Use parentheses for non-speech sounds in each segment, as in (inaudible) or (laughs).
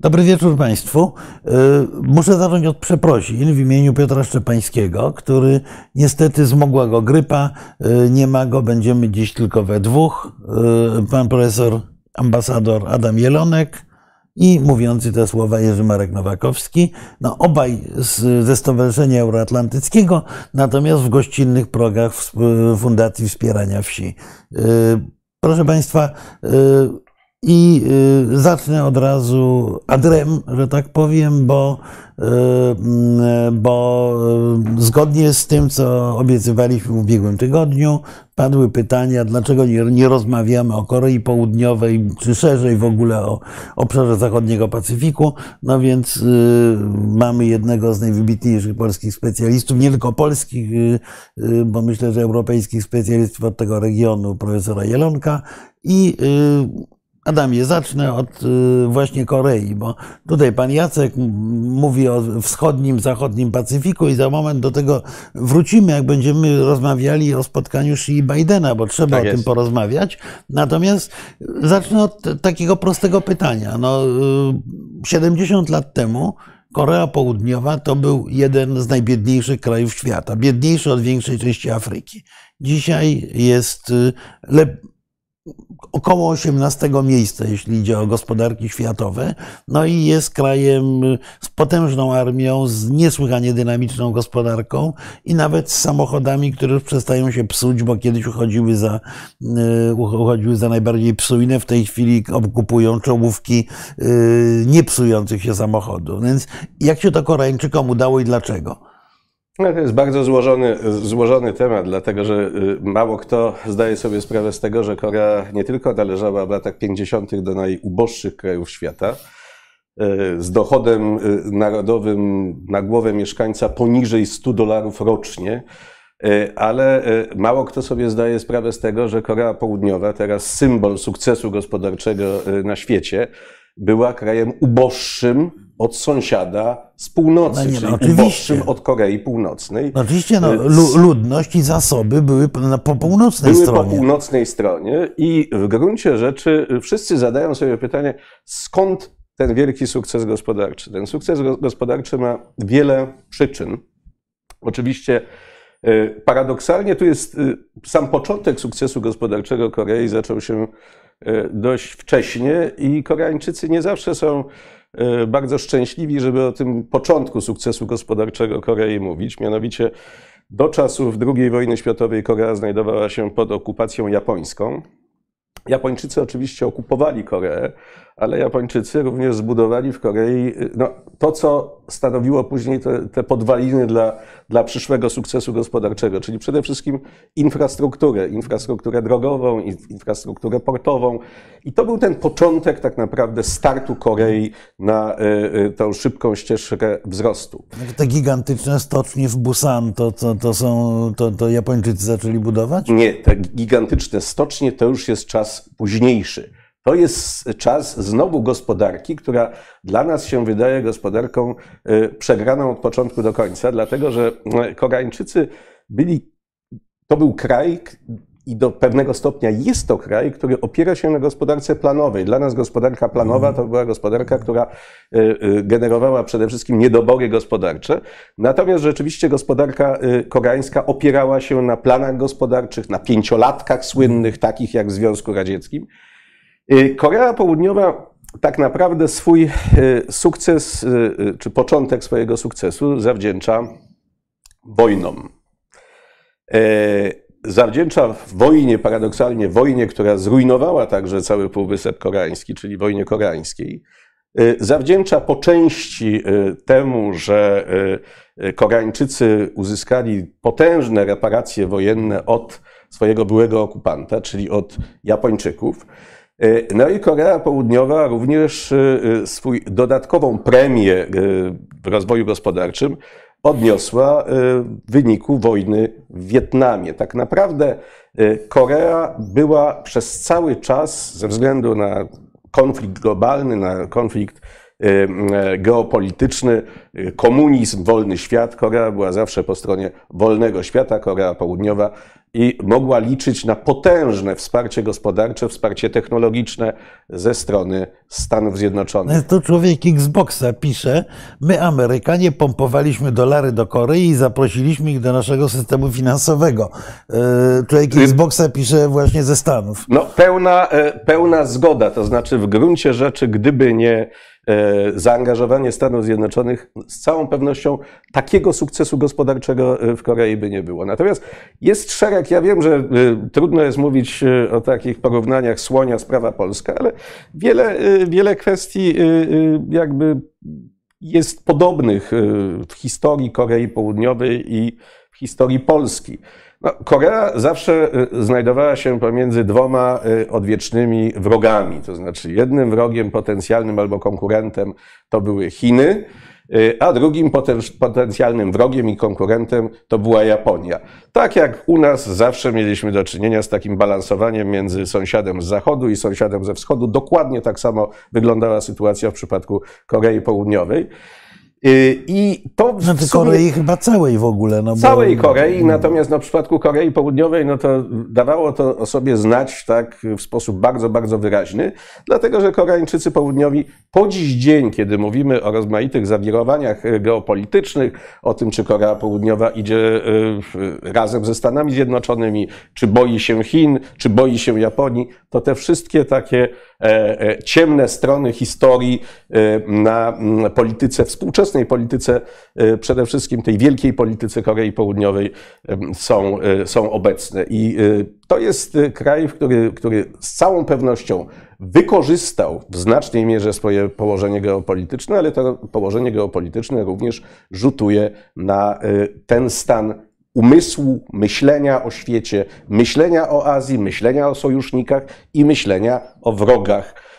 Dobry wieczór Państwu. Y, muszę zacząć od przeprosin w imieniu Piotra Szczepańskiego, który niestety zmogła go grypa. Y, nie ma go, będziemy dziś tylko we dwóch. Y, pan profesor ambasador Adam Jelonek i mówiący te słowa Jerzy Marek Nowakowski. No, obaj z, ze Stowarzyszenia Euroatlantyckiego, natomiast w gościnnych progach Fundacji Wspierania Wsi. Proszę Państwa, i y, zacznę od razu adrem, że tak powiem, bo, y, mm, bo y, zgodnie z tym, co obiecywaliśmy w ubiegłym tygodniu, padły pytania, dlaczego nie, nie rozmawiamy o Korei Południowej, czy szerzej w ogóle o obszarze zachodniego Pacyfiku. No więc mamy jednego z najwybitniejszych polskich specjalistów, nie tylko polskich, bo myślę, że europejskich specjalistów od tego regionu, profesora Jelonka. I Adamie, zacznę od y, właśnie Korei, bo tutaj pan Jacek mówi o wschodnim, zachodnim Pacyfiku i za moment do tego wrócimy, jak będziemy rozmawiali o spotkaniu Xi i Bidena, bo trzeba tak o tym porozmawiać. Natomiast zacznę od takiego prostego pytania. No, 70 y, lat temu Korea Południowa to był jeden z najbiedniejszych krajów świata, biedniejszy od większej części Afryki. Dzisiaj jest y, lepiej około 18 miejsca, jeśli idzie o gospodarki światowe. No i jest krajem z potężną armią, z niesłychanie dynamiczną gospodarką i nawet z samochodami, które już przestają się psuć, bo kiedyś uchodziły za, y, uchodziły za najbardziej psujne, w tej chwili kupują czołówki y, niepsujących się samochodów. Więc jak się to Koreańczykom udało i dlaczego? No, to jest bardzo złożony, złożony temat, dlatego że y, mało kto zdaje sobie sprawę z tego, że Korea nie tylko należała w latach 50. do najuboższych krajów świata, y, z dochodem y, narodowym na głowę mieszkańca poniżej 100 dolarów rocznie, ale mało kto sobie zdaje sprawę z tego, że Korea Południowa, teraz symbol sukcesu gospodarczego na świecie, była krajem uboższym od sąsiada z północy, no nie, no, czyli od Korei Północnej. No oczywiście no, ludność i zasoby były po północnej były stronie. Były po północnej stronie i w gruncie rzeczy wszyscy zadają sobie pytanie, skąd ten wielki sukces gospodarczy. Ten sukces gospodarczy ma wiele przyczyn. Oczywiście e, paradoksalnie tu jest e, sam początek sukcesu gospodarczego Korei zaczął się e, dość wcześnie i Koreańczycy nie zawsze są bardzo szczęśliwi, żeby o tym początku sukcesu gospodarczego Korei mówić. Mianowicie do czasów II wojny światowej Korea znajdowała się pod okupacją japońską. Japończycy oczywiście okupowali Koreę, ale Japończycy również zbudowali w Korei no, to, co stanowiło później te, te, podwaliny dla, dla przyszłego sukcesu gospodarczego, czyli przede wszystkim infrastrukturę, infrastrukturę drogową, infrastrukturę portową. I to był ten początek tak naprawdę startu Korei na y, y, tą szybką ścieżkę wzrostu. Te gigantyczne stocznie w Busan, to, to, to, są, to, to Japończycy zaczęli budować? Nie, te gigantyczne stocznie to już jest czas późniejszy. To jest czas znowu gospodarki, która dla nas się wydaje gospodarką y, przegraną od początku do końca, dlatego że y, Koreańczycy byli, to był kraj, i do pewnego stopnia jest to kraj, który opiera się na gospodarce planowej. Dla nas gospodarka planowa to była gospodarka, która y, generowała przede wszystkim niedobory gospodarcze. Natomiast rzeczywiście gospodarka koreańska opierała się na planach gospodarczych, na pięciolatkach słynnych, takich jak w Związku Radzieckim. Y, Korea Południowa tak naprawdę swój y, sukces, y, czy początek swojego sukcesu zawdzięcza wojnom. Zawdzięcza wojnie, paradoksalnie wojnie, która zrujnowała także cały Półwysep Koreański, czyli wojnie koreańskiej. Zawdzięcza po części temu, że Koreańczycy uzyskali potężne reparacje wojenne od swojego byłego okupanta, czyli od Japończyków. E, no i Korea Południowa również e, e, swój dodatkową premię w rozwoju gospodarczym odniosła w wyniku wojny w Wietnamie. Tak naprawdę Korea była przez cały czas, ze względu na konflikt globalny, na konflikt geopolityczny, komunizm, wolny świat, Korea była zawsze po stronie wolnego świata, Korea Południowa i mogła liczyć na potężne wsparcie gospodarcze, wsparcie technologiczne ze strony Stanów Zjednoczonych. To człowiek Xboxa pisze, my Amerykanie pompowaliśmy dolary do Korei i zaprosiliśmy ich do naszego systemu finansowego. E, człowiek Xboxa pisze właśnie ze Stanów. No, pełna, e, pełna zgoda, to znaczy w gruncie rzeczy, gdyby nie zaangażowanie Stanów Zjednoczonych z całą pewnością takiego sukcesu gospodarczego e, w Korei by nie było. Natomiast jest szereg, ja wiem, że e, trudno jest mówić o takich porównaniach słonia, sprawa polska, ale wiele, wiele kwestii jakby jest podobnych w historii Korei Południowej i w historii Polski. No, Korea zawsze y, znajdowała się pomiędzy dwoma y, odwiecznymi wrogami. To znaczy, jednym wrogiem potencjalnym albo konkurentem to były Chiny, y, a drugim potencjalnym wrogiem i konkurentem to była Japonia. Tak jak u nas zawsze mieliśmy do czynienia z takim balansowaniem między sąsiadem z zachodu i sąsiadem ze wschodu, dokładnie tak samo wyglądała sytuacja w przypadku Korei Południowej. Y, I to znaczy sumie, Korei chyba całej w ogóle. No całej bo... Korei, natomiast no, w przypadku Korei Południowej no to dawało to o sobie znać tak w sposób bardzo, bardzo wyraźny, dlatego że Koreańczycy Południowi po dziś dzień, kiedy mówimy o rozmaitych zawirowaniach geopolitycznych, o tym, czy Korea Południowa idzie y, razem ze Stanami Zjednoczonymi, czy boi się Chin, czy boi się Japonii, to te wszystkie takie e, e, ciemne strony historii e, na polityce współczesnej, współczesnej polityce, e, przede wszystkim tej wielkiej polityce Korei Południowej są, e, są obecne. I e, to jest kraj, który, który z całą pewnością wykorzystał w znacznej mierze swoje położenie geopolityczne, ale to położenie geopolityczne również rzutuje na ten stan umysłu, myślenia o świecie, myślenia o Azji, myślenia o sojusznikach i myślenia o wrogach Y,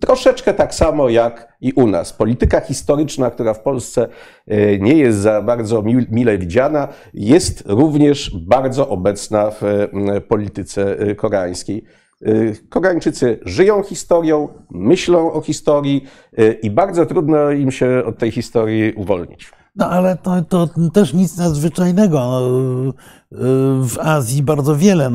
troszeczkę tak samo jak i u nas. Polityka historyczna, która w Polsce y, nie jest za bardzo mile widziana, jest również bardzo obecna w y, polityce koreańskiej. Koreańczycy żyją historią, myślą o historii i bardzo trudno im się od tej historii uwolnić. No ale to, to też nic nadzwyczajnego. W Azji bardzo wiele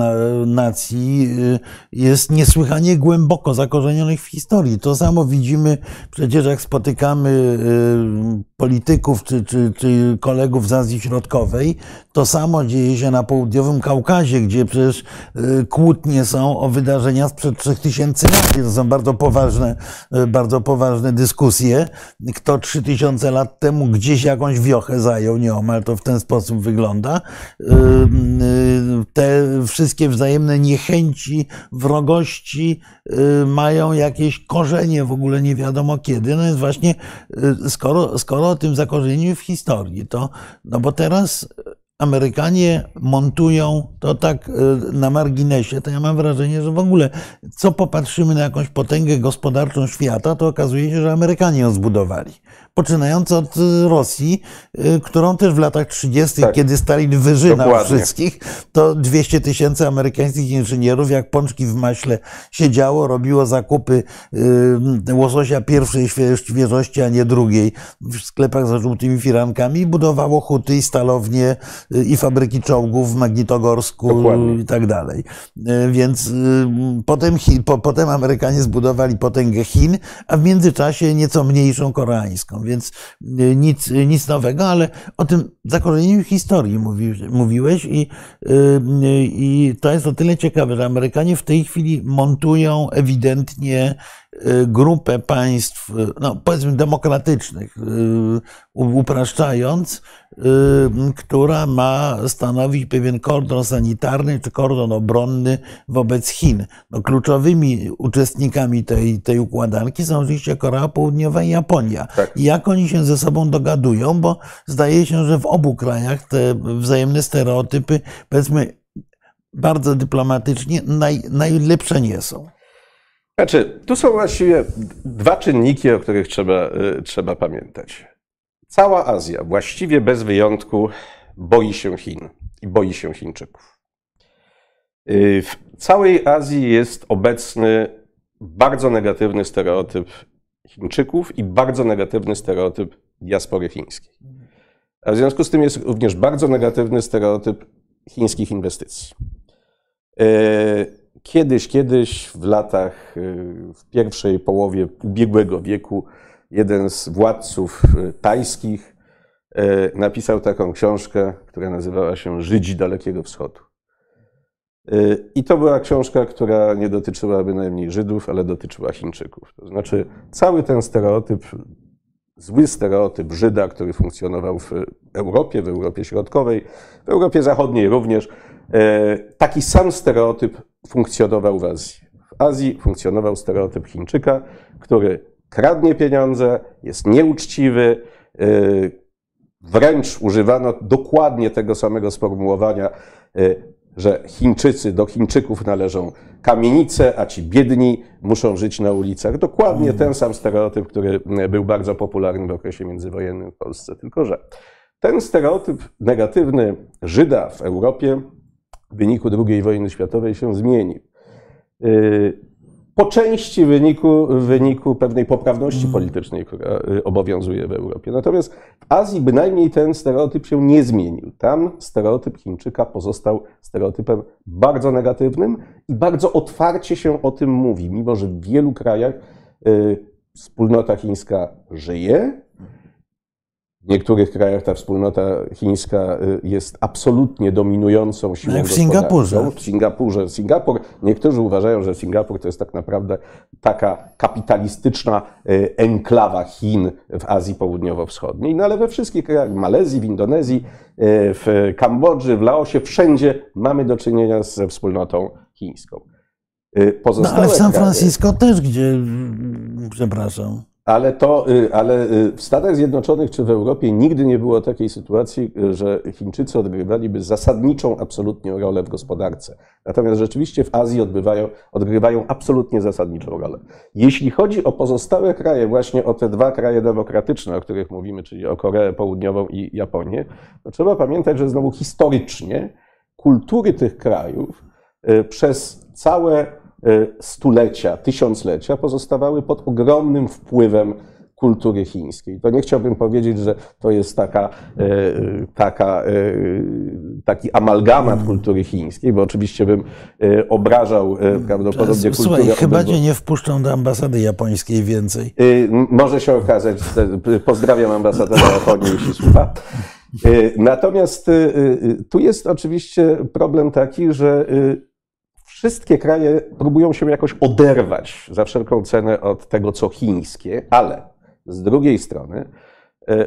nacji y, jest niesłychanie głęboko zakorzenionych w historii. To samo widzimy przecież, jak spotykamy y, polityków czy, czy, czy kolegów z Azji Środkowej. To samo dzieje się na południowym Kaukazie, gdzie przecież y, kłótnie są o wydarzenia sprzed 3000 lat. To są bardzo poważne, bardzo poważne dyskusje. Kto 3000 lat temu gdzieś jakąś wiochę zajął, nieomal to w ten sposób wygląda te wszystkie wzajemne niechęci, wrogości y, mają jakieś korzenie w ogóle nie wiadomo kiedy. No jest właśnie, y, skoro, skoro o tym zakorzeniu w historii, to, no bo teraz Amerykanie montują to tak na marginesie, to ja mam wrażenie, że w ogóle co popatrzymy na jakąś potęgę gospodarczą świata, to okazuje się, że Amerykanie ją zbudowali poczynając od y, Rosji, y, którą też w latach 30., tak. kiedy Stalin wyżynał Dokładnie. wszystkich, to 200 tysięcy amerykańskich inżynierów, jak pączki w maśle, siedziało, robiło zakupy y, łososia pierwszej świeżości, a nie drugiej, w sklepach za żółtymi firankami i budowało huty i stalownie i fabryki czołgów w Magnitogorsku Dokładnie. i tak dalej. Więc potem, po, potem Amerykanie zbudowali potęgę Chin, a w międzyczasie nieco mniejszą koreańską więc y, nic, y, nic nowego, ale o tym zakorzenieniu historii mówi, mówiłeś i, y, i to jest o tyle ciekawe, że Amerykanie w tej chwili montują ewidentnie grupę państw, no powiedzmy demokratycznych, upraszczając, która ma stanowić pewien kordon sanitarny czy kordon obronny wobec Chin. No, kluczowymi uczestnikami tej, tej układanki są oczywiście Korea Południowa i Japonia. Tak. I jak oni się ze sobą dogadują, bo zdaje się, że w obu krajach te wzajemne stereotypy, powiedzmy bardzo dyplomatycznie, naj, najlepsze nie są. Znaczy, tu są właściwie dwa czynniki, o których trzeba, y, trzeba pamiętać. Cała Azja, właściwie bez wyjątku, boi się Chin i boi się Chińczyków. Y, w całej Azji jest obecny bardzo negatywny stereotyp Chińczyków i bardzo negatywny stereotyp diaspory chińskiej. A w związku z tym jest również bardzo negatywny stereotyp chińskich inwestycji. Kiedyś, kiedyś w latach, w pierwszej połowie ubiegłego wieku, jeden z władców tajskich napisał taką książkę, która nazywała się Żydzi Dalekiego Wschodu. I to była książka, która nie dotyczyła bynajmniej Żydów, ale dotyczyła Chińczyków. To znaczy, cały ten stereotyp, zły stereotyp Żyda, który funkcjonował w Europie, w Europie Środkowej, w Europie Zachodniej również, taki sam stereotyp funkcjonował w Azji. W Azji funkcjonował stereotyp Chińczyka, który kradnie pieniądze, jest nieuczciwy, wręcz używano dokładnie tego samego sformułowania że Chińczycy, do Chińczyków należą kamienice, a ci biedni muszą żyć na ulicach. Dokładnie ten sam stereotyp, który był bardzo popularny w okresie międzywojennym w Polsce. Tylko, że ten stereotyp negatywny Żyda w Europie w wyniku II wojny światowej się zmienił. Po części w wyniku, w wyniku pewnej poprawności politycznej, która obowiązuje w Europie. Natomiast w Azji bynajmniej ten stereotyp się nie zmienił. Tam stereotyp Chińczyka pozostał stereotypem bardzo negatywnym i bardzo otwarcie się o tym mówi, mimo że w wielu krajach wspólnota chińska żyje, w niektórych krajach ta wspólnota chińska jest absolutnie dominującą siłą Jak w Singapurze. W Singapurze. Singapur, niektórzy uważają, że Singapur to jest tak naprawdę taka kapitalistyczna enklawa Chin w Azji Południowo-Wschodniej. No ale we wszystkich krajach, w Malezji, w Indonezji, w Kambodży, w Laosie, wszędzie mamy do czynienia ze wspólnotą chińską. Pozostałe no ale w San Francisco kraje, też, gdzie, przepraszam. Ale, to, ale w Stanach Zjednoczonych czy w Europie nigdy nie było takiej sytuacji, że Chińczycy odgrywaliby zasadniczą absolutnie rolę w gospodarce. Natomiast rzeczywiście w Azji odbywają, odgrywają absolutnie zasadniczą rolę. Jeśli chodzi o pozostałe kraje, właśnie o te dwa kraje demokratyczne, o których mówimy, czyli o Koreę Południową i Japonię, to trzeba pamiętać, że znowu historycznie kultury tych krajów przez całe stulecia, tysiąclecia pozostawały pod ogromnym wpływem kultury chińskiej. To nie chciałbym powiedzieć, że to jest taka, taka, taki amalgamat kultury chińskiej, bo oczywiście bym obrażał prawdopodobnie Słuchaj, kulturę. chyba cię nie wpuszczą do ambasady japońskiej więcej. Może się okazać. Pozdrawiam ambasadora Japonii, jeśli słucha. Natomiast tu jest oczywiście problem taki, że Wszystkie kraje próbują się jakoś oderwać za wszelką cenę od tego, co chińskie, ale z drugiej strony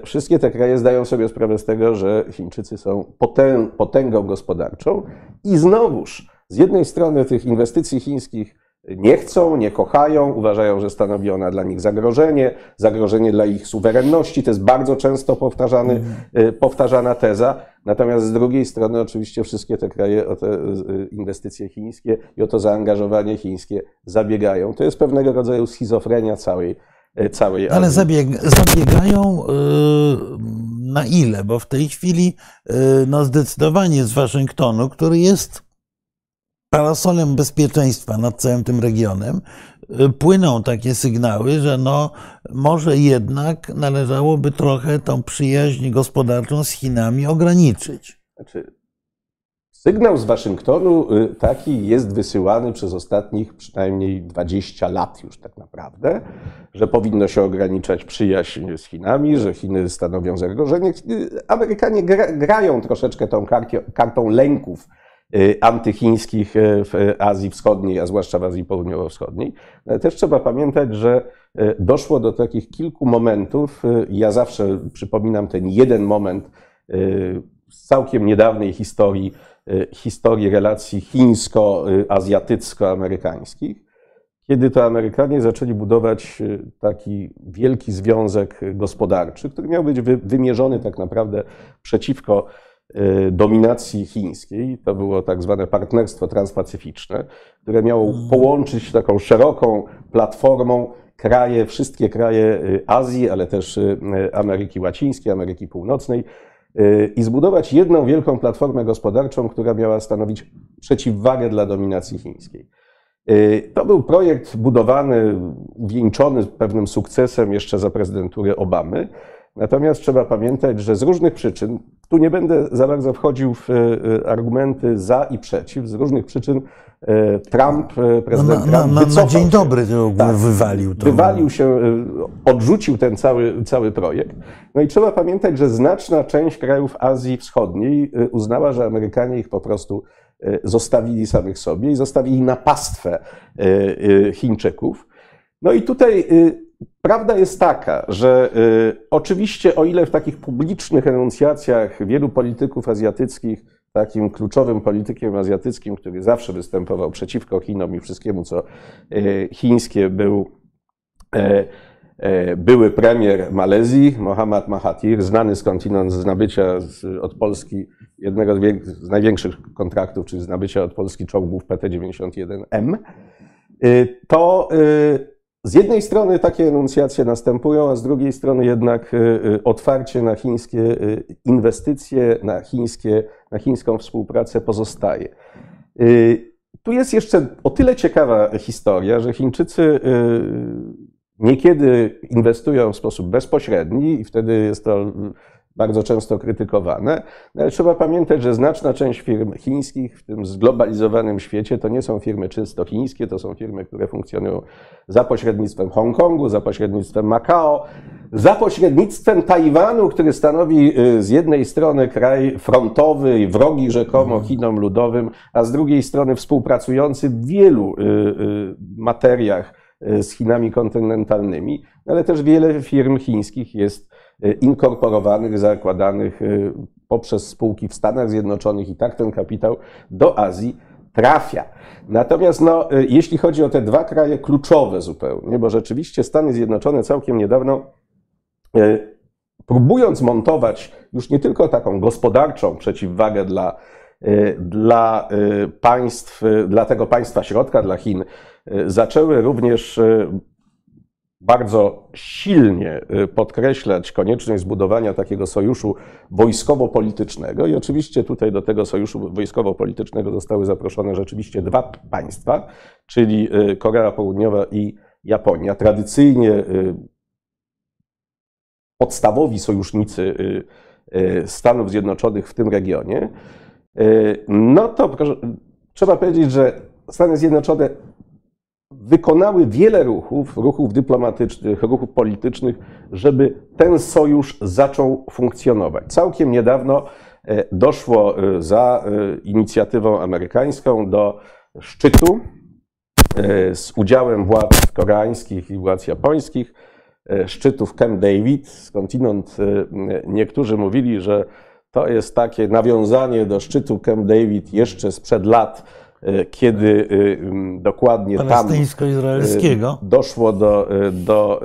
wszystkie te kraje zdają sobie sprawę z tego, że Chińczycy są potęgą gospodarczą i znowuż z jednej strony tych inwestycji chińskich nie chcą, nie kochają, uważają, że stanowi ona dla nich zagrożenie, zagrożenie dla ich suwerenności. To jest bardzo często powtarzany, powtarzana teza. Natomiast z drugiej strony, oczywiście, wszystkie te kraje o te inwestycje chińskie i o to zaangażowanie chińskie zabiegają. To jest pewnego rodzaju schizofrenia całej. Całej Ale zabieg, zabiegają yy, na ile? Bo w tej chwili yy, no zdecydowanie z Waszyngtonu, który jest parasolem bezpieczeństwa nad całym tym regionem, płyną takie sygnały, że no, może jednak należałoby trochę tą przyjaźń gospodarczą z Chinami ograniczyć. Znaczy, sygnał z Waszyngtonu taki jest wysyłany przez ostatnich przynajmniej 20 lat już tak naprawdę, że powinno się ograniczać przyjaźń z Chinami, że Chiny stanowią zagrożenie. Amerykanie grają troszeczkę tą kartą lęków antychińskich w Azji Wschodniej, a zwłaszcza w Azji Południowo-Wschodniej. Ale też trzeba pamiętać, że doszło do takich kilku momentów. Ja zawsze przypominam ten jeden moment z całkiem niedawnej historii, historii relacji chińsko-azjatycko-amerykańskich, kiedy to Amerykanie zaczęli budować taki wielki związek gospodarczy, który miał być wymierzony tak naprawdę przeciwko dominacji chińskiej. To było tak zwane partnerstwo transpacyficzne, które miało połączyć taką szeroką platformą kraje, wszystkie kraje Azji, ale też Ameryki Łacińskiej, Ameryki Północnej i zbudować jedną wielką platformę gospodarczą, która miała stanowić przeciwwagę dla dominacji chińskiej. To był projekt budowany, wieńczony pewnym sukcesem jeszcze za prezydentury Obamy. Natomiast trzeba pamiętać, że z różnych przyczyn, tu nie będę za bardzo wchodził w argumenty za i przeciw, z różnych przyczyn Trump, prezydent no, na, Trump na, dzień dobry to tak, wywalił to. Wywalił się, odrzucił ten cały, cały projekt. No i trzeba pamiętać, że znaczna część krajów Azji Wschodniej uznała, że Amerykanie ich po prostu zostawili samych sobie i zostawili na pastwę Chińczyków. No i tutaj prawda jest taka, że oczywiście o ile w takich publicznych enuncjacjach wielu polityków azjatyckich takim kluczowym politykiem azjatyckim, który zawsze występował przeciwko Chinom i wszystkiemu, co chińskie, był były premier Malezji, Mohammad Mahathir, znany skądinąd z nabycia od Polski jednego z największych kontraktów, czyli z nabycia od Polski czołgów PT-91M, to z jednej strony takie enuncjacje następują, a z drugiej strony jednak otwarcie na chińskie inwestycje, na, chińskie, na chińską współpracę pozostaje. Tu jest jeszcze o tyle ciekawa historia, że Chińczycy niekiedy inwestują w sposób bezpośredni i wtedy jest to bardzo często krytykowane. No ale trzeba pamiętać, że znaczna część firm chińskich w tym zglobalizowanym świecie to nie są firmy czysto chińskie, to są firmy, które funkcjonują za pośrednictwem Hongkongu, za pośrednictwem Makao, za pośrednictwem Tajwanu, który stanowi z jednej strony kraj frontowy i wrogi rzekomo Chinom ludowym, a z drugiej strony współpracujący w wielu materiach z Chinami kontynentalnymi, ale też wiele firm chińskich jest inkorporowanych, zakładanych poprzez spółki w Stanach Zjednoczonych i tak ten kapitał do Azji trafia. Natomiast no, jeśli chodzi o te dwa kraje kluczowe zupełnie, bo rzeczywiście Stany Zjednoczone całkiem niedawno próbując montować już nie tylko taką gospodarczą przeciwwagę dla, dla państw, dla tego państwa środka, dla Chin, zaczęły również bardzo silnie podkreślać konieczność zbudowania takiego sojuszu wojskowo-politycznego. I oczywiście tutaj do tego sojuszu wojskowo-politycznego zostały zaproszone rzeczywiście dwa państwa, czyli Korea Południowa i Japonia. Tradycyjnie podstawowi sojusznicy Stanów Zjednoczonych w tym regionie. No to proszę, trzeba powiedzieć, że Stany Zjednoczone wykonały wiele ruchów, ruchów dyplomatycznych, ruchów politycznych, żeby ten sojusz zaczął funkcjonować. Całkiem niedawno doszło za inicjatywą amerykańską do szczytu z udziałem władz koreańskich i władz japońskich, szczytu w Camp David. Skądinąd niektórzy mówili, że to jest takie nawiązanie do szczytu Camp David jeszcze sprzed lat, kiedy dokładnie tam doszło do, do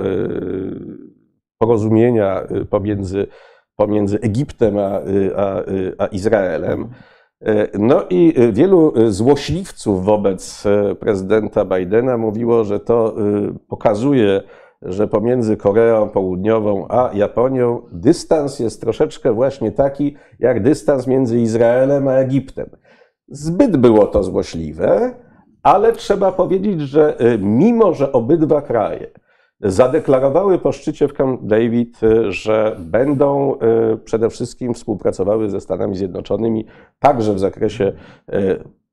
porozumienia pomiędzy, pomiędzy Egiptem a, a, a Izraelem. No i wielu złośliwców wobec prezydenta Bidena mówiło, że to pokazuje, że pomiędzy Koreą Południową a Japonią dystans jest troszeczkę właśnie taki, jak dystans między Izraelem a Egiptem. Zbyt było to złośliwe, ale trzeba powiedzieć, że mimo, że obydwa kraje zadeklarowały po szczycie w Camp David, że będą przede wszystkim współpracowały ze Stanami Zjednoczonymi także w zakresie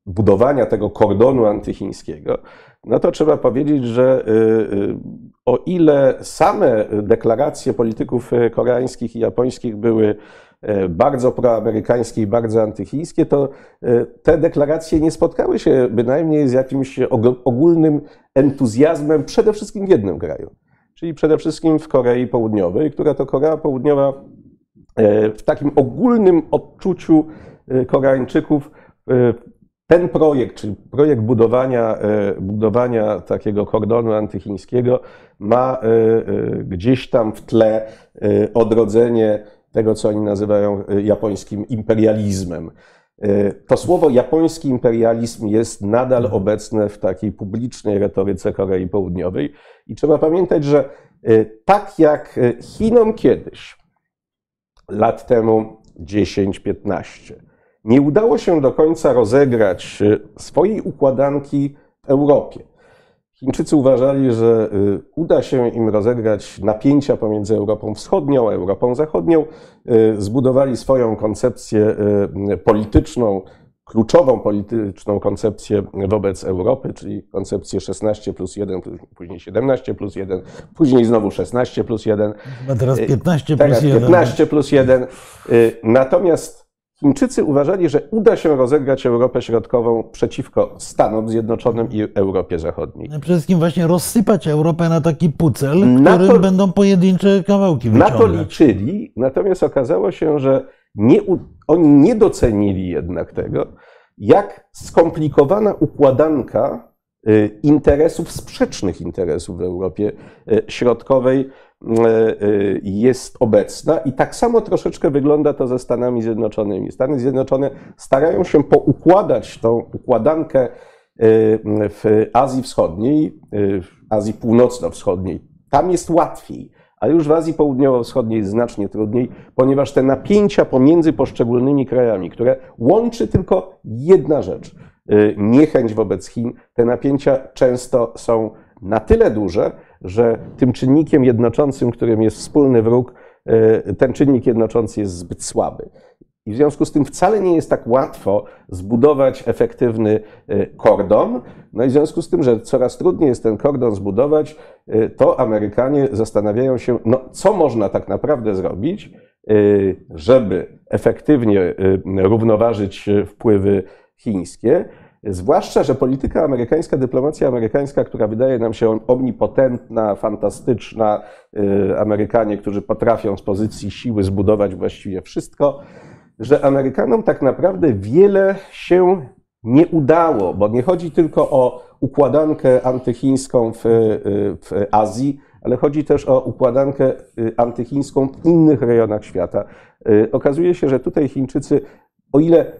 budowania tego kordonu antychińskiego, no to trzeba powiedzieć, że o ile same deklaracje polityków koreańskich i japońskich były bardzo proamerykańskie i bardzo antychińskie, to te deklaracje nie spotkały się bynajmniej z jakimś ogólnym entuzjazmem przede wszystkim w jednym kraju, czyli przede wszystkim w Korei Południowej, która to Korea Południowa w takim ogólnym odczuciu Koreańczyków ten projekt, czyli projekt budowania, budowania takiego kordonu antychińskiego, ma gdzieś tam w tle odrodzenie tego, co oni nazywają japońskim imperializmem. To słowo japoński imperializm jest nadal obecne w takiej publicznej retoryce Korei Południowej i trzeba pamiętać, że tak jak Chinom kiedyś, lat temu 10-15, nie udało się do końca rozegrać swojej układanki w Europie. Chińczycy uważali, że y, uda się im rozegrać napięcia pomiędzy Europą Wschodnią a Europą Zachodnią. Y, zbudowali swoją koncepcję y, polityczną, kluczową polityczną koncepcję wobec Europy, czyli koncepcję 16 plus 1, później 17 plus 1, później znowu 16 plus 1. A teraz 15 Teraz plus 1. 15 plus 1. Natomiast Chińczycy uważali, że uda się rozegrać Europę Środkową przeciwko Stanom Zjednoczonym i Europie Zachodniej. Przede wszystkim właśnie rozsypać Europę na taki pucel, Na którym to- będą pojedyncze kawałki Na to wyciągać. liczyli, natomiast okazało się, że nie, oni nie docenili jednak tego, jak skomplikowana układanka y, interesów, sprzecznych interesów w Europie y, Środkowej jest obecna i tak samo troszeczkę wygląda to ze Stanami Zjednoczonymi. Stany Zjednoczone starają się poukładać tą układankę y, w Azji Wschodniej, w Azji Północno-Wschodniej. Tam jest łatwiej. A już w Azji Południowo-Wschodniej znacznie trudniej, ponieważ te napięcia pomiędzy poszczególnymi krajami, które łączy tylko jedna rzecz niechęć wobec Chin, te napięcia często są na tyle duże, że tym czynnikiem jednoczącym, którym jest wspólny wróg, y, ten czynnik jednoczący jest zbyt słaby. I w związku z tym wcale nie jest tak łatwo zbudować efektywny y, kordon. No i w związku z tym, że coraz trudniej jest ten kordon zbudować, y, to Amerykanie zastanawiają się, no, co można tak naprawdę zrobić, żeby efektywnie równoważyć wpływy chińskie. Zwłaszcza, że polityka amerykańska, dyplomacja amerykańska, która wydaje nam się omnipotentna, fantastyczna, y, Amerykanie, którzy potrafią z pozycji siły zbudować właściwie wszystko, że Amerykanom tak naprawdę wiele się nie udało, bo nie chodzi tylko o układankę antychińską w, w Azji, ale chodzi też o układankę antychińską w innych rejonach świata. Okazuje się, że tutaj Chińczycy, o ile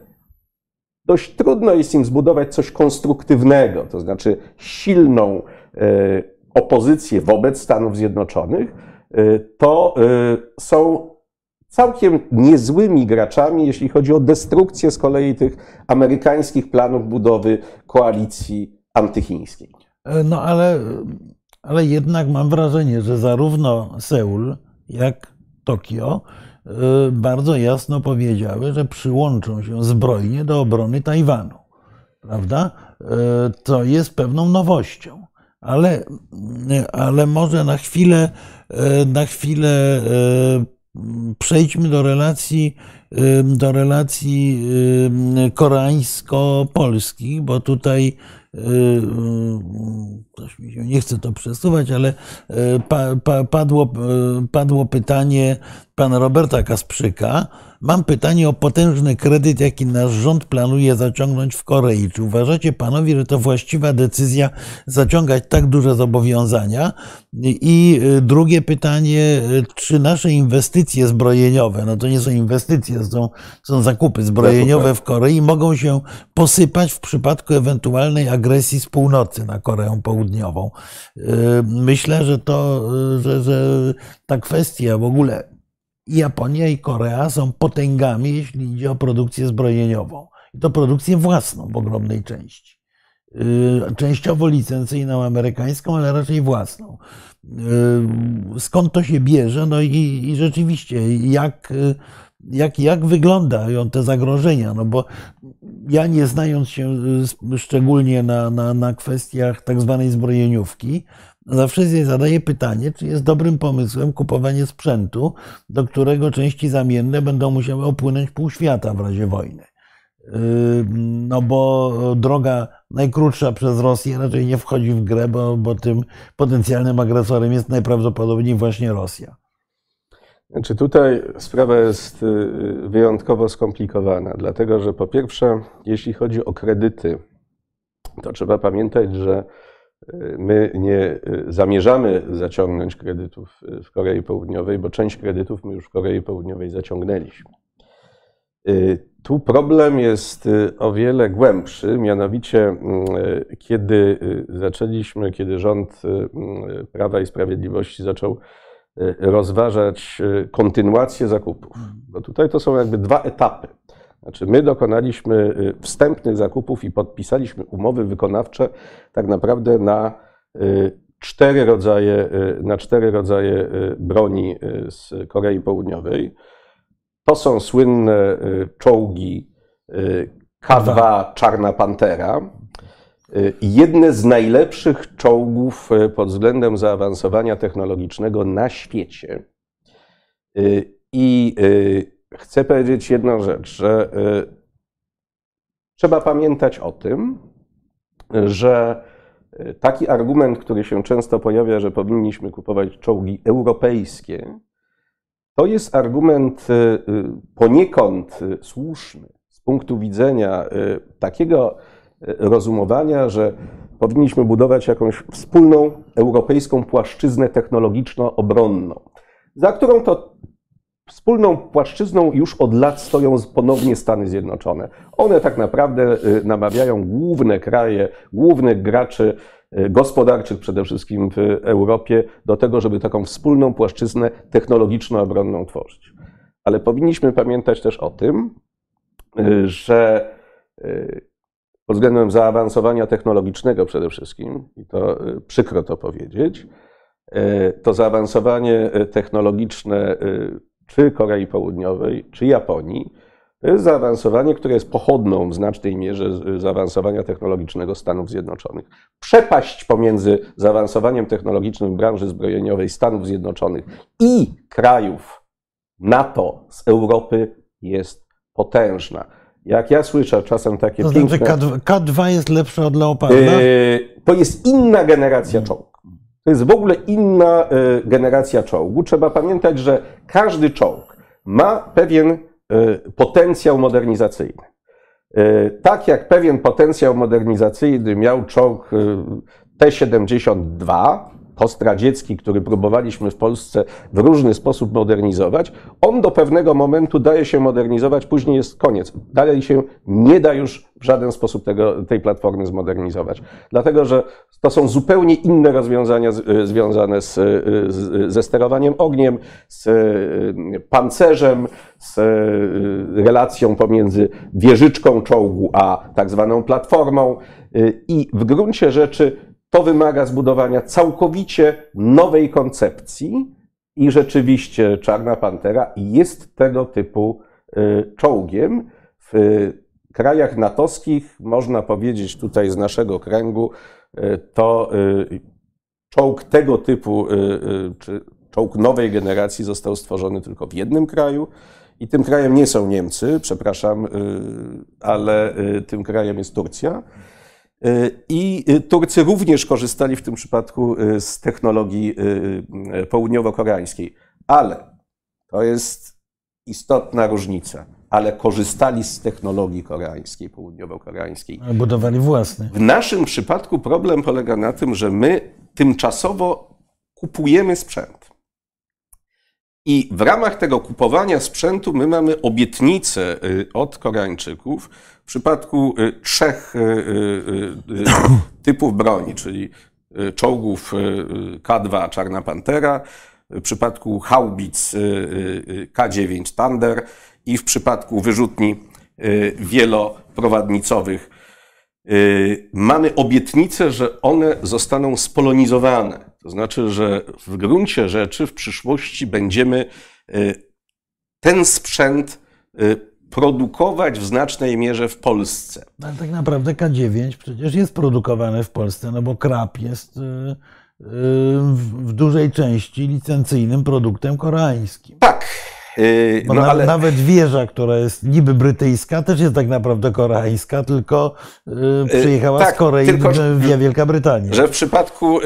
dość trudno jest im zbudować coś konstruktywnego, to znaczy silną e, opozycję wobec Stanów Zjednoczonych, e, to e, są całkiem niezłymi graczami, jeśli chodzi o destrukcję z kolei tych amerykańskich planów budowy koalicji antychińskiej. No ale, ale jednak mam wrażenie, że zarówno Seul, jak Tokio bardzo jasno powiedziały, że przyłączą się zbrojnie do obrony Tajwanu. Prawda? Y, To jest pewną nowością. Ale, ale może na chwilę, y, na chwilę y, przejdźmy do relacji, y, do relacji y, koreańsko-polskich, bo tutaj y, y, ktoś mi się nie chce to przesuwać, ale y, pa, pa, padło, y, padło pytanie pana Roberta Kasprzyka. Mam pytanie o potężny kredyt, jaki nasz rząd planuje zaciągnąć w Korei. Czy uważacie panowie, że to właściwa decyzja zaciągać tak duże zobowiązania? I y, drugie pytanie, y, czy nasze inwestycje zbrojeniowe, no to nie są inwestycje, są, są zakupy zbrojeniowe w Korei, mogą się posypać w przypadku ewentualnej agresji z północy na Koreę Południową? Y, Myślę, że to, że, że ta kwestia w ogóle Japonia i Korea są potęgami, jeśli idzie o produkcję zbrojeniową. I to produkcję własną w ogromnej części. Yy, Częściowo licencyjną amerykańską, ale raczej własną. Yy, Skąd to się bierze? No i, i rzeczywiście, jak, jak, jak wyglądają te zagrożenia? No bo ja nie znając się y, szczególnie na, na, na kwestiach tak zwanej zbrojeniówki, zawsze sobie zadaję pytanie, czy jest dobrym pomysłem kupowanie sprzętu, do którego części zamienne będą musiały opłynąć pół świata w razie wojny. Yy, No bo droga najkrótsza przez Rosję raczej nie wchodzi w grę, bo, bo tym potencjalnym agresorem jest najprawdopodobniej właśnie Rosja. Znaczy tutaj sprawa jest y, wyjątkowo skomplikowana, dlatego że po pierwsze, jeśli chodzi o kredyty, to trzeba pamiętać, że my nie y, zamierzamy zaciągnąć kredytów y, w Korei Południowej, bo część kredytów my już w Korei Południowej zaciągnęliśmy. Y, Tu problem jest o wiele głębszy, mianowicie y, kiedy zaczęliśmy, kiedy rząd Prawa i Sprawiedliwości zaczął rozważać kontynuację zakupów. Bo tutaj to są jakby dwa etapy. Znaczy, my dokonaliśmy y, wstępnych zakupów i podpisaliśmy umowy wykonawcze tak naprawdę na cztery rodzaje, na cztery rodzaje broni z Korei Południowej. To są słynne czołgi K2 Czarna Pantera. Jedne z najlepszych czołgów pod względem zaawansowania technologicznego na świecie. I chcę powiedzieć jedną rzecz, że trzeba pamiętać o tym, że taki argument, który się często pojawia, że powinniśmy kupować czołgi europejskie, to jest argument poniekąd słuszny z punktu widzenia takiego rozumowania, że powinniśmy budować jakąś wspólną europejską płaszczyznę technologiczno-obronną, za którą to Wspólną płaszczyzną już od lat stoją ponownie Stany Zjednoczone. One tak naprawdę y, namawiają główne kraje, głównych graczy y, gospodarczych przede wszystkim w Europie do tego, żeby taką wspólną płaszczyznę technologiczno-obronną tworzyć. Ale powinniśmy pamiętać też o tym, y, że pod względem zaawansowania technologicznego przede wszystkim, i to przykro to powiedzieć, to zaawansowanie technologiczne czy Korei Południowej, czy Japonii, to jest zaawansowanie, które jest pochodną w znacznej mierze zaawansowania technologicznego Stanów Zjednoczonych. Przepaść pomiędzy zaawansowaniem technologicznym branży zbrojeniowej Stanów Zjednoczonych i krajów NATO z Europy jest potężna. Jak ja słyszę czasem takie to piękne... Znaczy K2, K2 jest lepsze od Leoparda? Yy, to jest inna generacja czołgów. To jest w ogóle inna e, generacja czołgu. Trzeba pamiętać, że każdy czołg ma pewien e, potencjał modernizacyjny. E, tak jak pewien potencjał modernizacyjny miał czołg T-72, postradziecki, który próbowaliśmy w Polsce w różny sposób modernizować, on do pewnego momentu daje się modernizować, później jest koniec. Dalej się nie da już w żaden sposób tego, tej platformy zmodernizować. Dlatego, że to są zupełnie inne rozwiązania z, e, związane z, e, z, ze sterowaniem ogniem, z pancerzem, z relacją pomiędzy wieżyczką czołgu a tak zwaną platformą. I w gruncie rzeczy to wymaga zbudowania całkowicie nowej koncepcji i rzeczywiście Czarna Pantera jest tego typu y, czołgiem. W krajach natowskich, można powiedzieć tutaj z naszego kręgu, y, to y, czołg tego typu, czy czołg nowej generacji został stworzony tylko w jednym kraju. I tym krajem nie są Niemcy, przepraszam, ale tym krajem jest Turcja. Y, I y, Turcy również korzystali w tym przypadku y, z technologii południowo-koreańskiej, ale to jest istotna różnica. Ale korzystali z technologii koreańskiej, południowo-koreańskiej. Budowali własne. W naszym przypadku problem polega na tym, że my tymczasowo kupujemy sprzęt. I w ramach tego kupowania sprzętu my mamy obietnicę od Koreańczyków, w przypadku y, trzech y, y, (coughs) typów broni, czyli czołgów K2 Czarna Pantera, w przypadku haubic K9 Thunder i w przypadku wyrzutni wieloprowadnicowych mamy obietnicę, że one zostaną spolonizowane. To znaczy, że w gruncie rzeczy w przyszłości będziemy ten sprzęt produkować w znacznej mierze w Polsce. Ale tak naprawdę K9 przecież jest produkowane w Polsce, no bo krab jest y, y, w dużej części licencyjnym produktem koreańskim. Tak, no, na, ale... Nawet wieża, która jest niby brytyjska, też jest tak naprawdę koreańska, tylko yy, przyjechała tak, z Korei tylko, via Wielka Brytania. Że w przypadku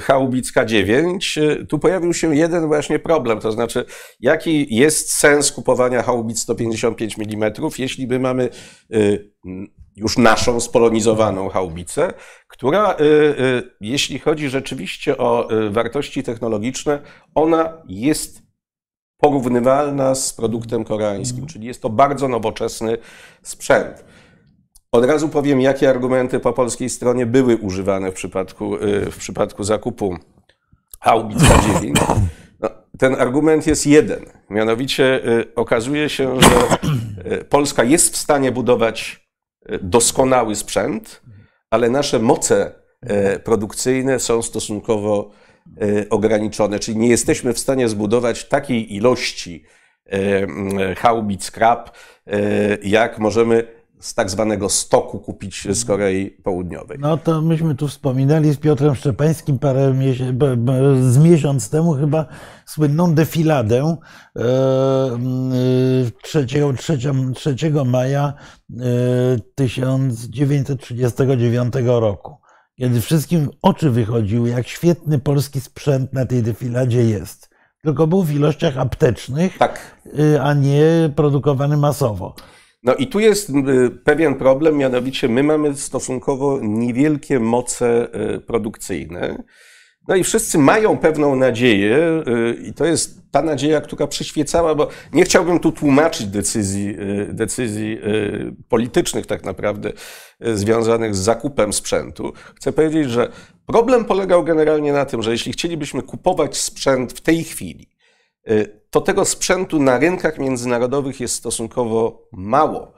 haubic K9 tu pojawił się jeden właśnie problem, to znaczy jaki jest sens kupowania haubic 155 mm, jeśli my mamy już naszą spolonizowaną haubicę, która, jeśli chodzi rzeczywiście o wartości technologiczne, ona jest porównywalna z produktem koreańskim, mhm. czyli jest to bardzo nowoczesny sprzęt. Od razu powiem, jakie argumenty po polskiej stronie były używane w przypadku, y, w przypadku zakupu haubic K9. No, ten argument jest jeden. Mianowicie y, okazuje się, że y, Polska jest w stanie budować doskonały sprzęt, ale nasze moce produkcyjne są stosunkowo ograniczone, czyli nie jesteśmy w stanie zbudować takiej ilości haubic krab, jak możemy z tak zwanego stoku kupić z Korei Południowej. No to myśmy tu wspominali z Piotrem Szczepańskim parę z miesiąc temu chyba słynną defiladę 3, 3, 3 maja 1939 e, roku, kiedy wszystkim oczy wychodziły, jak świetny polski sprzęt na tej defiladzie jest. Tylko był w ilościach aptecznych, tak. E, a nie produkowany masowo. No i tu jest y, pewien problem, mianowicie my mamy stosunkowo niewielkie moce y, produkcyjne. No i wszyscy mają pewną nadzieję, y, i to jest ta nadzieja, która przyświecała, bo nie chciałbym tu tłumaczyć decyzji, decyzji politycznych, tak naprawdę, związanych z zakupem sprzętu. Chcę powiedzieć, że problem polegał generalnie na tym, że jeśli chcielibyśmy kupować sprzęt w tej chwili, Y, to tego sprzętu na rynkach międzynarodowych jest stosunkowo mało.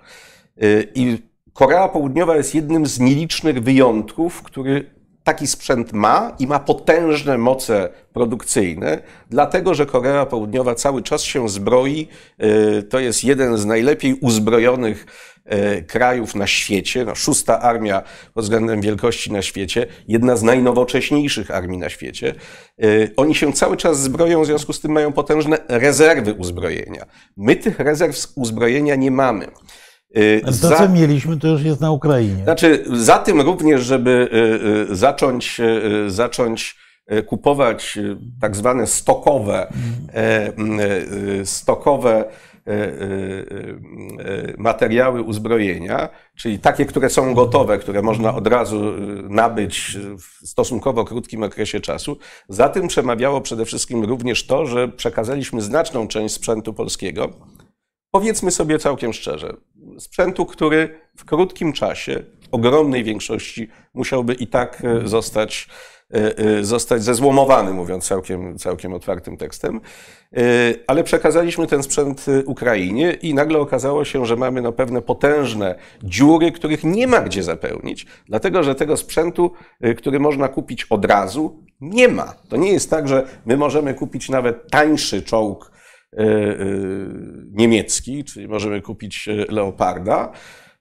Y, I Korea Południowa jest jednym z nielicznych wyjątków, który taki sprzęt ma i ma potężne moce produkcyjne, dlatego że Korea Południowa cały czas się zbroi. Y, to jest jeden z najlepiej uzbrojonych E, krajów na świecie, no, szósta armia pod względem wielkości na świecie, jedna z najnowocześniejszych armii na świecie. E, oni się cały czas zbroją, w związku z tym mają potężne rezerwy uzbrojenia. My tych rezerw uzbrojenia nie mamy. To, za, co mieliśmy, to już jest na Ukrainie. Znaczy, za tym również, żeby zacząć, zacząć kupować tak zwane stokowe, stokowe materiały uzbrojenia, czyli takie, które są gotowe, które można od razu nabyć w stosunkowo krótkim okresie czasu. Za tym przemawiało przede wszystkim również to, że przekazaliśmy znaczną część sprzętu polskiego. Powiedzmy sobie całkiem szczerze, sprzętu, który w krótkim czasie, ogromnej większości, musiałby i tak zostać E, e, zostać zezłomowany, mówiąc całkiem, całkiem otwartym tekstem. E, ale przekazaliśmy ten sprzęt Ukrainie i nagle okazało się, że mamy no pewne potężne dziury, których nie ma gdzie zapełnić, dlatego że tego sprzętu, który można kupić od razu, nie ma. To nie jest tak, że my możemy kupić nawet tańszy czołg niemiecki, czyli możemy kupić Leoparda,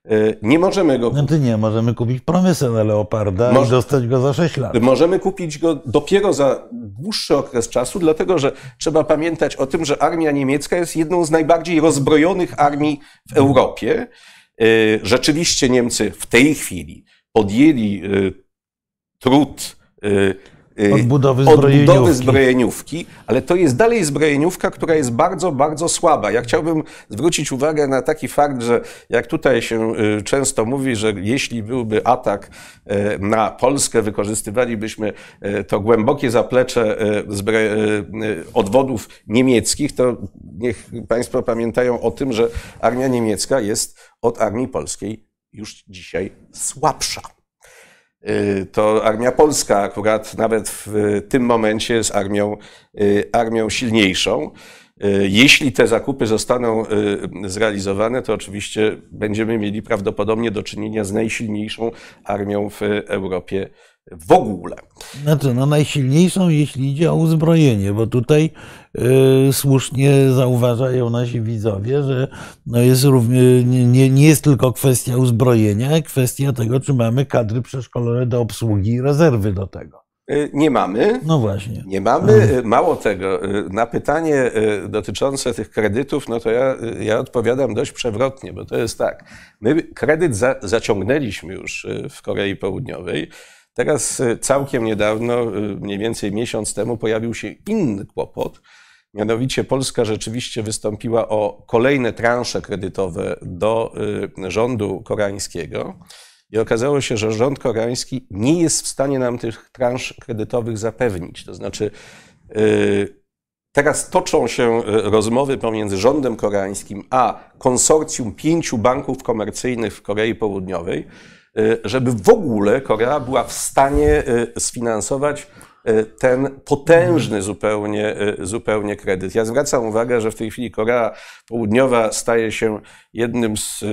E, nie możemy go. No to nie, możemy kupić promysę na Leoparda Moż... i dostać go za 6 lat. Możemy kupić go dopiero za dłuższy okres czasu, dlatego że trzeba pamiętać o tym, że armia niemiecka jest jedną z najbardziej rozbrojonych armii w Europie. E, rzeczywiście Niemcy w tej chwili podjęli e, trud odbudowy zbrojeniówki. odbudowy zbrojeniówki, ale to jest dalej zbrojeniówka, która jest bardzo, bardzo słaba. Ja chciałbym zwrócić uwagę na taki fakt, że jak tutaj się y, często mówi, że jeśli byłby atak y, na Polskę, wykorzystywalibyśmy to głębokie zaplecze odwodów niemieckich, to niech Państwo pamiętają o tym, że armia niemiecka jest od armii polskiej już dzisiaj słabsza. Y, to armia polska akurat nawet w tym momencie jest armią, y, armią silniejszą. Y, jeśli te zakupy zostaną zrealizowane, to oczywiście będziemy mieli prawdopodobnie do czynienia z najsilniejszą armią w Europie w ogóle. Znaczy, no najsilniejszą, jeśli idzie o uzbrojenie, bo tutaj słusznie zauważają nasi widzowie, że no jest równie, nie, nie jest tylko kwestia uzbrojenia, kwestia tego, czy mamy kadry przeszkolone do obsługi i rezerwy do tego. Y, nie mamy. No właśnie. Nie mamy. Mhm. Mało tego, na pytanie dotyczące tych kredytów, no to ja, ja odpowiadam dość przewrotnie, bo to jest tak. My kredyt za, zaciągnęliśmy już w Korei Południowej. Teraz y, całkiem niedawno, y, mniej więcej miesiąc temu, pojawił się inny kłopot. Mianowicie Polska rzeczywiście wystąpiła o kolejne transze kredytowe do y, rządu koreańskiego. I okazało się, że rząd koreański nie jest w stanie nam tych transz kredytowych zapewnić. To znaczy, teraz toczą się rozmowy pomiędzy rządem koreańskim a konsorcjum pięciu banków komercyjnych w Korei Południowej, Y, żeby w ogóle Korea była w stanie y, sfinansować ten potężny zupełnie, zupełnie kredyt. Ja zwracam uwagę, że w tej chwili Korea Południowa staje się jednym z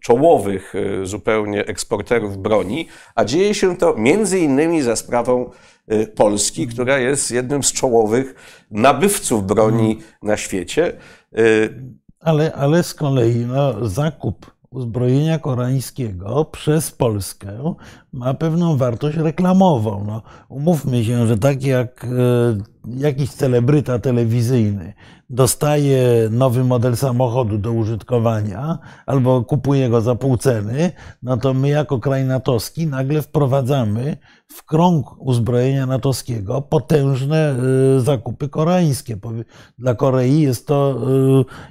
czołowych zupełnie eksporterów broni, a dzieje się to między innymi za sprawą Polski, która jest jednym z czołowych nabywców broni na świecie. Ale, ale z kolei no, zakup uzbrojenia koreańskiego przez Polskę ma pewną wartość reklamową. No, umówmy się, że tak jak e, jakiś celebryta telewizyjny dostaje nowy model samochodu do użytkowania albo kupuje go za pół ceny, no to my jako kraj natowski nagle wprowadzamy w krąg uzbrojenia natowskiego potężne y, zakupy koreańskie. Dla Korei jest to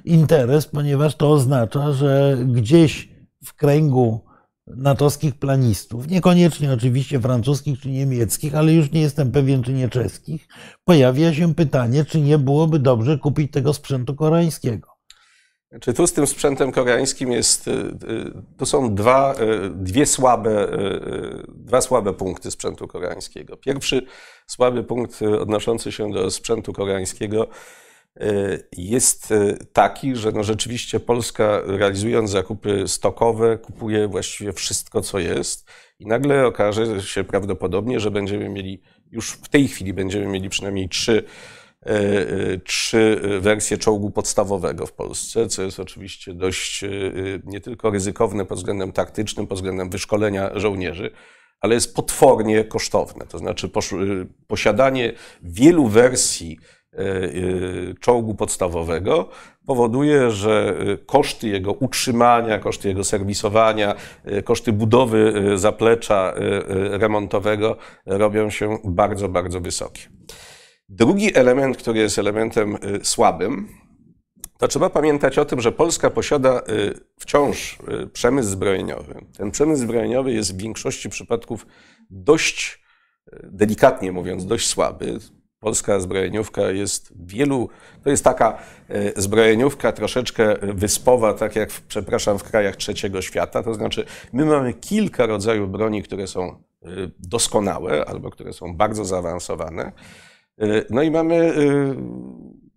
y, interes, ponieważ to oznacza, że gdzieś w kręgu natowskich planistów, niekoniecznie oczywiście francuskich czy niemieckich, ale już nie jestem pewien, czy nie czeskich, pojawia się pytanie, czy nie byłoby dobrze kupić tego sprzętu koreańskiego. Czy tu z tym sprzętem koreańskim jest, y, y, tu są dwa, y, dwie słabe, dwa słabe punkty sprzętu koreańskiego. Pierwszy słaby punkt odnoszący się do sprzętu koreańskiego jest taki, że no rzeczywiście Polska realizując zakupy stokowe kupuje właściwie wszystko, co jest i nagle okaże się prawdopodobnie, że będziemy mieli, już w tej chwili będziemy mieli przynajmniej trzy e, trzy wersje czołgu podstawowego w Polsce, co jest oczywiście dość nie tylko ryzykowne pod względem taktycznym, pod względem wyszkolenia żołnierzy, ale jest potwornie kosztowne. To znaczy posiadanie wielu wersji czołgu podstawowego powoduje, że koszty jego utrzymania, koszty jego serwisowania, koszty budowy zaplecza remontowego robią się bardzo, bardzo wysokie. Drugi element, który jest elementem słabym, to trzeba pamiętać o tym, że Polska posiada wciąż przemysł zbrojeniowy. Ten przemysł zbrojeniowy jest w większości przypadków dość, delikatnie mówiąc, dość słaby. Polska zbrojeniówka jest wielu, to jest taka zbrojeniówka troszeczkę wyspowa, tak jak, przepraszam, w krajach trzeciego świata. To znaczy, my mamy kilka rodzajów broni, które są doskonałe albo które są bardzo zaawansowane. Y, no i mamy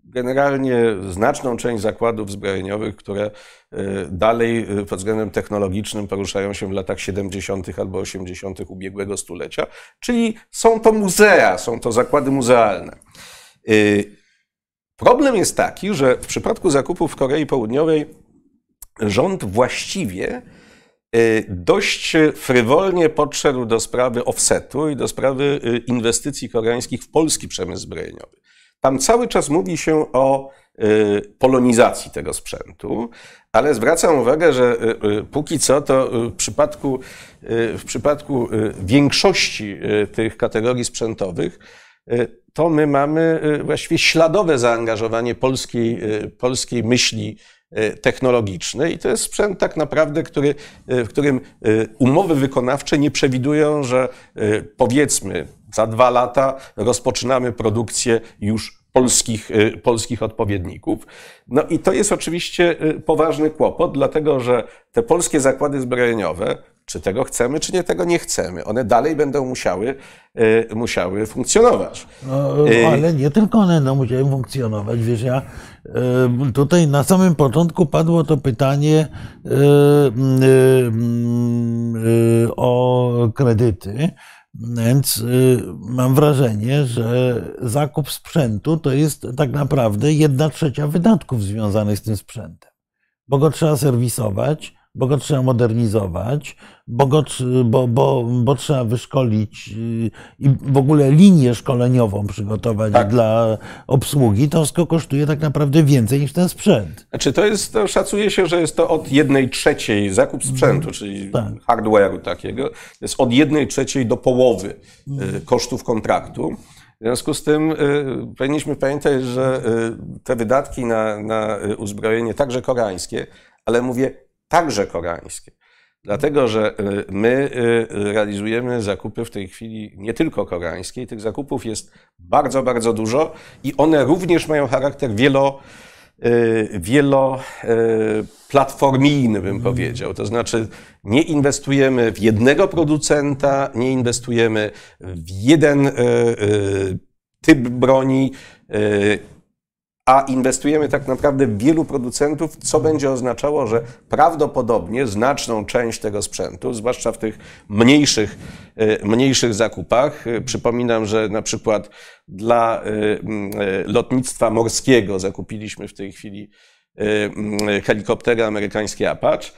generalnie znaczną część zakładów zbrojeniowych, które y, dalej pod względem technologicznym poruszają się w latach 70. albo 80. ubiegłego stulecia, czyli są to muzea, są to zakłady muzealne. Problem jest taki, że w przypadku zakupów w Korei Południowej rząd właściwie Y, dość frywolnie podszedł do sprawy offsetu i do sprawy y, inwestycji koreańskich w polski przemysł zbrojeniowy. Tam cały czas mówi się o y, polonizacji tego sprzętu, ale zwracam uwagę, że póki co to w przypadku, w przypadku większości tych kategorii sprzętowych to my mamy właściwie śladowe zaangażowanie polskiej, polskiej myśli technologiczny i to jest sprzęt tak naprawdę, który, w którym umowy wykonawcze nie przewidują, że powiedzmy za dwa lata rozpoczynamy produkcję już polskich, polskich odpowiedników. No i to jest oczywiście poważny kłopot, dlatego że te polskie zakłady zbrojeniowe czy tego chcemy, czy nie tego nie chcemy. One dalej będą musiały, e, musiały funkcjonować. No, ale nie tylko one będą musiały funkcjonować. Wiesz, ja tutaj na samym początku padło to pytanie o kredyty. Więc mam wrażenie, że zakup sprzętu to jest tak naprawdę jedna trzecia wydatków związanych z tym sprzętem, bo go trzeba serwisować, bo go trzeba modernizować, bo, go, bo, bo, bo trzeba wyszkolić y, i w ogóle linię szkoleniową przygotować tak. dla obsługi, to wszystko kosztuje tak naprawdę więcej niż ten sprzęt. Znaczy to jest, to szacuje się, że jest to od jednej trzeciej zakup sprzętu, mm, czyli tak. hardware'u takiego, jest od jednej trzeciej do połowy mm. kosztów kontraktu. W związku z tym y, powinniśmy pamiętać, że y, te wydatki na, na uzbrojenie, także koreańskie, ale mówię także koreańskie. Dlatego, że y, my y, realizujemy zakupy w tej chwili nie tylko koreańskie, tych zakupów jest bardzo, bardzo dużo i one również mają charakter wielo, wieloplatformijny, bym powiedział. To znaczy, nie inwestujemy w jednego producenta, nie inwestujemy w jeden typ broni, a inwestujemy tak naprawdę w wielu producentów, co będzie oznaczało, że prawdopodobnie znaczną część tego sprzętu, zwłaszcza w tych mniejszych, e, mniejszych zakupach, e, przypominam, że na przykład dla e, lotnictwa morskiego zakupiliśmy w tej chwili helikoptery amerykańskie Apache.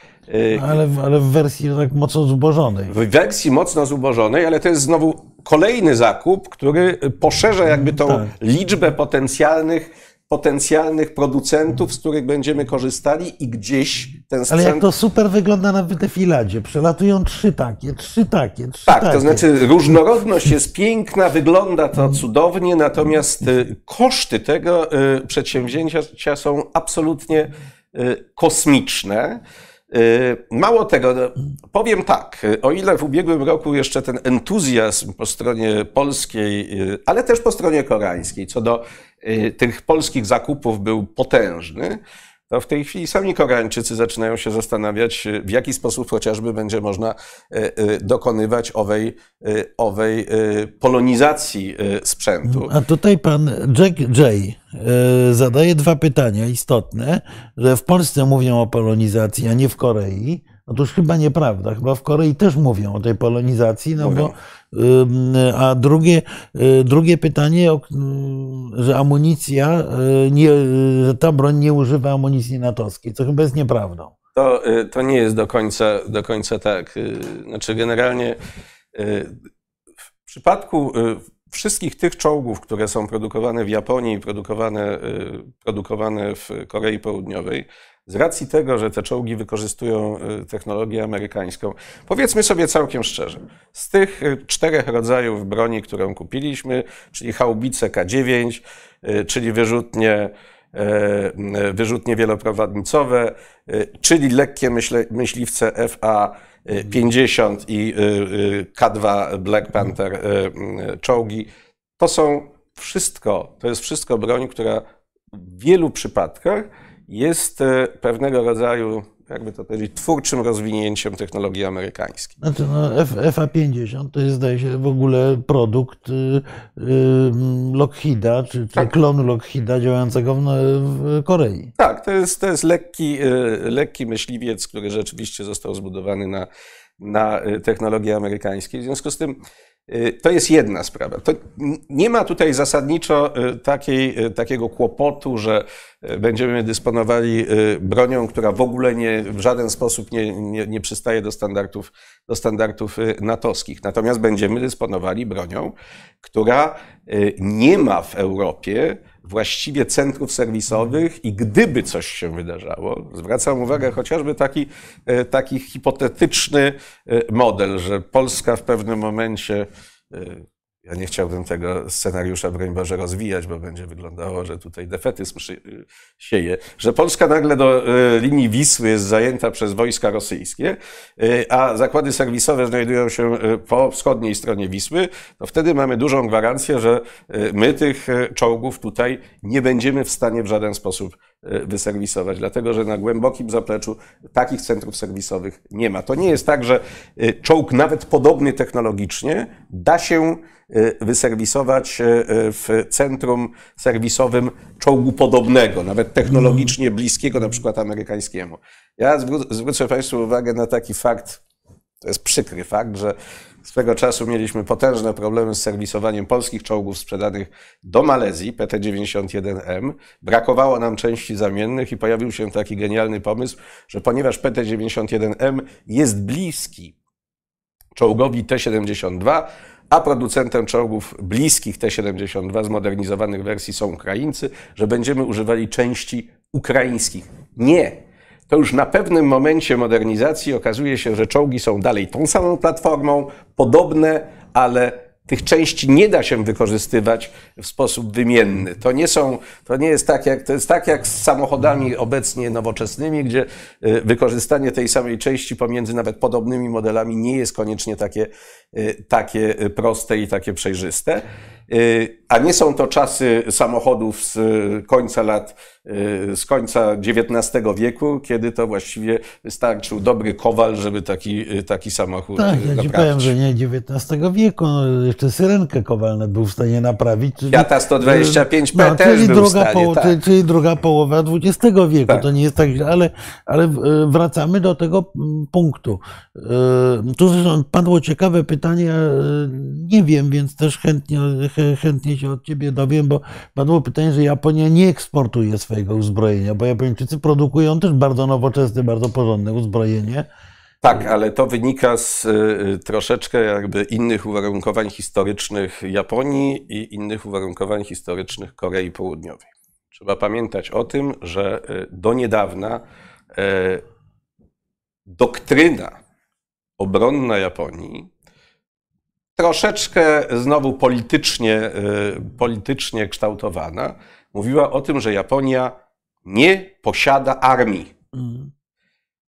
Ale, ale w wersji tak mocno zubożonej. W wersji mocno zubożonej, ale to jest znowu kolejny zakup, który poszerza jakby tą tak. liczbę potencjalnych potencjalnych producentów, z których będziemy korzystali i gdzieś ten sprzęt... Ale jak to super wygląda na defiladzie. Przelatują trzy takie, trzy takie, trzy tak, takie. to znaczy różnorodność jest piękna, wygląda to cudownie, natomiast y, koszty tego y, przedsięwzięcia są absolutnie y, kosmiczne. Mało tego, no, powiem tak, o ile w ubiegłym roku jeszcze ten entuzjazm po stronie polskiej, ale też po stronie koreańskiej co do tych polskich zakupów był potężny, to w tej chwili sami Koreańczycy zaczynają się zastanawiać, y, w jaki sposób chociażby będzie można y, dokonywać owej, owej polonizacji sprzętu. A tutaj pan Jack Jay zadaje dwa pytania istotne, że w Polsce mówią o polonizacji, a nie w Korei. Otóż chyba nieprawda. Chyba w Korei też mówią o tej polonizacji, no mówią. bo a drugie, y, drugie pytanie, że amunicja, y, nie, że ta broń nie używa amunicji natowskiej, co chyba jest nieprawdą. To, y, to nie jest do końca, do końca tak. Znaczy, generalnie w przypadku wszystkich tych czołgów, które są produkowane w Japonii i produkowane, produkowane w Korei Południowej, z racji tego, że te czołgi wykorzystują y, technologię amerykańską, powiedzmy sobie całkiem szczerze, z tych y, czterech rodzajów broni, którą kupiliśmy, czyli haubice K9, y, czyli wyrzutnie, wyrzutnie wieloprowadnicowe, czyli lekkie myśliwce FA-50 i K2 Black Panther czołgi, to są wszystko, to jest wszystko broń, która w wielu przypadkach jest e, pewnego rodzaju, jakby to powiedzieć, twórczym rozwinięciem technologii amerykańskiej. Znaczy, no, FA-50 to jest, zdaje się, w ogóle produkt y, y, Lockheeda, czy, czy tak. klon Lockheeda działającego w, w, Korei. Tak, to jest, to jest lekki, y, lekki myśliwiec, który rzeczywiście został zbudowany na, na technologii amerykańskiej. W związku z tym to jest jedna sprawa. To nie ma tutaj zasadniczo y, takiej, y, takiego kłopotu, że będziemy dysponowali bronią, która w ogóle nie, w żaden sposób nie, nie, nie przystaje do standardów, do standardów natowskich. Natomiast będziemy dysponowali bronią, która nie ma w Europie właściwie centrów serwisowych i gdyby coś się wydarzało, zwracam uwagę chociażby taki, e, taki hipotetyczny e, model, że Polska w pewnym momencie e, ja nie chciałbym tego scenariusza, broń Boże, rozwijać, bo będzie wyglądało, że tutaj defetyzm sieje, że Polska nagle do e, linii Wisły jest zajęta przez wojska rosyjskie, e, a zakłady serwisowe znajdują się e, po wschodniej stronie Wisły, to wtedy mamy dużą gwarancję, że my tych czołgów tutaj nie będziemy w stanie w żaden sposób wyserwisować, dlatego że na głębokim zapleczu takich centrów serwisowych nie ma. To nie jest tak, że czołg nawet podobny technologicznie da się Y, wyserwisować w centrum serwisowym czołgu podobnego, nawet technologicznie bliskiego, na przykład amerykańskiemu. Ja zwrócę Państwu uwagę na taki fakt, to jest przykry fakt, że swego czasu mieliśmy potężne problemy z serwisowaniem polskich czołgów sprzedanych do Malezji, PT-91M. Brakowało nam części zamiennych i pojawił się taki genialny pomysł, że ponieważ PT-91M jest bliski czołgowi T-72, a producentem czołgów bliskich T-72 zmodernizowanych wersji są Ukraińcy, że będziemy używali części ukraińskich. Nie. To już na pewnym momencie modernizacji okazuje się, że czołgi są dalej tą samą platformą, podobne, ale tych części nie da się wykorzystywać w sposób wymienny. To nie są, to nie jest tak jak, to jest tak jak z samochodami obecnie nowoczesnymi, gdzie y, wykorzystanie tej samej części pomiędzy nawet podobnymi modelami nie jest koniecznie takie, y, takie proste i takie przejrzyste. Y, a nie są to czasy samochodów z końca lat, y, z końca XIX wieku, kiedy to właściwie wystarczył dobry kowal, żeby taki, y, taki samochód Tak, ja ci naprawić. powiem, że nie XIX wieku, no, jeszcze syrenkę kowalne był w stanie naprawić. czyli- Fiata 125P no, też czyli był druga w stanie, poło- tak. czyli, druga połowa XX wieku. Tak. To nie jest tak źle, ale, ale wracamy do tego punktu. Tu zresztą padło ciekawe pytanie, nie wiem, więc też chętnie, chę- chętnie się od ciebie dowiem, bo padło pytanie, że Japonia nie eksportuje swojego uzbrojenia, bo Japończycy produkują też bardzo nowoczesne, bardzo porządne uzbrojenie. Tak, ale to wynika z y, troszeczkę jakby innych uwarunkowań historycznych Japonii i innych uwarunkowań historycznych Korei Południowej. Trzeba pamiętać o tym, że y, do niedawna e, doktryna obronna Japonii troszeczkę znowu politycznie, y, politycznie kształtowana, mówiła o tym, że Japonia nie posiada armii. Mm.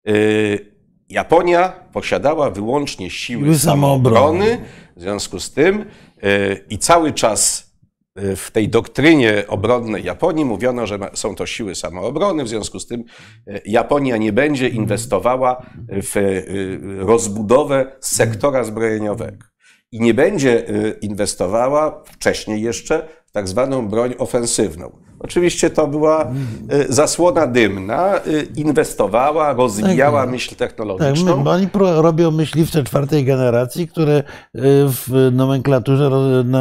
Y, Japonia posiadała wyłącznie siły Siły samoobrony. samoobrony, w związku z tym y, i cały czas w tej doktrynie obronnej Japonii mówiono, że są to siły samoobrony, w związku z tym Japonia nie będzie inwestowała w rozbudowę sektora zbrojeniowego i nie będzie y, inwestowała wcześniej jeszcze w tak zwaną broń ofensywną. Oczywiście to była y, zasłona dymna, y, inwestowała, rozwijała Tak. myśl Tak, technologiczną. bo oni robią myśliwce czwartej generacji, które w nomenklaturze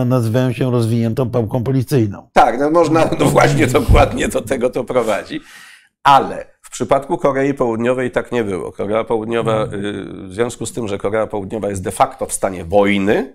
nazywają się rozwiniętą pałką policyjną. Tak, no można, no właśnie dokładnie do tego to prowadzi. Ale w przypadku Korei Południowej tak nie było. Korea Południowa, y, w związku z tym, że Korea Południowa jest de facto w stanie wojny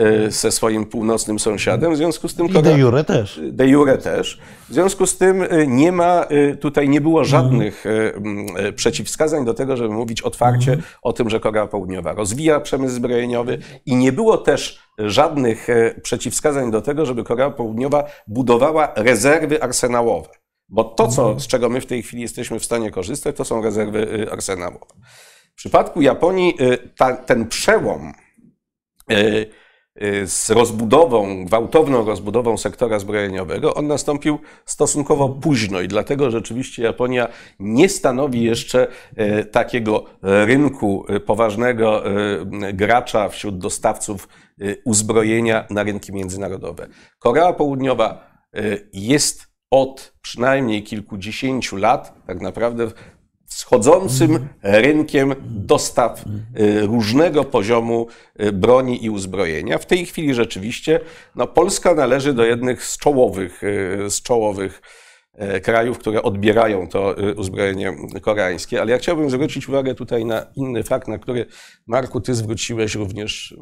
y, ze swoim północnym sąsiadem, w związku z tym I Korea, de jure też. de jure też. W związku z tym y, nie ma, tutaj nie było żadnych y, mm, przeciwwskazań do tego, żeby mówić otwarcie o tym, że Korea Południowa rozwija przemysł zbrojeniowy i nie było też żadnych przeciwwskazań do tego, żeby Korea Południowa budowała rezerwy arsenałowe. Bo to, co, z czego my w tej chwili jesteśmy w stanie korzystać, to są rezerwy y, arsenałowe. W przypadku Japonii y, ta, ten przełom y, z rozbudową, gwałtowną rozbudową sektora zbrojeniowego, on nastąpił stosunkowo późno i dlatego rzeczywiście Japonia nie stanowi jeszcze takiego rynku poważnego gracza wśród dostawców uzbrojenia na rynki międzynarodowe. Korea Południowa jest od przynajmniej kilkudziesięciu lat tak naprawdę wschodzącym rynkiem dostaw y, różnego poziomu y, broni i uzbrojenia. W tej chwili rzeczywiście no, Polska należy do jednych z czołowych, y, z czołowych krajów, które odbierają to uzbrojenie koreańskie. Ale ja chciałbym zwrócić uwagę tutaj na inny fakt, na który Marku, ty zwróciłeś również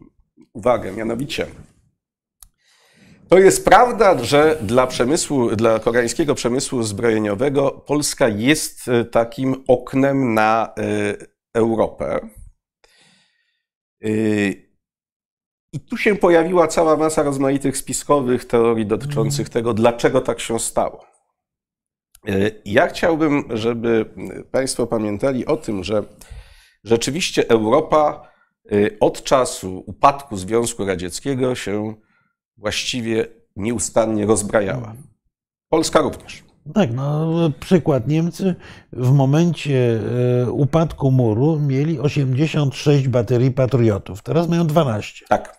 uwagę, mianowicie to jest prawda, że dla przemysłu, dla koreańskiego przemysłu zbrojeniowego Polska jest e, takim oknem na e, Europę. E, I tu się pojawiła cała masa rozmaitych spiskowych teorii dotyczących tego, dlaczego tak się stało. Ja chciałbym, żeby Państwo pamiętali o tym, że rzeczywiście Europa od czasu upadku Związku Radzieckiego się właściwie nieustannie rozbrajała. Polska również. Tak, no przykład. Niemcy w momencie e, upadku muru mieli 86 baterii patriotów. Teraz mają 12. Tak.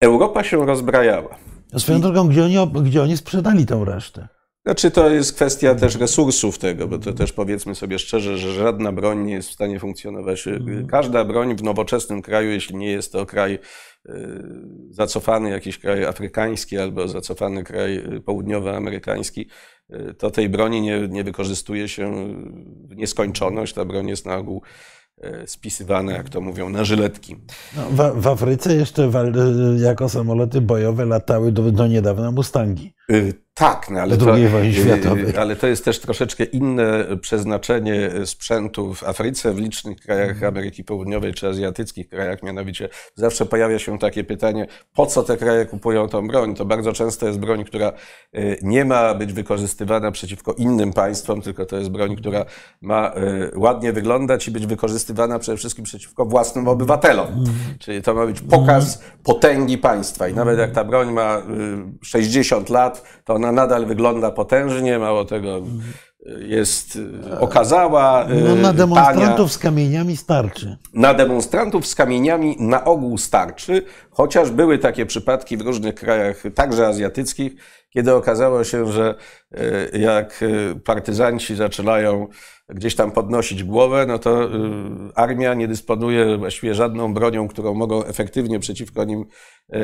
Europa się rozbrajała. Swoją drogą, gdzie oni, gdzie oni sprzedali tą resztę? Znaczy, to jest kwestia też resursów tego, bo to też powiedzmy sobie szczerze, że żadna broń nie jest w stanie funkcjonować. Każda broń w nowoczesnym kraju, jeśli nie jest to kraj y, zacofany, jakiś kraj afrykański albo zacofany kraj y, południowoamerykański, y, to tej broni nie, nie wykorzystuje się w nieskończoność. Ta broń jest na ogół y, spisywana, jak to mówią, na żyletki. No, w, w Afryce jeszcze jako samoloty bojowe latały do, do niedawna Mustangi. Y, tak, no ale, to, y, światowej. ale to jest też troszeczkę inne przeznaczenie sprzętu w Afryce, w licznych krajach Mhm. Ameryki Południowej czy azjatyckich krajach. Mianowicie zawsze pojawia się takie pytanie, po co te kraje kupują tą broń? To bardzo często jest broń, która y, nie ma być wykorzystywana przeciwko innym państwom, tylko to jest broń, która ma y, ładnie wyglądać i być wykorzystywana przede wszystkim przeciwko własnym obywatelom. Mhm. Czyli to ma być pokaz potęgi państwa. I nawet jak ta broń ma y, 60 lat, to ona nadal wygląda potężnie, mało tego jest y, okazała, y, No, na tania. demonstrantów z kamieniami starczy. Na demonstrantów z kamieniami na ogół starczy, chociaż były takie przypadki w różnych krajach, także azjatyckich, kiedy okazało się, że y, jak partyzanci zaczynają gdzieś tam podnosić głowę, no to armia nie dysponuje właściwie żadną bronią, którą mogą efektywnie przeciwko nim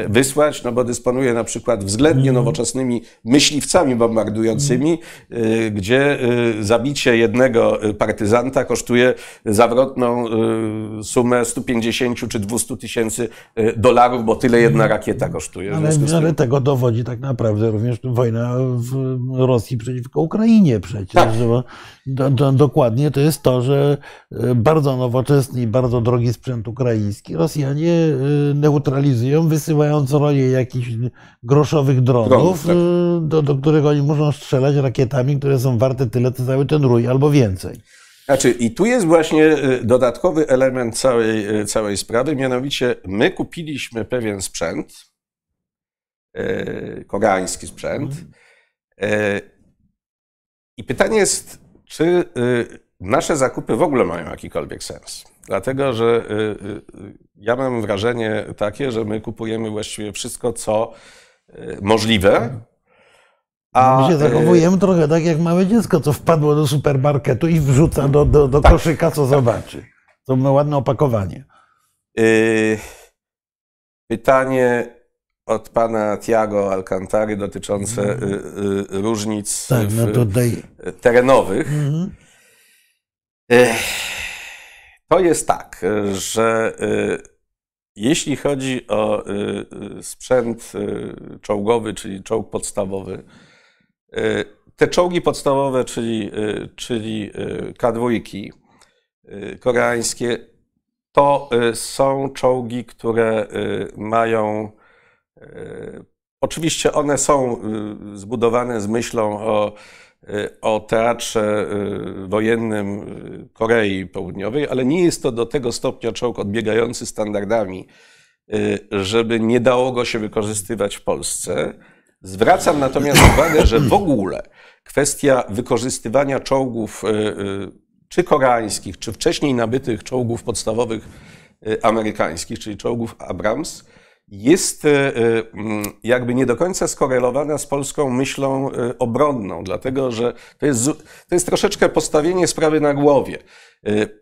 wysłać, no bo dysponuje na przykład względnie nowoczesnymi myśliwcami bombardującymi, y, gdzie y, zabicie jednego partyzanta kosztuje zawrotną sumę 150 czy 200 tysięcy dolarów, bo tyle jedna rakieta kosztuje. Ale, ale tego dowodzi tak naprawdę również wojna w Rosji przeciwko Ukrainie przecież. Tak. do, do, dokładnie to jest to, że e, bardzo nowoczesny i bardzo drogi sprzęt ukraiński Rosjanie e, neutralizują, wysyłając roje jakichś groszowych dronów, Dronów, tak. e, do, do których oni muszą strzelać rakietami, które są warte tyle, co cały ten rój, albo więcej. Znaczy, i tu jest właśnie y, dodatkowy element całej, y, całej sprawy, mianowicie my kupiliśmy pewien sprzęt, y, koreański sprzęt. y, I pytanie jest, czy y, nasze zakupy w ogóle mają jakikolwiek sens? Dlatego, że y, y, ja mam wrażenie takie, że my kupujemy właściwie wszystko, co y, możliwe. My się zachowujemy trochę tak jak małe dziecko, co wpadło do supermarketu i wrzuca do, do, do Tak. koszyka, co zobaczy. To ma ładne opakowanie. Pytanie od pana Tiago Alcantary dotyczące y, różnic Tak, no w- tutaj. terenowych. Mhm. To jest tak, że y, jeśli chodzi o y, y, sprzęt y, czołgowy, czyli czołg podstawowy, y, te czołgi podstawowe, czyli, y, czyli y, K2 y, koreańskie, to y, są czołgi, które y, mają. y, Oczywiście one są y, zbudowane z myślą o, y, o teatrze y, wojennym y, Korei Południowej, ale nie jest to do tego stopnia czołg odbiegający standardami, y, żeby nie dało go się wykorzystywać w Polsce. Zwracam natomiast (coughs) uwagę, że w ogóle kwestia wykorzystywania czołgów y, y, czy koreańskich, czy wcześniej nabytych czołgów podstawowych y, amerykańskich, czyli czołgów Abrams, jest y, y, mm, jakby nie do końca skorelowana z polską myślą y, obronną, dlatego że to jest, to jest troszeczkę postawienie sprawy na głowie.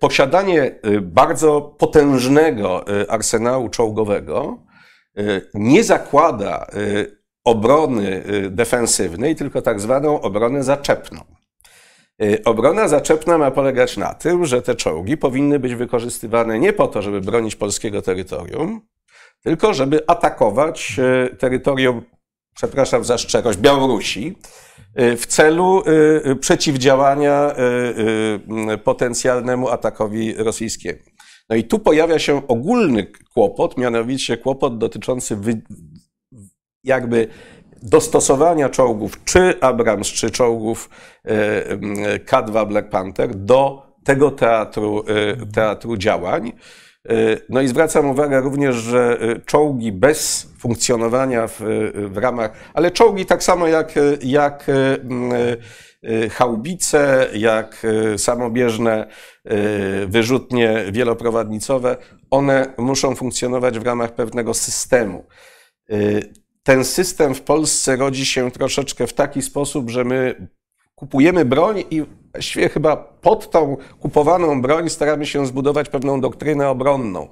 Posiadanie bardzo potężnego arsenału czołgowego nie zakłada obrony defensywnej, tylko tak zwaną obronę zaczepną. Obrona zaczepna ma polegać na tym, że te czołgi powinny być wykorzystywane nie po to, żeby bronić polskiego terytorium, tylko żeby atakować e, terytorium, przepraszam za szczerość, Białorusi e, w celu e, przeciwdziałania potencjalnemu atakowi rosyjskiemu. No i tu pojawia się ogólny kłopot, mianowicie kłopot dotyczący wy, jakby dostosowania czołgów, czy Abrams, czy czołgów e, m, K2 Black Panther do tego teatru, teatru działań. E, No i zwracam uwagę również, że e, czołgi bez funkcjonowania w, w ramach, ale czołgi tak samo jak, e, jak haubice, jak samobieżne wyrzutnie wieloprowadnicowe, one muszą funkcjonować w ramach pewnego systemu. Ten system w Polsce rodzi się troszeczkę w taki sposób, że my kupujemy broń i właściwie chyba pod tą kupowaną broń staramy się zbudować pewną doktrynę obronną.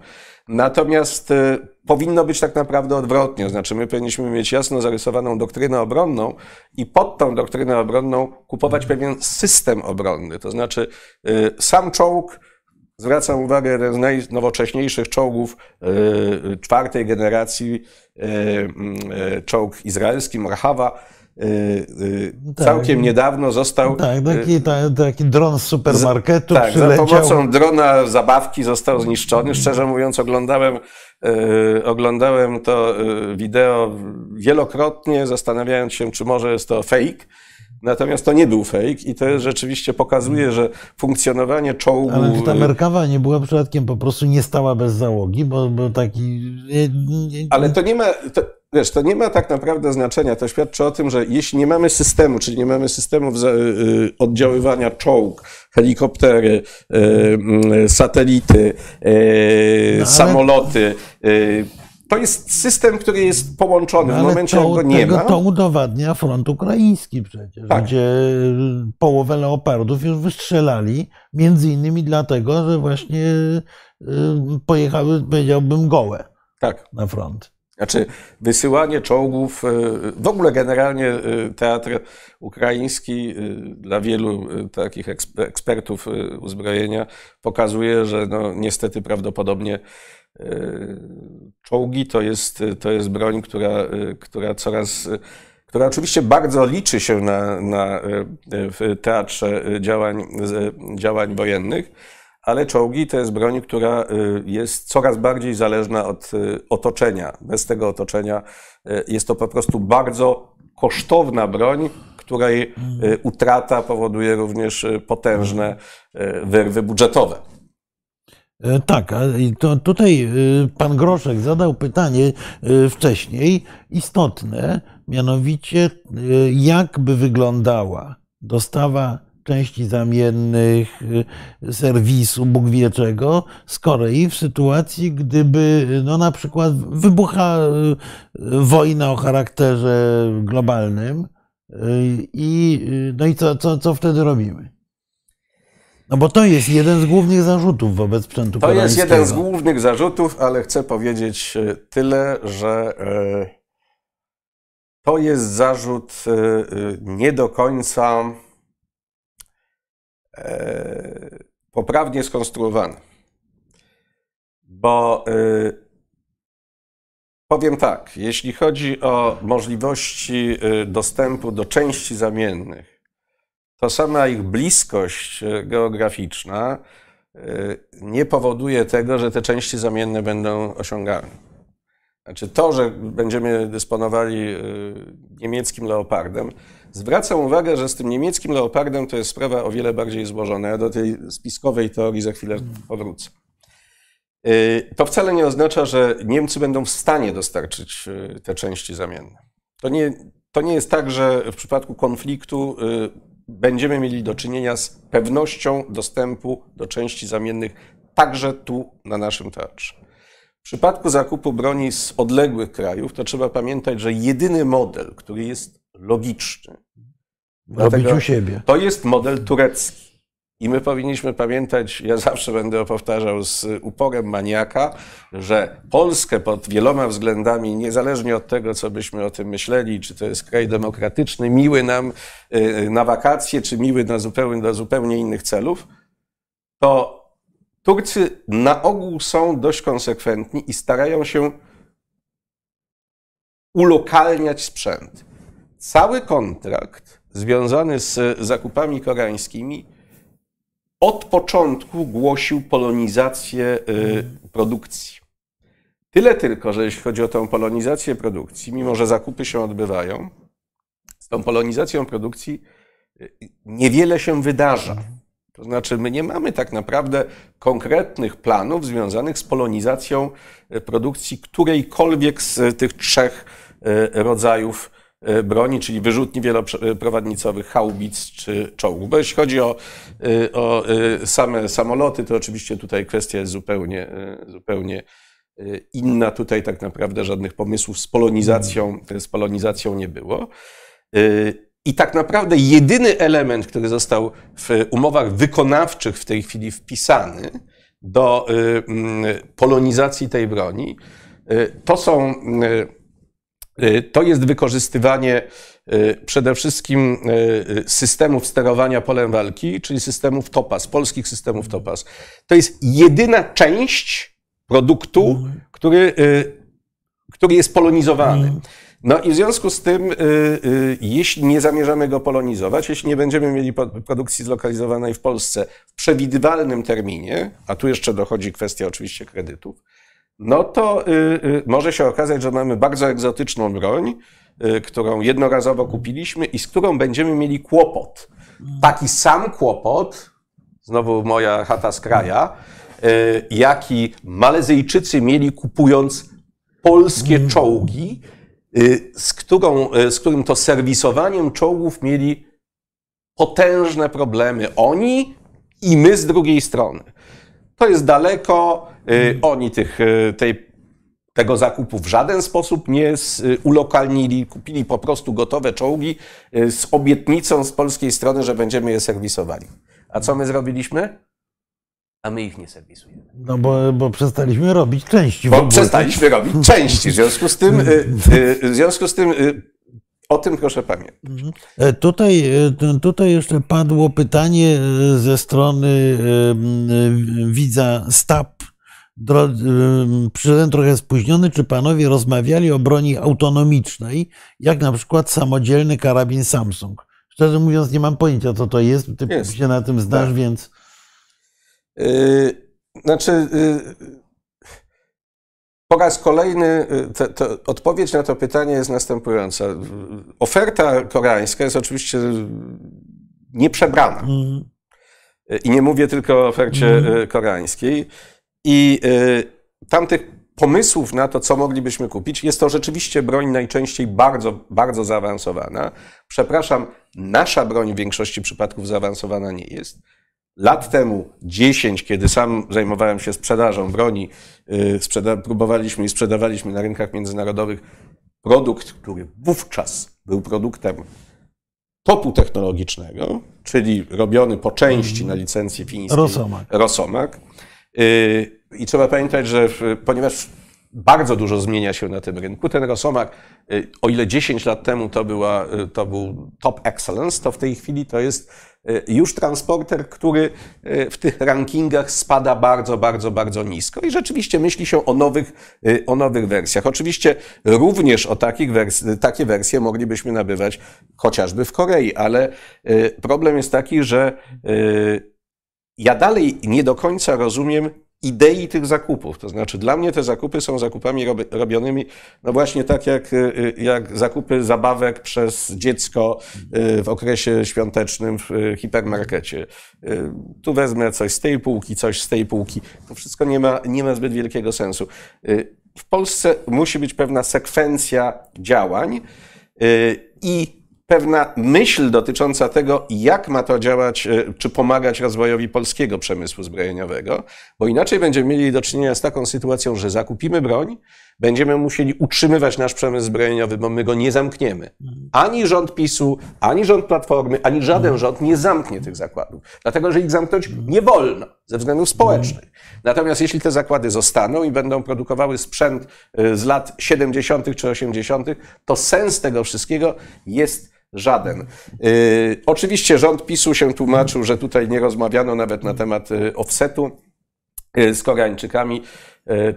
Natomiast e, powinno być tak naprawdę odwrotnie. Znaczy, my powinniśmy mieć jasno zarysowaną doktrynę obronną i pod tą doktrynę obronną kupować pewien system obronny. To znaczy, e, sam czołg, zwracam uwagę, jeden z najnowocześniejszych czołgów e, czwartej generacji, czołg izraelski, Marhawa, tak. całkiem niedawno został. Tak, taki, ta, taki dron z supermarketu. Tak, przyleciał. za pomocą drona zabawki został zniszczony. Szczerze mówiąc, oglądałem, oglądałem to wideo wielokrotnie, zastanawiając się, czy może jest to fake. Natomiast to nie był fake i to rzeczywiście pokazuje, że funkcjonowanie czołgu... Ale ta Merkawa nie była przypadkiem, po prostu nie stała bez załogi, bo, bo taki... Ale to nie ma... To, wiesz, to nie ma tak naprawdę znaczenia. To świadczy o tym, że jeśli nie mamy systemu, czyli nie mamy systemów y, y, oddziaływania czołg, helikoptery, y, satelity, no, samoloty, to jest system, który jest połączony. W momencie, to, jak go nie tego, ma. To udowadnia front ukraiński przecież, tak. gdzie połowę leopardów już wystrzelali, między innymi dlatego, że właśnie y, pojechały, powiedziałbym, gołe tak. na front. Znaczy, wysyłanie czołgów, y, w ogóle generalnie y, teatr ukraiński dla wielu takich ekspertów uzbrojenia pokazuje, że no, niestety prawdopodobnie Czołgi to jest, to jest broń, która, która coraz, która oczywiście bardzo liczy się na, na, w teatrze działań, działań wojennych, ale czołgi to jest broń, która jest coraz bardziej zależna od otoczenia. Bez tego otoczenia jest to po prostu bardzo kosztowna broń, której utrata powoduje również potężne wyrwy budżetowe. E, tak, to tutaj e, pan Groszek zadał pytanie e, wcześniej istotne, mianowicie jak by wyglądała dostawa części zamiennych, serwisu Bóg wie czego z Korei w sytuacji, gdyby no na przykład wybucha wojna o charakterze globalnym i, no i co, co, co wtedy robimy? No bo to jest jeden z głównych zarzutów wobec sprzętu To jest jeden z głównych zarzutów, ale chcę powiedzieć e, tyle, że e, to jest zarzut e, nie do końca poprawnie skonstruowany. Bo powiem tak, jeśli chodzi o możliwości dostępu do części zamiennych, to sama ich bliskość e, geograficzna e, nie powoduje tego, że te części zamienne będą osiągalne. Znaczy to, że będziemy dysponowali e, niemieckim leopardem, zwracam uwagę, że z tym niemieckim leopardem to jest sprawa o wiele bardziej złożona. Ja do tej spiskowej teorii za chwilę powrócę. To wcale nie oznacza, że Niemcy będą w stanie dostarczyć te części zamienne. To nie, to nie jest tak, że w przypadku konfliktu będziemy mieli do czynienia z pewnością dostępu do części zamiennych także tu na naszym teatrze. W przypadku zakupu broni z odległych krajów, to trzeba pamiętać, że jedyny model, który jest logiczny, robić u siebie. To jest model turecki. I my powinniśmy pamiętać, ja zawsze będę powtarzał z uporem maniaka, że Polskę pod wieloma względami, niezależnie od tego, co byśmy o tym myśleli, czy to jest kraj demokratyczny, miły nam y, na wakacje, czy miły na zupełnie, do zupełnie innych celów, to Turcy na ogół są dość konsekwentni i starają się ulokalniać sprzęt. Cały kontrakt związany z zakupami koreańskimi od początku głosił polonizację y, produkcji. Tyle tylko, że jeśli chodzi o tę polonizację produkcji, mimo że zakupy się odbywają, z tą polonizacją produkcji y, niewiele się wydarza. To znaczy, my nie mamy tak naprawdę konkretnych planów związanych z polonizacją y, produkcji którejkolwiek z tych trzech rodzajów broni, czyli wyrzutni wieloprowadnicowych, haubic czy czołgów. Bo jeśli chodzi o, e, o e, same samoloty, to oczywiście tutaj kwestia jest zupełnie, zupełnie inna. Tutaj tak naprawdę żadnych pomysłów z polonizacją, z polonizacją nie było. I tak naprawdę jedyny element, który został w umowach wykonawczych w tej chwili wpisany do polonizacji tej broni, to są to jest wykorzystywanie y, przede wszystkim y, systemów sterowania polem walki, czyli systemów TOPAS, polskich systemów TOPAS. To jest jedyna część produktu, mhm. który, który jest polonizowany. Mhm. No i w związku z tym, y, y, jeśli nie zamierzamy go polonizować, jeśli nie będziemy mieli produkcji zlokalizowanej w Polsce w przewidywalnym terminie, a tu jeszcze dochodzi kwestia oczywiście kredytów, no to y, może się okazać, że mamy bardzo egzotyczną broń, którą jednorazowo kupiliśmy i z którą będziemy mieli kłopot. Taki sam kłopot, znowu moja chata z kraja, jaki Malezyjczycy mieli kupując polskie czołgi, Y, z, którą, y, z którym to serwisowaniem czołgów mieli potężne problemy. Oni i my z drugiej strony. To jest daleko. Y, oni tych, tej, tego zakupu w żaden sposób nie ulokalnili. Kupili po prostu gotowe czołgi z obietnicą z polskiej strony, że będziemy je serwisowali. A co my zrobiliśmy? a my ich nie serwisujemy. No bo, bo przestaliśmy robić części. Bo przestaliśmy robić części. W związku z tym, y, y, w związku z tym y, o tym proszę pamiętać. Mhm. E, tutaj, e, tutaj jeszcze padło pytanie e, ze strony widza STAP. Przyszedłem trochę spóźniony. Czy panowie rozmawiali o broni autonomicznej, jak na przykład samodzielny karabin Samsung? Szczerze mówiąc, nie mam pojęcia, co to jest. Ty jest. się na tym znasz, tak. więc. Yy, znaczy, yy, po raz kolejny to, to odpowiedź na to pytanie jest następująca. Oferta koreańska jest oczywiście nieprzebrana. Mm. I nie mówię tylko o ofercie mm. koreańskiej. I tamtych pomysłów na to, co moglibyśmy kupić, jest to rzeczywiście broń najczęściej bardzo, bardzo zaawansowana. Przepraszam, nasza broń w większości przypadków zaawansowana nie jest lat temu, 10, kiedy sam zajmowałem się sprzedażą broni, y, sprzeda próbowaliśmy i sprzedawaliśmy na rynkach międzynarodowych produkt, który wówczas był produktem topu technologicznego, czyli robiony po części na licencji fińskiej Rosomak. Rosomak. Y, I trzeba pamiętać, że ponieważ bardzo dużo zmienia się na tym rynku. Ten Rosomak, y, o ile 10 lat temu to, była, to był top excellence, to w tej chwili to jest już transporter, który y, w tych rankingach spada bardzo, bardzo, bardzo nisko. I rzeczywiście myśli się o nowych, y, o nowych wersjach. Oczywiście również o takich wers takie wersje moglibyśmy nabywać chociażby w Korei, ale problem jest taki, że ja dalej nie do końca rozumiem, idei tych zakupów. To znaczy, dla mnie te zakupy są zakupami robionymi, no właśnie tak jak, y, y, jak zakupy zabawek przez dziecko y, w okresie świątecznym w hipermarkecie. Tu wezmę coś z tej półki, coś z tej półki. To wszystko nie ma, nie ma zbyt wielkiego sensu. W Polsce musi być pewna sekwencja działań i pewna myśl dotycząca tego, jak ma to działać, e, czy pomagać rozwojowi polskiego przemysłu zbrojeniowego, bo inaczej będziemy mieli do czynienia z taką sytuacją, że zakupimy broń, będziemy musieli utrzymywać nasz przemysł zbrojeniowy, bo my go nie zamkniemy. Ani rząd PiSu, ani rząd Platformy, ani żaden rząd nie zamknie tych zakładów, dlatego że ich zamknąć nie wolno ze względów społecznych. Natomiast jeśli te zakłady zostaną i będą produkowały sprzęt e, z lat 70. czy 80., to sens tego wszystkiego jest Żaden. Y, oczywiście rząd PiSu się tłumaczył, że tutaj nie rozmawiano nawet na temat y, offsetu y, z Koreańczykami,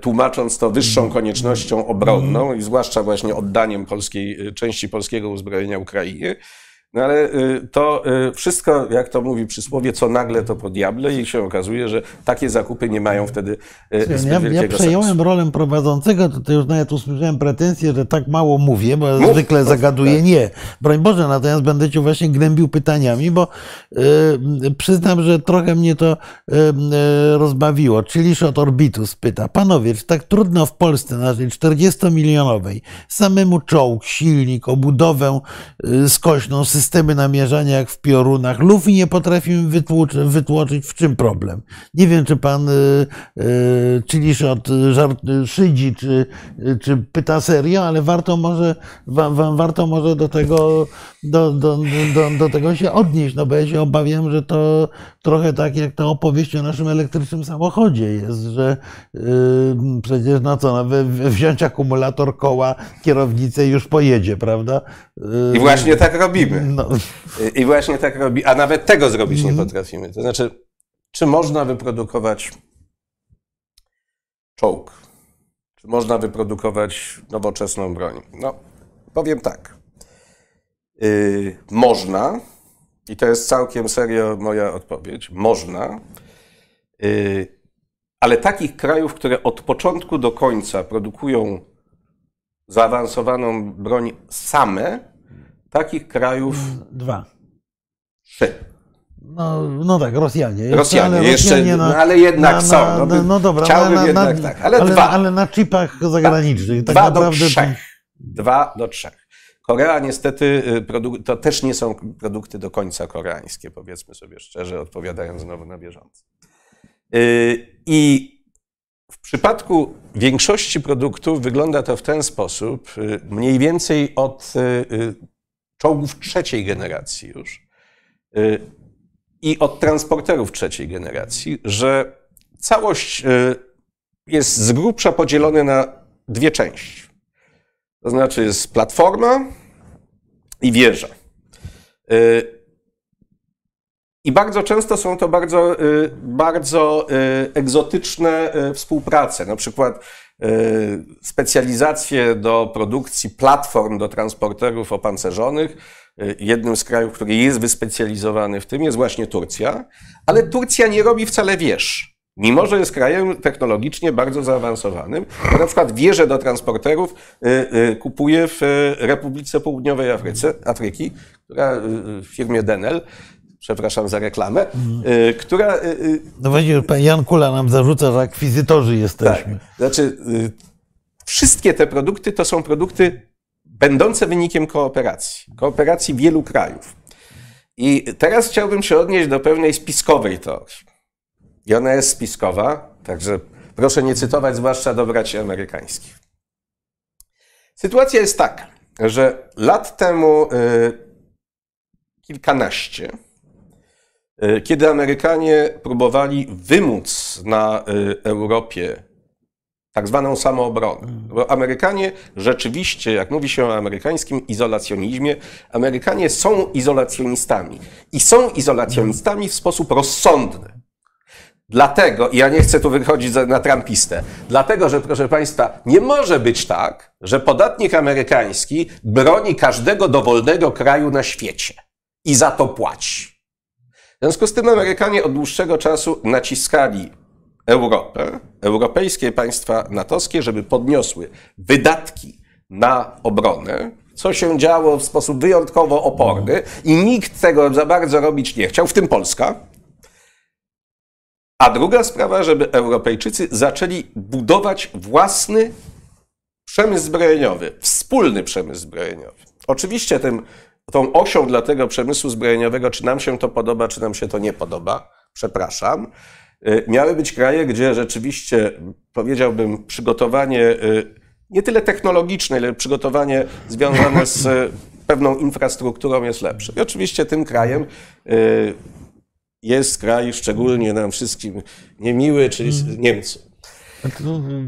tłumacząc to wyższą koniecznością obronną i zwłaszcza właśnie oddaniem polskiej, części polskiego uzbrojenia Ukrainie. No ale y, to y, wszystko, jak to mówi przysłowie, co nagle to po diable i się okazuje, że takie zakupy nie mają wtedy y, zbyt ja, ja przejąłem sensu. rolę prowadzącego, to, to już nawet usłyszałem pretensję, że tak mało mówię, bo Mów, zwykle zagaduję tak. nie. Broń Boże, natomiast będę cię właśnie gnębił pytaniami, bo y, przyznam, że trochę mnie to y, y, rozbawiło. Czyli od Orbitus pyta, panowie, czy tak trudno w Polsce, naszej 40-milionowej, samemu czołg, silnik, obudowę skośną, systemy namierzania jak w piorunach. Lufi nie potrafimy wytłoczyć, wytłoczyć, w czym problem. Nie wiem, czy pan y, y, Czyliszot żart, szydzi, czy, czy pyta serio, ale warto może, wa, warto może do, tego, do, do, do, do tego się odnieść, no bo ja się obawiam, że to trochę tak jak ta opowieść o naszym elektrycznym samochodzie jest, że y, przecież no co, no, wziąć akumulator koła, kierownicę już pojedzie, prawda? Y, I właśnie tak robimy. No. I właśnie tak robi, a nawet tego zrobić nie mhm. potrafimy. To znaczy, czy można wyprodukować czołg? Czy można wyprodukować nowoczesną broń? No, Powiem tak. Yy, można, i to jest całkiem serio moja odpowiedź, można, yy, ale takich krajów, które od początku do końca produkują zaawansowaną broń same, takich krajów Dwa. trzy. No, no tak, Rosjanie. Jeszcze, Rosjanie, ale jeszcze, Rosjanie no, ale jednak na, są. na, No, no, no dobra, chciałbym na, jednak na, tak, ale ale, dwa. ale na chipach zagranicznych. Tak Dwa do naprawdę to- trzech. Dwa do trzech. Korea niestety, y, to też nie są produkty do końca koreańskie, powiedzmy sobie szczerze, odpowiadając znowu na bieżąco. Y, I w przypadku większości produktów wygląda to w ten sposób, y, mniej więcej od czołgów trzeciej generacji już i od transporterów trzeciej generacji, że całość jest z grubsza podzielona na dwie części. To znaczy jest platforma i wieża. Y, I bardzo często są to bardzo, y, bardzo y, egzotyczne współprace. Na przykład specjalizacje do produkcji platform do transporterów opancerzonych. Jednym z krajów, który jest wyspecjalizowany w tym, jest właśnie Turcja. Ale Turcja nie robi wcale wież. Mimo, że jest krajem technologicznie bardzo zaawansowanym, to na przykład wieże do transporterów y, y, kupuje w y, Republice Południowej Afryce, Afryki, która w firmie Denel, przepraszam za reklamę, która No właśnie, pan Jan Kula nam zarzuca, że akwizytorzy tak, jesteśmy. znaczy y, wszystkie te produkty to są produkty będące wynikiem kooperacji, kooperacji wielu krajów. I teraz chciałbym się odnieść do pewnej spiskowej teorii. I ona jest spiskowa, także proszę nie cytować, zwłaszcza do braci amerykańskich. Sytuacja jest taka, że lat temu y, kilkanaście, y, kiedy Amerykanie próbowali wymóc na y, Europie tak zwaną samoobronę. Bo Amerykanie rzeczywiście, jak mówi się o amerykańskim izolacjonizmie, Amerykanie są izolacjonistami. I są izolacjonistami w sposób rozsądny. Dlatego, ja nie chcę tu wychodzić na trampistę, dlatego, że proszę Państwa, nie może być tak, że podatnik amerykański broni każdego dowolnego kraju na świecie i za to płaci. W związku z tym Amerykanie od dłuższego czasu naciskali Europę, europejskie państwa natowskie, żeby podniosły wydatki na obronę, co się działo w sposób wyjątkowo oporny i nikt tego za bardzo robić nie chciał, w tym Polska. A druga sprawa, żeby Europejczycy zaczęli budować własny przemysł zbrojeniowy, wspólny przemysł zbrojeniowy. Oczywiście tym, tą osią dla tego przemysłu zbrojeniowego, czy nam się to podoba, czy nam się to nie podoba, przepraszam, y, miały być kraje, gdzie rzeczywiście, powiedziałbym, przygotowanie y, nie tyle technologiczne, ile przygotowanie związane z y, pewną infrastrukturą jest lepsze. I oczywiście tym krajem jest kraj szczególnie nam wszystkim niemiły, czyli Niemcy.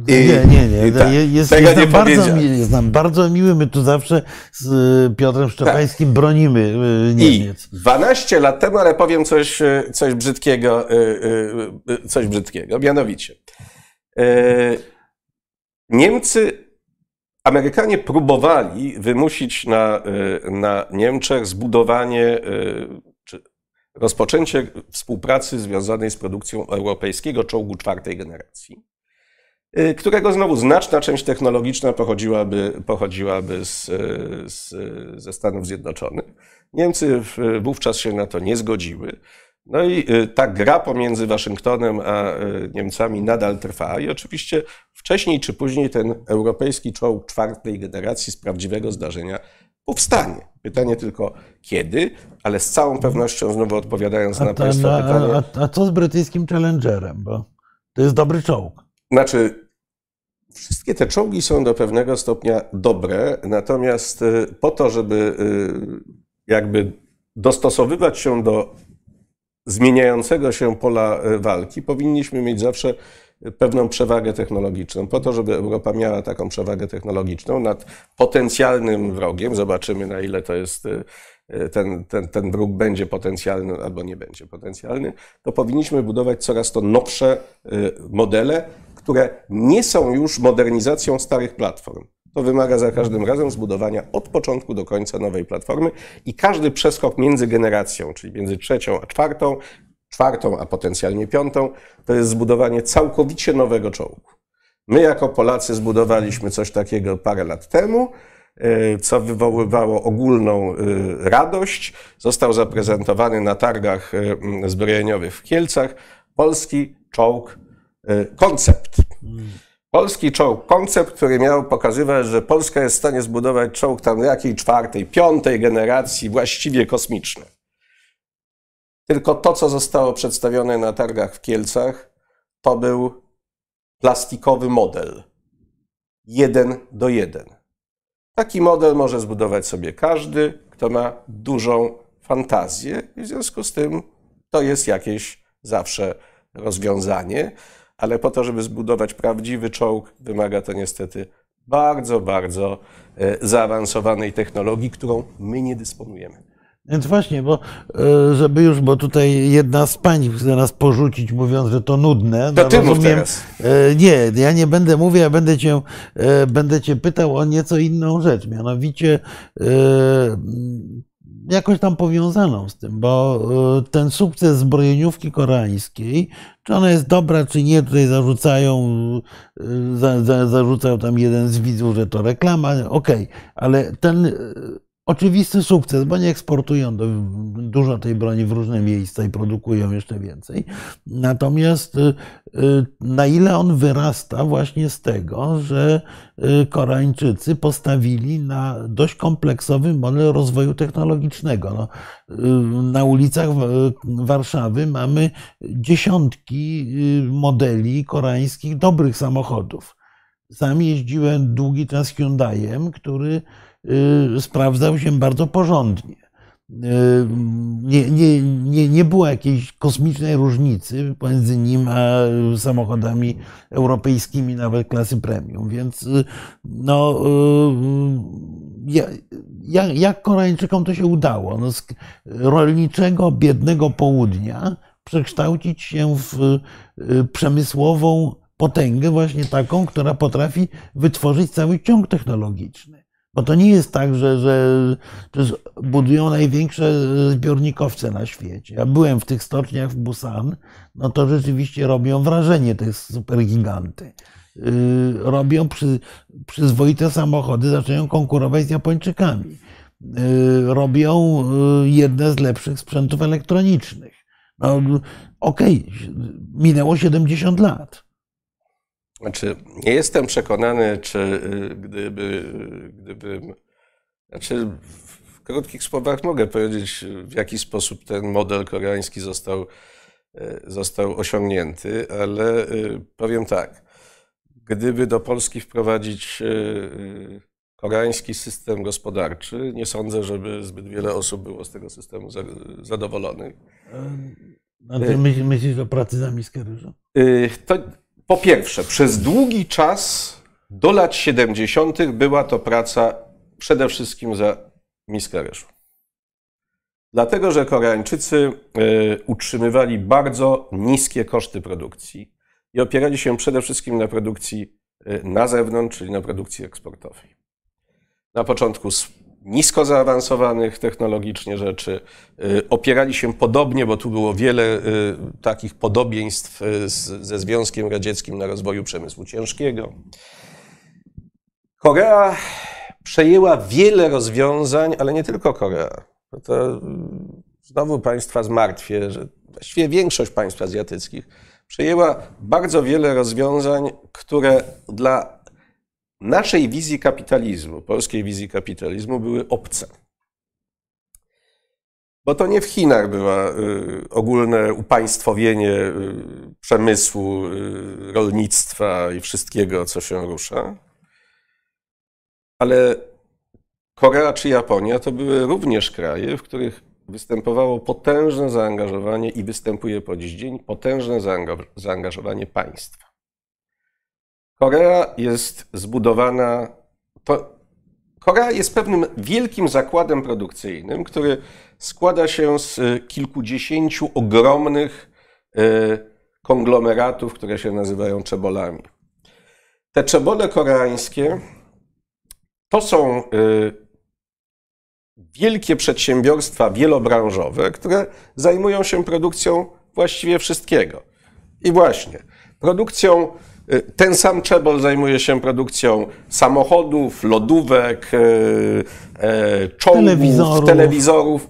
Nie, nie, nie. i tak, jest, tego jest, nie nam bardzo, powiedziałem. mi- jest nam bardzo miły. My tu zawsze z y, Piotrem Szczepańskim bronimy y, Niemiec. I 12 lat temu, ale powiem coś, e, coś brzydkiego, coś brzydkiego, mianowicie. Niemcy, Amerykanie próbowali wymusić na, na Niemczech zbudowanie rozpoczęcie współpracy związanej z produkcją europejskiego czołgu czwartej generacji, e, którego znowu znaczna część technologiczna pochodziłaby, pochodziłaby z, e, z, ze Stanów Zjednoczonych. Niemcy wówczas się na to nie zgodziły. No i y, ta gra pomiędzy Waszyngtonem a y, Niemcami nadal trwa. I oczywiście wcześniej czy później ten europejski czołg czwartej generacji z prawdziwego zdarzenia powstanie. Pytanie tylko kiedy, ale z całą pewnością, znowu odpowiadając na A, ta, Państwa no, pytanie, a, a co z brytyjskim Challengerem? Bo to jest dobry czołg. Znaczy, wszystkie te czołgi są do pewnego stopnia dobre, natomiast y, po to, żeby y, jakby dostosowywać się do zmieniającego się pola y, walki, powinniśmy mieć zawsze pewną przewagę technologiczną. Po to, żeby Europa miała taką przewagę technologiczną nad potencjalnym wrogiem, zobaczymy na ile to jest y, y, ten, ten, ten wróg będzie potencjalny albo nie będzie potencjalny, to powinniśmy budować coraz to nowsze y, modele, które nie są już modernizacją starych platform. to wymaga za każdym razem zbudowania od początku do końca nowej platformy i każdy przeskok między generacją, czyli między trzecią a czwartą, czwartą a potencjalnie piątą, to jest zbudowanie całkowicie nowego czołgu. My jako Polacy zbudowaliśmy coś takiego parę lat temu, y, co wywoływało ogólną y, radość. Został zaprezentowany na targach y, zbrojeniowych w Kielcach polski czołg koncept. Polski czołg koncept, który miał pokazywać, że Polska jest w stanie zbudować czołg tam jakiej czwartej, piątej generacji, właściwie kosmiczny. Tylko to, co zostało przedstawione na targach w Kielcach, to był plastikowy model. Jeden do jeden. Taki model może zbudować sobie każdy, kto ma dużą fantazję, i w związku z tym to jest jakieś zawsze rozwiązanie, ale po to, żeby zbudować prawdziwy czołg, wymaga to niestety bardzo, bardzo e, zaawansowanej technologii, którą my nie dysponujemy. Więc właśnie, bo e, żeby już, bo tutaj jedna z pań chce nas porzucić, mówiąc, że to nudne. To no, ty rozumiem, teraz. E, nie, ja nie będę mówił, ja będę cię, e, będę cię pytał o nieco inną rzecz, mianowicie jakoś tam powiązaną z tym, bo ten sukces zbrojeniówki koreańskiej, czy ona jest dobra, czy nie, tutaj zarzucają, za, za, zarzucał tam jeden z widzów, że to reklama, okej, okay, ale ten oczywisty sukces, bo nie eksportują do, dużo tej broni w różne miejsca i produkują jeszcze więcej. Natomiast y, y, na ile on wyrasta właśnie z tego, że y, Koreańczycy postawili na dość kompleksowy model rozwoju technologicznego. No, na ulicach Warszawy mamy dziesiątki modeli koreańskich dobrych samochodów. Sam jeździłem długi czas Hyundaiem, który sprawdzał się bardzo porządnie. Y, nie, nie, nie, nie było jakiejś kosmicznej różnicy pomiędzy nim a samochodami europejskimi, nawet klasy premium. Więc y, no, jak, jak Koreańczykom to się udało? No, z rolniczego, biednego południa przekształcić się w przemysłową potęgę, właśnie taką, która potrafi wytworzyć cały ciąg technologiczny. Bo to nie jest tak, że, że budują największe zbiornikowce na świecie. Ja byłem w tych stoczniach w Busan, no to rzeczywiście robią wrażenie te supergiganty. Y, robią przy, przyzwoite samochody, zaczynają konkurować z Japończykami. Y, robią y, jedne z lepszych sprzętów elektronicznych. No, Okej, okay, minęło 70 lat. Znaczy, nie jestem przekonany, czy y, gdyby, gdybym. Znaczy, w krótkich słowach mogę powiedzieć, w jaki sposób ten model koreański został, y, został osiągnięty, ale y, powiem tak. Gdyby do Polski wprowadzić koreański system gospodarczy, nie sądzę, żeby zbyt wiele osób było z tego systemu zadowolonych. Myślisz o pracy za miskę ryżu? To po pierwsze, przez długi czas do lat 70. była to praca przede wszystkim za miskę ryżu. Dlatego, że Koreańczycy e, utrzymywali bardzo niskie koszty produkcji i opierali się przede wszystkim na produkcji e, na zewnątrz, czyli na produkcji eksportowej. Na początku nisko zaawansowanych technologicznie rzeczy. Y, opierali się podobnie, bo tu było wiele y, takich podobieństw y, ze Związkiem Radzieckim na rozwoju przemysłu ciężkiego. Korea przejęła wiele rozwiązań, ale nie tylko Korea. To znowu państwa zmartwię, że właściwie większość państw azjatyckich przejęła bardzo wiele rozwiązań, które dla naszej wizji kapitalizmu, polskiej wizji kapitalizmu były obce. Bo to nie w Chinach było y, ogólne upaństwowienie y, przemysłu, y, rolnictwa i wszystkiego, co się rusza, ale Korea czy Japonia to były również kraje, w których występowało potężne zaangażowanie i występuje po dziś dzień potężne zaangażowanie państwa. Korea jest zbudowana. To, Korea jest pewnym wielkim zakładem produkcyjnym, który składa się z kilkudziesięciu ogromnych e, konglomeratów, które się nazywają czebolami. Te czebole koreańskie to są wielkie przedsiębiorstwa wielobranżowe, które zajmują się produkcją właściwie wszystkiego. I właśnie, produkcją, ten sam Czebol zajmuje się produkcją samochodów, lodówek, y, y, czołgów, telewizorów. telewizorów.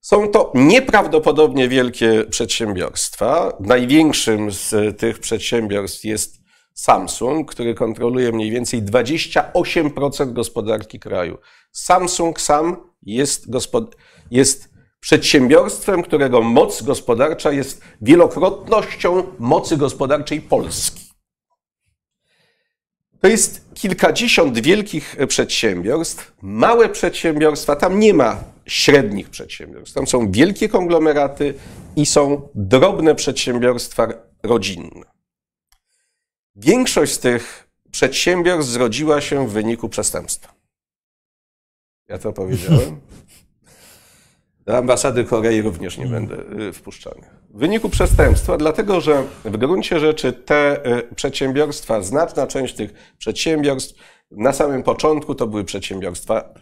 Są to nieprawdopodobnie wielkie przedsiębiorstwa. Największym z tych przedsiębiorstw jest Samsung, który kontroluje mniej więcej 28% gospodarki kraju. Samsung sam jest, gospod- jest przedsiębiorstwem, którego moc gospodarcza jest wielokrotnością mocy gospodarczej Polski. To jest kilkadziesiąt wielkich przedsiębiorstw, małe przedsiębiorstwa, tam nie ma średnich przedsiębiorstw. Tam są wielkie konglomeraty i są drobne przedsiębiorstwa rodzinne. Większość z tych przedsiębiorstw zrodziła się w wyniku przestępstwa. Ja to powiedziałem. (laughs) Do ambasady Korei również nie będę y, wpuszczany. W wyniku przestępstwa, dlatego że w gruncie rzeczy te y, przedsiębiorstwa, znaczna część tych przedsiębiorstw na samym początku to były przedsiębiorstwa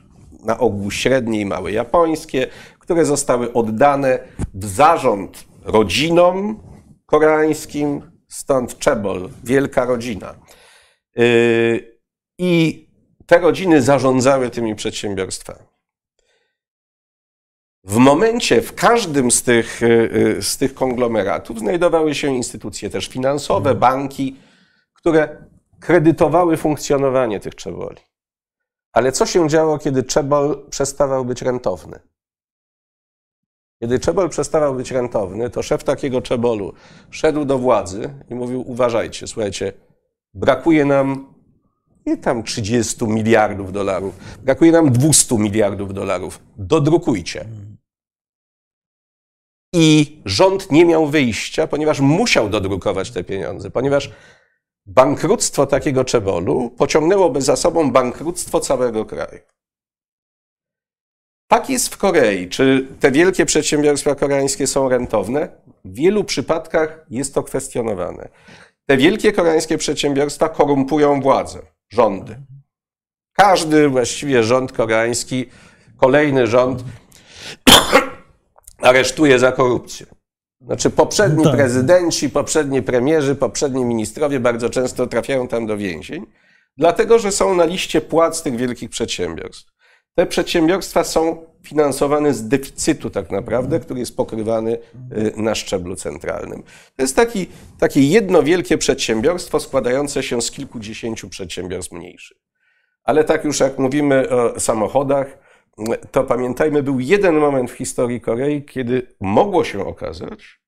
na ogół średnie i małe japońskie, które zostały oddane w zarząd rodzinom koreańskim, stąd Czebol, wielka rodzina. Y, I te rodziny zarządzały tymi przedsiębiorstwami. W momencie, w każdym z tych, y, y, z tych konglomeratów znajdowały się instytucje też finansowe, banki, które kredytowały funkcjonowanie tych czeboli. Ale co się działo, kiedy czebol przestawał być rentowny? Kiedy czebol przestawał być rentowny, to szef takiego czebolu szedł do władzy i mówił: Uważajcie, słuchajcie, brakuje nam nie tam 30 miliardów dolarów, brakuje nam 200 miliardów dolarów. Dodrukujcie. I rząd nie miał wyjścia, ponieważ musiał dodrukować te pieniądze, ponieważ bankructwo takiego czebolu pociągnęłoby za sobą bankructwo całego kraju. Tak jest w Korei. Czy te wielkie przedsiębiorstwa koreańskie są rentowne? W wielu przypadkach jest to kwestionowane. Te wielkie koreańskie przedsiębiorstwa korumpują władzę, rządy. Każdy właściwie rząd koreański, kolejny rząd aresztuje za korupcję. Znaczy poprzedni tak. prezydenci, poprzedni premierzy, poprzedni ministrowie bardzo często trafiają tam do więzień, dlatego że są na liście płac tych wielkich przedsiębiorstw. Te przedsiębiorstwa są finansowane z deficytu tak naprawdę, który jest pokrywany y, na szczeblu centralnym. To jest taki, takie jedno wielkie przedsiębiorstwo składające się z kilkudziesięciu przedsiębiorstw mniejszych. Ale tak już jak mówimy o samochodach, to pamiętajmy, był jeden moment w historii Korei, kiedy mogło się okazać,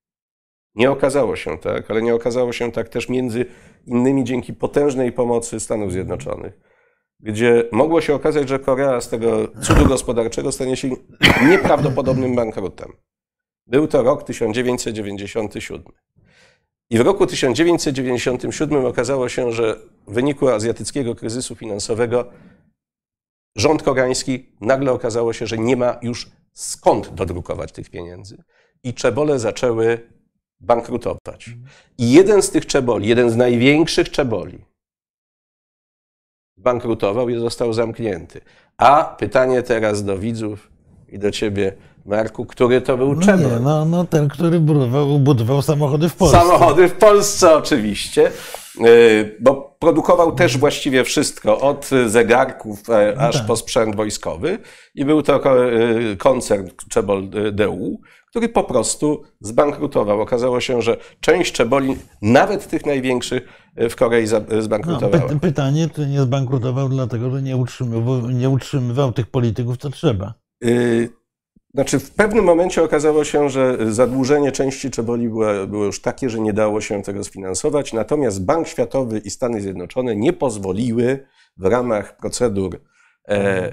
nie okazało się tak, ale nie okazało się tak też między innymi dzięki potężnej pomocy Stanów Zjednoczonych, gdzie mogło się okazać, że Korea z tego cudu gospodarczego stanie się nieprawdopodobnym bankrutem. Był to rok 1997. I w roku 1997 okazało się, że w wyniku azjatyckiego kryzysu finansowego rząd koreański nagle okazało się, że nie ma już skąd dodrukować tych pieniędzy. I czebole zaczęły bankrutować. I jeden z tych czeboli, jeden z największych czeboli, bankrutował i został zamknięty. A pytanie teraz do widzów i do ciebie, Marku, który to był no? Nie, no, no ten, który budował, budował samochody w Polsce. Samochody w Polsce oczywiście, y, bo produkował też właściwie wszystko, od zegarków e, aż tak. po sprzęt wojskowy i był to e, koncern Czebol DU, który po prostu zbankrutował. Okazało się, że część czeboli, nawet tych największych, e, w Korei zbankrutowała. No, pytanie, czy nie zbankrutował dlatego, że nie utrzymywał, nie utrzymywał tych polityków, co trzeba? Y znaczy, w pewnym momencie okazało się, że zadłużenie części czeboli było, było, już takie, że nie dało się tego sfinansować. Natomiast Bank Światowy i Stany Zjednoczone nie pozwoliły w ramach procedur e, e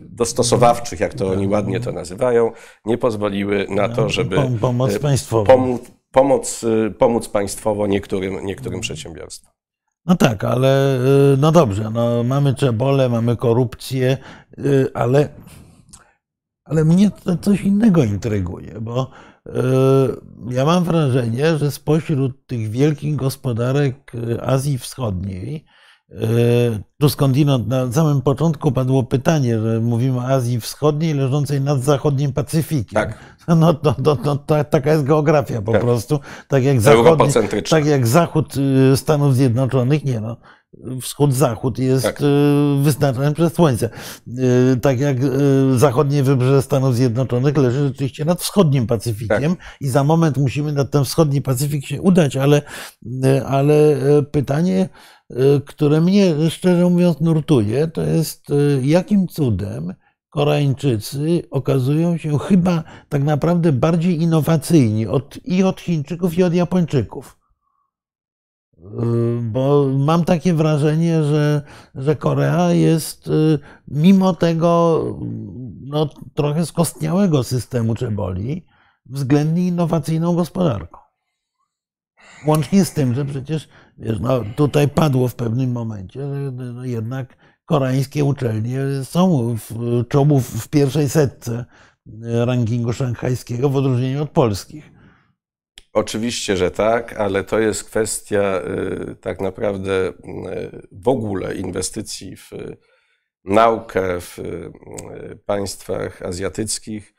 dostosowawczych, jak to oni ładnie to nazywają, nie pozwoliły na to, żeby pomoc e, państwową. Pomóc, pomóc, e, pomóc państwowo niektórym, niektórym przedsiębiorstwom. No tak, ale no dobrze, no mamy czebole, mamy korupcję, ale ale mnie to coś innego intryguje, bo e, ja mam wrażenie, że spośród tych wielkich gospodarek e, Azji Wschodniej Tu skądinąd na samym początku padło pytanie, że mówimy o Azji Wschodniej leżącej nad zachodnim Pacyfikiem. Tak. No to, to, to, to taka jest geografia po Tak. prostu. Tak jak, zachodni, tak jak zachód y, Stanów Zjednoczonych, nie no, wschód-zachód jest Tak. y, wyznaczany przez Słońce. Y, Tak jak y, zachodnie wybrzeże Stanów Zjednoczonych leży rzeczywiście nad wschodnim Pacyfikiem i za moment musimy nad ten wschodni Pacyfik się udać, ale, ale pytanie, które mnie szczerze mówiąc nurtuje, to jest jakim cudem Koreańczycy okazują się chyba tak naprawdę bardziej innowacyjni od, i od Chińczyków, i od Japończyków. Y, Bo mam takie wrażenie, że, że Korea jest y, mimo tego no, trochę skostniałego systemu czeboli względnie innowacyjną gospodarką. Łącznie z tym, że przecież wiesz, no, tutaj padło w pewnym momencie, że no, jednak koreańskie uczelnie są w czołu w pierwszej setce rankingu szanghajskiego w odróżnieniu od polskich. Oczywiście, że tak, ale to jest kwestia y, tak naprawdę y, w ogóle inwestycji w y, naukę w państwach azjatyckich.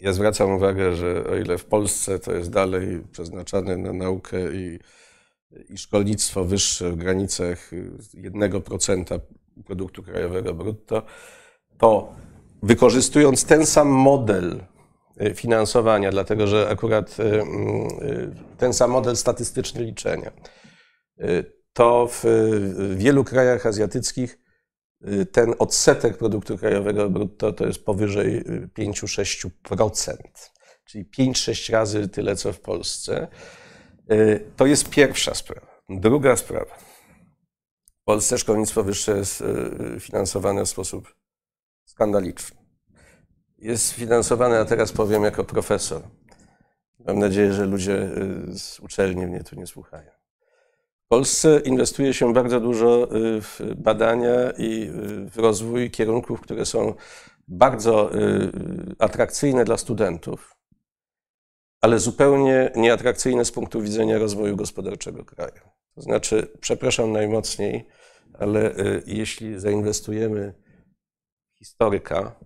Ja zwracam uwagę, że o ile w Polsce to jest dalej przeznaczane na naukę i, i szkolnictwo wyższe w granicach y, 1% produktu krajowego brutto, to wykorzystując ten sam model finansowania, dlatego że akurat y, y, ten sam model statystyczny liczenia, y, to w y, wielu krajach azjatyckich y, ten odsetek produktu krajowego brutto to jest powyżej y, 5-6%, czyli 5-6 razy tyle, co w Polsce. Y, To jest pierwsza sprawa. Druga sprawa. W Polsce szkolnictwo wyższe jest y, finansowane w sposób skandaliczny. Jest finansowane, a teraz powiem jako profesor. Mam nadzieję, że ludzie y, z uczelni mnie tu nie słuchają. W Polsce inwestuje się bardzo dużo y, w badania i y, w rozwój kierunków, które są bardzo atrakcyjne dla studentów, ale zupełnie nieatrakcyjne z punktu widzenia rozwoju gospodarczego kraju. To znaczy, przepraszam najmocniej, ale jeśli zainwestujemy historyka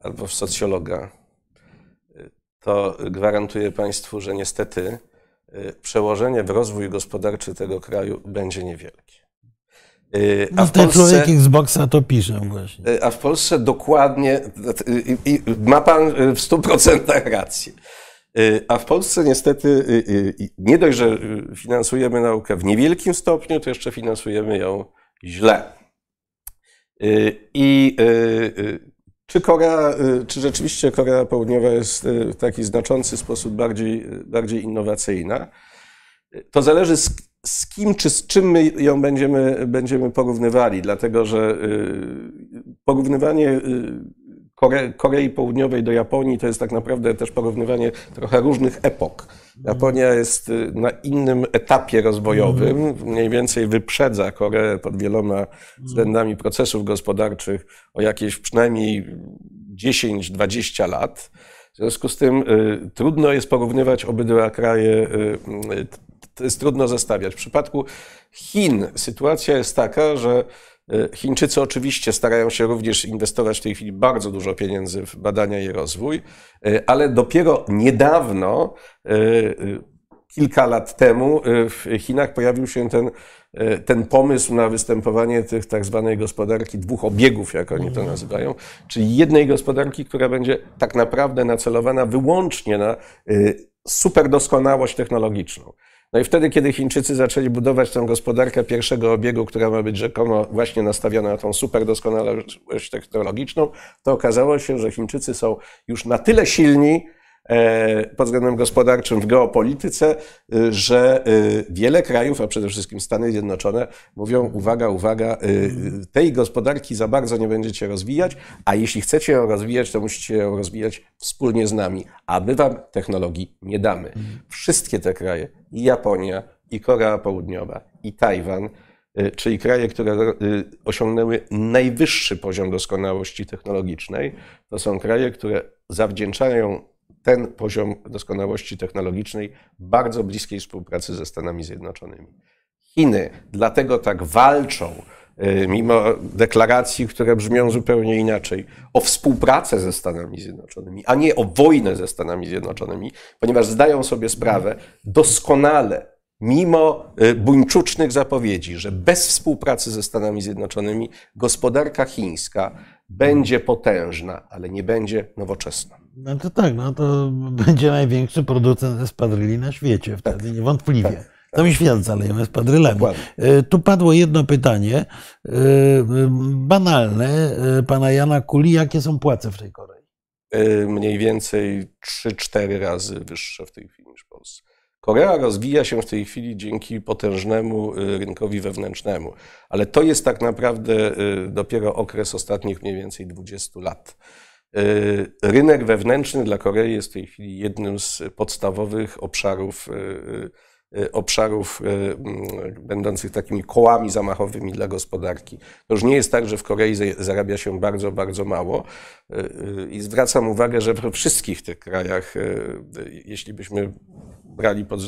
albo w socjologa, y, to gwarantuję Państwu, że niestety y, przełożenie w rozwój gospodarczy tego kraju będzie niewielkie. Y, No, ten człowiek Xboxa to pisze właśnie. A w Polsce dokładnie, i, i ma pan w 100% rację. A w Polsce niestety nie dość, że finansujemy naukę w niewielkim stopniu, to jeszcze finansujemy ją źle. I czy Korea, y, czy rzeczywiście Korea Południowa jest y, w taki znaczący sposób bardziej, y, bardziej innowacyjna? To zależy z, z kim czy z czym my ją będziemy, będziemy porównywali, dlatego że porównywanie Kore, Korei Południowej do Japonii to jest tak naprawdę też porównywanie trochę różnych epok. Japonia jest y, na innym etapie rozwojowym, mniej więcej wyprzedza Koreę pod wieloma względami procesów gospodarczych o jakieś przynajmniej 10-20 lat. W związku z tym y, trudno jest porównywać obydwa kraje, y, y, to jest trudno zestawiać. W przypadku Chin sytuacja jest taka, że Chińczycy oczywiście starają się również inwestować w tej chwili bardzo dużo pieniędzy w badania i rozwój, y, ale dopiero niedawno, y, kilka lat temu, w Chinach pojawił się ten, ten pomysł na występowanie tych tak zwanej gospodarki dwóch obiegów, jak oni to nazywają, czyli jednej gospodarki, która będzie tak naprawdę nacelowana wyłącznie na superdoskonałość technologiczną. No i wtedy, kiedy Chińczycy zaczęli budować tę gospodarkę pierwszego obiegu, która ma być rzekomo właśnie nastawiona na tą superdoskonałość technologiczną, to okazało się, że Chińczycy są już na tyle silni pod względem gospodarczym w geopolityce, y, że y, wiele krajów, a przede wszystkim Stany Zjednoczone, mówią: uwaga, uwaga, tej gospodarki za bardzo nie będziecie rozwijać, a jeśli chcecie ją rozwijać, to musicie ją rozwijać wspólnie z nami, a my wam technologii nie damy. Wszystkie te kraje, i Japonia, i Korea Południowa, i Tajwan, czyli kraje, które osiągnęły najwyższy poziom doskonałości technologicznej, to są kraje, które zawdzięczają ten poziom doskonałości technologicznej bardzo bliskiej współpracy ze Stanami Zjednoczonymi. Chiny dlatego tak walczą, y, mimo deklaracji, które brzmią zupełnie inaczej, o współpracę ze Stanami Zjednoczonymi, a nie o wojnę ze Stanami Zjednoczonymi, ponieważ zdają sobie sprawę doskonale, mimo y, buńczucznych zapowiedzi, że bez współpracy ze Stanami Zjednoczonymi gospodarka chińska będzie potężna, ale nie będzie nowoczesna. No to tak, no to (laughs) będzie największy producent espadryli na świecie wtedy, tak, niewątpliwie. Tak. Cały świat zaleją espadrylami. E, tu padło jedno pytanie, e, banalne, e, pana Jana Kuli. Jakie są płace w tej Korei? Mniej więcej 3-4 razy wyższe w tej chwili niż w Polsce. Korea rozwija się w tej chwili dzięki potężnemu rynkowi wewnętrznemu, ale to jest tak naprawdę dopiero okres ostatnich mniej więcej 20 lat. Rynek wewnętrzny dla Korei jest w tej chwili jednym z podstawowych obszarów Y, obszarów y, mm, będących takimi kołami zamachowymi dla gospodarki. To już nie jest tak, że w Korei zarabia się bardzo, bardzo mało. I zwracam uwagę, że we wszystkich tych krajach, jeśli byśmy brali pod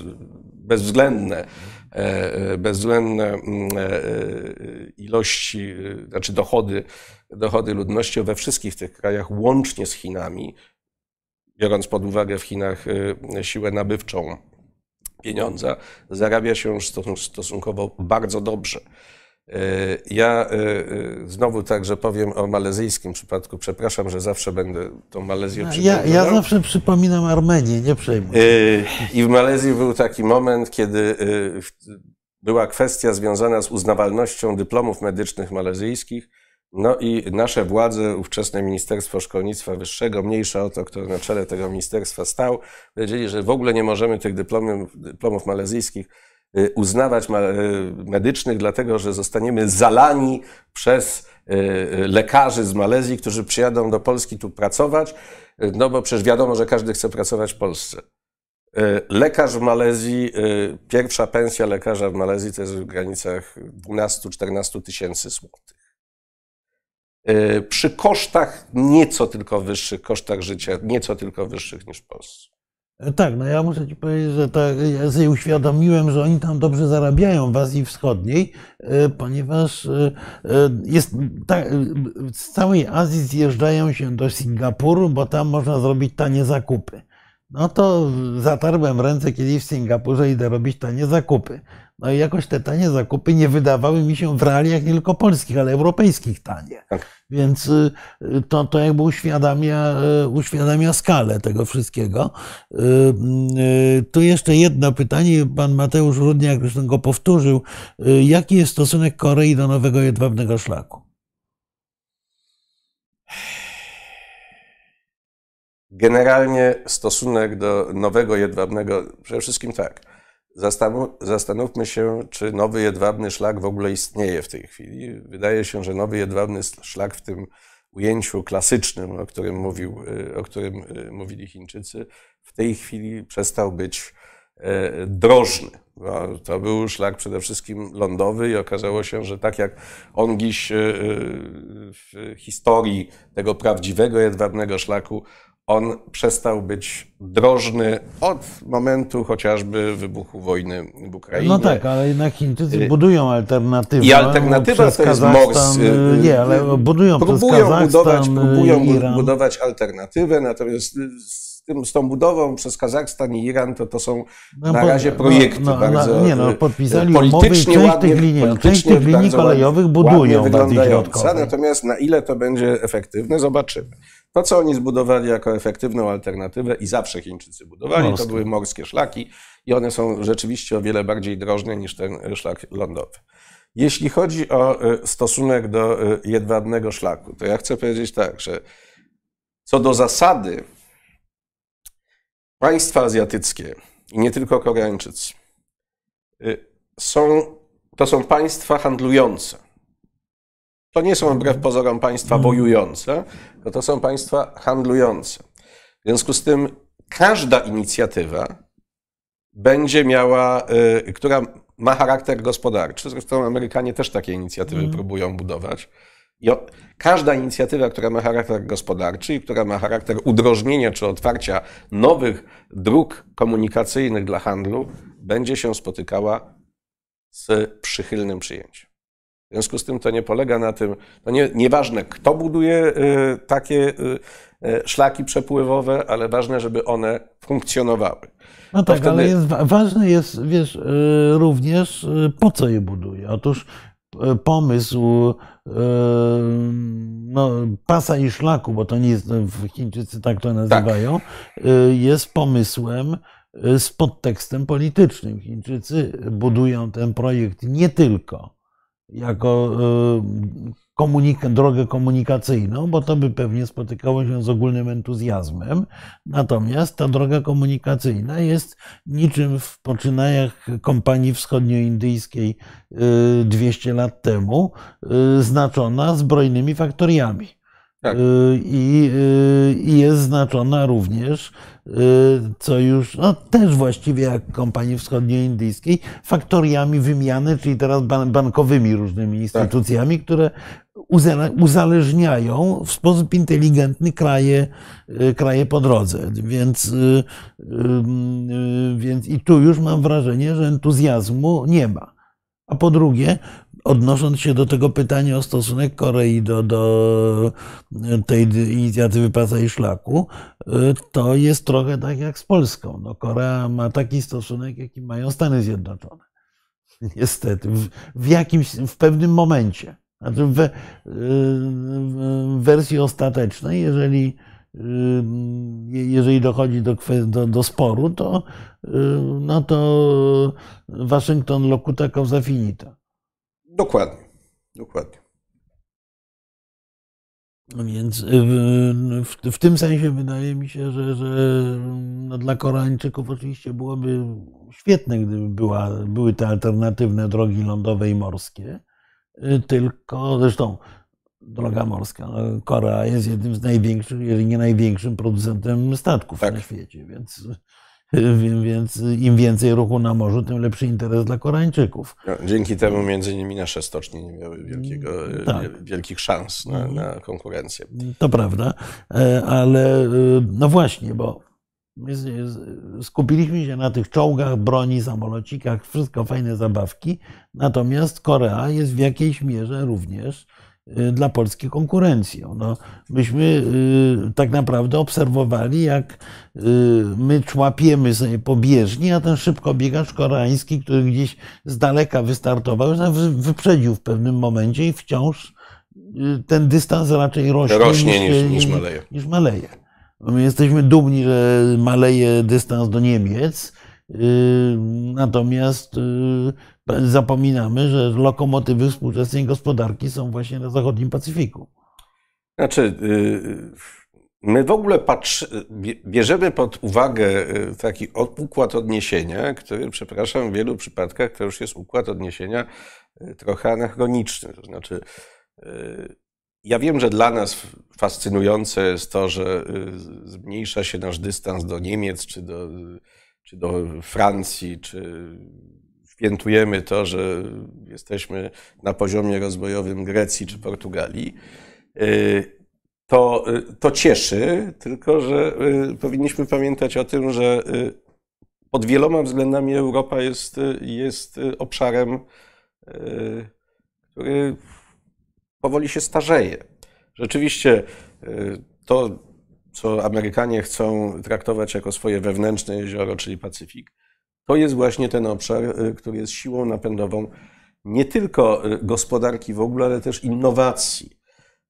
bezwzględne, e, bezwzględne e, ilości, znaczy dochody, dochody ludności we wszystkich tych krajach, łącznie z Chinami, biorąc pod uwagę w Chinach siłę nabywczą pieniądza, zarabia się już stosunkowo bardzo dobrze. E, ja e, znowu także powiem o malezyjskim przypadku. Przepraszam, że zawsze będę tą Malezję ja, ja zawsze przypominam Armenię, nie przejmuj. I w Malezji był taki moment, kiedy była kwestia związana z uznawalnością dyplomów medycznych malezyjskich no i nasze władze, ówczesne Ministerstwo Szkolnictwa Wyższego, mniejsza o to, kto na czele tego ministerstwa stał, powiedzieli, że w ogóle nie możemy tych dyplomów, dyplomów malezyjskich y, uznawać y, medycznych, dlatego że zostaniemy zalani przez y, lekarzy z Malezji, którzy przyjadą do Polski tu pracować, no bo przecież wiadomo, że każdy chce pracować w Polsce. Lekarz w Malezji, pierwsza pensja lekarza w Malezji to jest w granicach 12-14 tysięcy złotych. E, przy kosztach nieco tylko wyższych, kosztach życia nieco tylko wyższych niż w Polsce. E, tak, no ja muszę ci powiedzieć, że tak, ja sobie uświadomiłem, że oni tam dobrze zarabiają w Azji Wschodniej, e, ponieważ jest, tak, z całej Azji zjeżdżają się do Singapuru, bo tam można zrobić tanie zakupy. No to zatarłem ręce kiedyś w Singapurze, idę robić tanie zakupy. No i jakoś te tanie zakupy nie wydawały mi się w realiach nie tylko polskich, ale europejskich tanie. Tak. Więc y, to, to jakby uświadamia, y, uświadamia skalę tego wszystkiego. Y, tu jeszcze jedno pytanie. Pan Mateusz Rudniak już go powtórzył. Jaki jest stosunek Korei do nowego jedwabnego szlaku? Generalnie stosunek do nowego jedwabnego, przede wszystkim tak Zastanówmy się, czy nowy jedwabny szlak w ogóle istnieje w tej chwili. Wydaje się, że nowy jedwabny szlak w tym ujęciu klasycznym, o którym, mówił, y, o którym y, mówili Chińczycy, w tej chwili przestał być e, drożny. To był szlak przede wszystkim lądowy i okazało się, że tak jak on dziś y, w historii tego prawdziwego jedwabnego szlaku, on przestał być drożny od momentu chociażby wybuchu wojny w Ukrainie. No tak, ale jednak Chińczycy y, budują alternatywę. I alternatywa to jest mors. Y, y, nie, ale budują próbują budować, Próbują Iran. budować alternatywę, natomiast z, tym, z tą budową przez Kazachstan i Iran to, to są no, na razie projekty no, no, bardzo Nie no, podpisali politycznie umowy część tych linii, część tych linii kolejowych budują wyglądające. Natomiast na ile to będzie efektywne, zobaczymy. To, co oni zbudowali jako efektywną alternatywę i zawsze Chińczycy budowali, Morskie. to były morskie szlaki i one są rzeczywiście o wiele bardziej drożne niż ten szlak lądowy. Jeśli chodzi o e, stosunek do e, jedwabnego szlaku, to ja chcę powiedzieć tak, że co do zasady państwa azjatyckie i nie tylko Koreańczycy e, są, to są państwa handlujące. To nie są wbrew pozorom państwa wojujące, to to są państwa handlujące. W związku z tym każda inicjatywa będzie miała, y, która ma charakter gospodarczy, zresztą Amerykanie też takie inicjatywy mm. próbują budować. I każda inicjatywa, która ma charakter gospodarczy i która ma charakter udrożnienia czy otwarcia nowych dróg komunikacyjnych dla handlu, będzie się spotykała z przychylnym przyjęciem. W związku z tym to nie polega na tym, to nie, nieważne kto buduje y, takie y, y, szlaki przepływowe, ale ważne, żeby one funkcjonowały. No To tak, ale jest, wa- ważne jest, wiesz, również po co je buduje. Otóż pomysł no, pasa i szlaku, bo to nie jest, w Chińczycy tak to nazywają, y, jest pomysłem z podtekstem politycznym. Chińczycy budują ten projekt nie tylko jako y, komunika- drogę komunikacyjną, bo to by pewnie spotykało się z ogólnym entuzjazmem. Natomiast ta droga komunikacyjna jest niczym w poczynaniach kompanii wschodnioindyjskiej y, 200 lat temu y, znaczona zbrojnymi faktoriami. Tak. Y, I, y, I jest znaczona również, y, co już, no też właściwie jak kompanii wschodnioindyjskiej, faktoriami wymiany, czyli teraz ban- bankowymi różnymi instytucjami, które uzale- uzależniają w sposób inteligentny kraje, kraje po drodze. Więc, więc i tu już mam wrażenie, że entuzjazmu nie ma. A po drugie, odnosząc się do tego pytania o stosunek Korei do, do tej inicjatywy Pasa i Szlaku, y, to jest trochę tak jak z Polską. No, Korea ma taki stosunek, jaki mają Stany Zjednoczone. (laughs) Niestety, w, w jakimś, w pewnym momencie. Znaczy w, we- w wersji ostatecznej, jeżeli, jeżeli dochodzi do, do, do sporu, to, no to Waszyngton locuta causa finita. Dokładnie. Dokładnie. No Więc y, w, w, w tym sensie wydaje mi się, że, że no dla Koreańczyków oczywiście byłoby świetne, gdyby była, były te alternatywne drogi lądowe i morskie. Y, Tylko zresztą droga morska. No, Korea jest jednym z największych, jeżeli nie największym producentem statków Tak. na świecie, więc, więc im więcej ruchu na morzu, tym lepszy interes dla Koreańczyków. No, dzięki temu między innymi nasze stocznie nie miały wielkiego, Tak. wie- wielkich szans na, na konkurencję. To prawda, e, ale no właśnie, bo skupiliśmy się na tych czołgach, broni, samolocikach, wszystko fajne zabawki, natomiast Korea jest w jakiejś mierze również dla Polski konkurencją. No, myśmy e, tak naprawdę obserwowali, jak e, my człapiemy sobie po bieżni, a ten szybkobiegacz koreański, który gdzieś z daleka wystartował, wyprzedził w pewnym momencie i wciąż y, ten dystans raczej rośnie, Rośnie się- niż, niż maleje. niż maleje. My jesteśmy dumni, że maleje dystans do Niemiec, natomiast yy, zapominamy, że lokomotywy współczesnej gospodarki są właśnie na zachodnim Pacyfiku. Znaczy, y, my w ogóle bierzemy pod uwagę taki układ odniesienia, który, przepraszam, w wielu przypadkach to już jest układ odniesienia trochę anachroniczny. To znaczy, ja wiem, że dla nas fascynujące jest to, że zmniejsza się nasz dystans do Niemiec, czy do, czy do Francji, czy świętujemy to, że jesteśmy na poziomie rozwojowym Grecji czy Portugalii. Y, To, y, to cieszy, tylko że y, powinniśmy pamiętać o tym, że pod wieloma względami Europa jest, jest obszarem, który powoli się starzeje. Rzeczywiście to, co Amerykanie chcą traktować jako swoje wewnętrzne jezioro, czyli Pacyfik, to jest właśnie ten obszar, y, który jest siłą napędową nie tylko y, gospodarki w ogóle, ale też innowacji.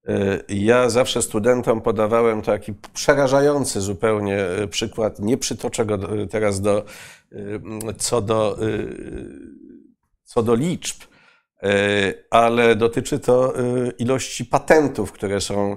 Y, Ja zawsze studentom podawałem taki przerażający zupełnie przykład. Nie przytoczę go teraz do, co do, co do liczb, ale dotyczy to ilości patentów, które są,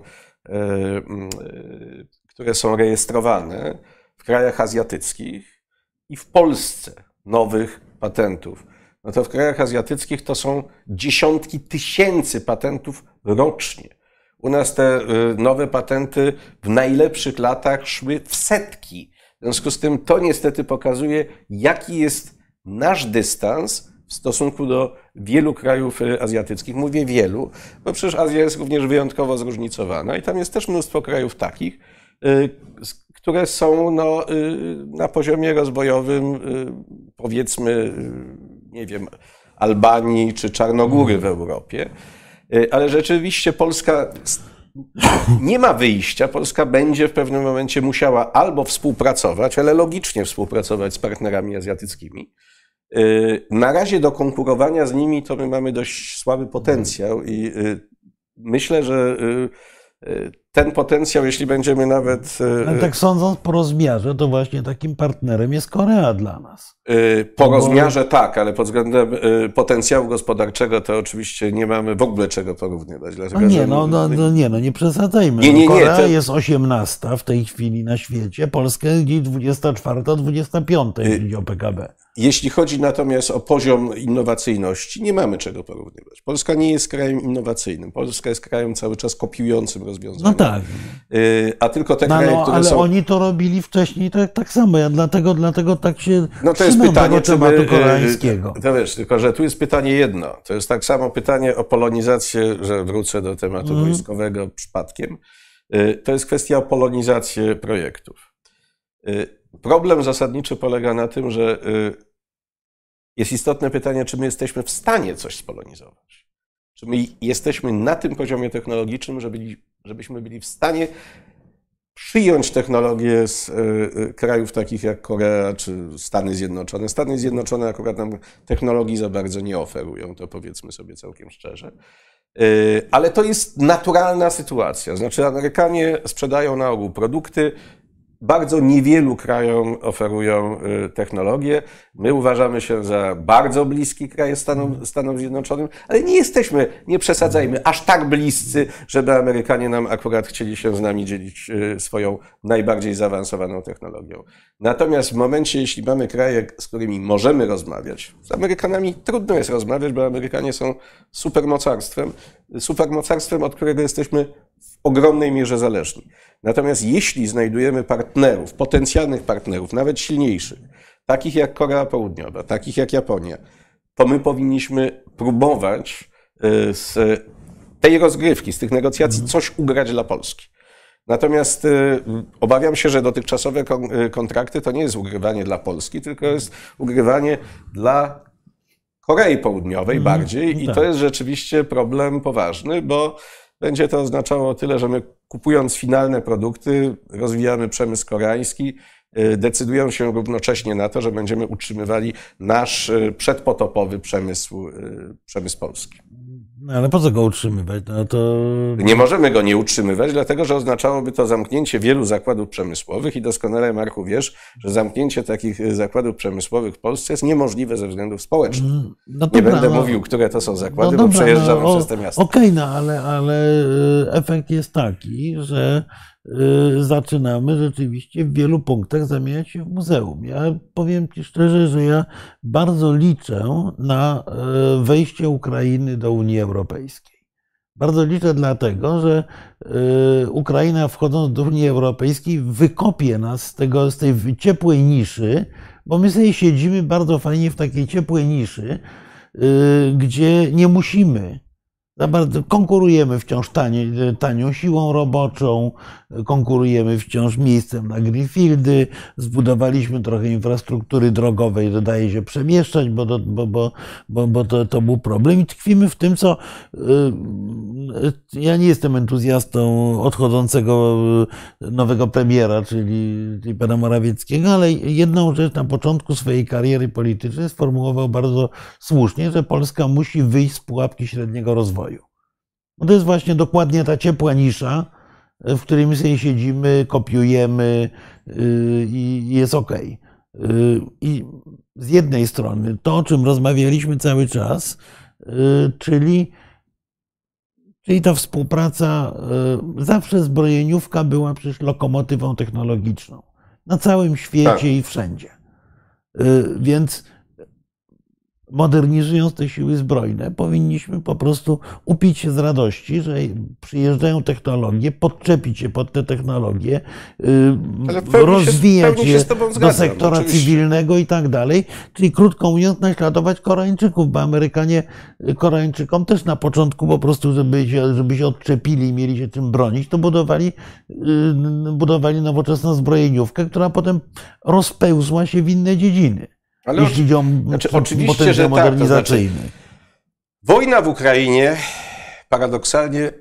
które są rejestrowane w krajach azjatyckich i w Polsce nowych patentów. No to w krajach azjatyckich to są dziesiątki tysięcy patentów rocznie. U nas te y, nowe patenty w najlepszych latach szły w setki. W związku z tym to niestety pokazuje, jaki jest nasz dystans w stosunku do wielu krajów y, azjatyckich. Mówię wielu, bo przecież Azja jest również wyjątkowo zróżnicowana i tam jest też mnóstwo krajów takich, y, które są no, y, na poziomie rozwojowym, powiedzmy, nie wiem, Albanii czy Czarnogóry w Europie. Ale rzeczywiście Polska nie ma wyjścia. Polska będzie w pewnym momencie musiała albo współpracować, ale logicznie współpracować z partnerami azjatyckimi. Na razie do konkurowania z nimi to my mamy dość słaby potencjał i myślę, że ten potencjał, jeśli będziemy nawet. Ale tak sądząc po rozmiarze, to właśnie takim partnerem jest Korea dla nas. Po rozmiarze tak, ale pod względem potencjału gospodarczego to oczywiście nie mamy w ogóle czego porównywać. Dlatego, no nie, no, no, no, nie, no nie przesadzajmy. Nie, nie, no Korea nie, to... jest 18 w tej chwili na świecie, Polska jest gdzieś 24, 25, jeśli chodzi o PKB. Jeśli chodzi natomiast o poziom innowacyjności, nie mamy czego porównywać. Polska nie jest krajem innowacyjnym. Polska jest krajem cały czas kopiującym rozwiązania. No tak. Y, a tylko te no, kraje, no, które ale są... oni to robili wcześniej tak, tak samo. Ja dlatego, dlatego tak się No to jest pytanie, czy tematu my, koreańskiego. To wiesz, tylko że tu jest pytanie jedno. To jest tak samo pytanie o polonizację, że wrócę do tematu mm. wojskowego przypadkiem. Y, to jest kwestia o polonizację projektów. Problem zasadniczy polega na tym, że y, jest istotne pytanie, czy my jesteśmy w stanie coś spolonizować. Czy my jesteśmy na tym poziomie technologicznym, żeby, żebyśmy byli w stanie przyjąć technologie z y, y, krajów takich jak Korea czy Stany Zjednoczone. Stany Zjednoczone akurat nam technologii za bardzo nie oferują, to powiedzmy sobie całkiem szczerze. Ale to jest naturalna sytuacja. Znaczy, Amerykanie sprzedają na ogół produkty, bardzo niewielu krajom oferują y, technologię. My uważamy się za bardzo bliski kraj Stanom, Stanom Zjednoczonym, ale nie jesteśmy, nie przesadzajmy, aż tak bliscy, żeby Amerykanie nam akurat chcieli się z nami dzielić y, swoją najbardziej zaawansowaną technologią. Natomiast w momencie, jeśli mamy kraje, z którymi możemy rozmawiać, z Amerykanami trudno jest rozmawiać, bo Amerykanie są supermocarstwem, supermocarstwem, od którego jesteśmy ogromnej mierze zależni. Natomiast jeśli znajdujemy partnerów, potencjalnych partnerów, nawet silniejszych, takich jak Korea Południowa, takich jak Japonia, to my powinniśmy próbować y, z tej rozgrywki, z tych negocjacji mhm. coś ugrać dla Polski. Natomiast y, obawiam się, że dotychczasowe y, kontrakty to nie jest ugrywanie dla Polski, tylko jest ugrywanie dla Korei Południowej mm, bardziej. I tak. to jest rzeczywiście problem poważny, bo będzie to oznaczało tyle, że my kupując finalne produkty, rozwijamy przemysł koreański, y, decydują się równocześnie na to, że będziemy utrzymywali nasz y, przedpotopowy przemysł, y, przemysł polski. No, ale po co go utrzymywać? No to... Nie możemy go nie utrzymywać, dlatego że oznaczałoby to zamknięcie wielu zakładów przemysłowych i doskonale, Marku, wiesz, że zamknięcie takich zakładów przemysłowych w Polsce jest niemożliwe ze względów społecznych. Mm, no nie będę no, mówił, które to są zakłady, no dobra, bo przejeżdżam no, przez te miasta. Okej, okay, no ale, ale efekt jest taki, że zaczynamy rzeczywiście w wielu punktach zamieniać się w muzeum. Ja powiem Ci szczerze, że ja bardzo liczę na y, wejście Ukrainy do Unii Europejskiej. Bardzo liczę dlatego, że y, Ukraina wchodząc do Unii Europejskiej wykopie nas z, tego, z tej ciepłej niszy, bo my sobie siedzimy bardzo fajnie w takiej ciepłej niszy, gdzie nie musimy konkurujemy wciąż tanie, tanią siłą roboczą, konkurujemy wciąż miejscem na greenfieldy, zbudowaliśmy trochę infrastruktury drogowej, dodaje się przemieszczać, bo, bo, bo, bo, bo to, to był problem i tkwimy w tym, co y, ja nie jestem entuzjastą odchodzącego nowego premiera, czyli, czyli pana Morawieckiego, ale jedną rzecz na początku swojej kariery politycznej sformułował bardzo słusznie, że Polska musi wyjść z pułapki średniego rozwoju. No to jest właśnie dokładnie ta ciepła nisza, w której my sobie siedzimy, kopiujemy y, i jest ok. I z jednej strony to, o czym rozmawialiśmy cały czas, y, czyli, czyli ta współpraca, zawsze zbrojeniówka była przecież lokomotywą technologiczną na całym świecie tak. i wszędzie. Więc modernizując te siły zbrojne, powinniśmy po prostu upić się z radości, że przyjeżdżają technologie, podczepić się pod te technologie, y, rozwijać się, je do sektora oczywiście. cywilnego i tak dalej. Czyli krótko mówiąc, naśladować Koreańczyków, bo Amerykanie Koreańczykom też na początku po prostu, żeby się, żeby się odczepili i mieli się czym bronić, to budowali, y, budowali nowoczesną zbrojeniówkę, która potem rozpełzła się w inne dziedziny. Ale jeśli idzie o znaczy, oczywiście, że modernizacyjny. Tak, to znaczy, wojna w Ukrainie paradoksalnie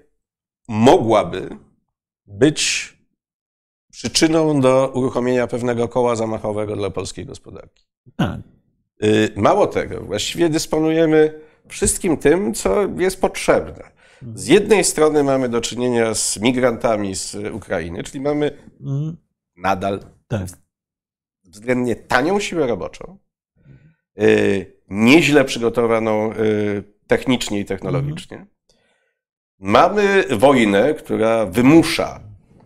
mogłaby być przyczyną do uruchomienia pewnego koła zamachowego dla polskiej gospodarki. Tak. Y, mało tego, właściwie dysponujemy wszystkim tym, co jest potrzebne. Z jednej strony mamy do czynienia z migrantami z Ukrainy, czyli mamy mhm. nadal tak. względnie tanią siłę roboczą, nieźle przygotowaną y, technicznie i technologicznie. Mhm. Mamy wojnę, która wymusza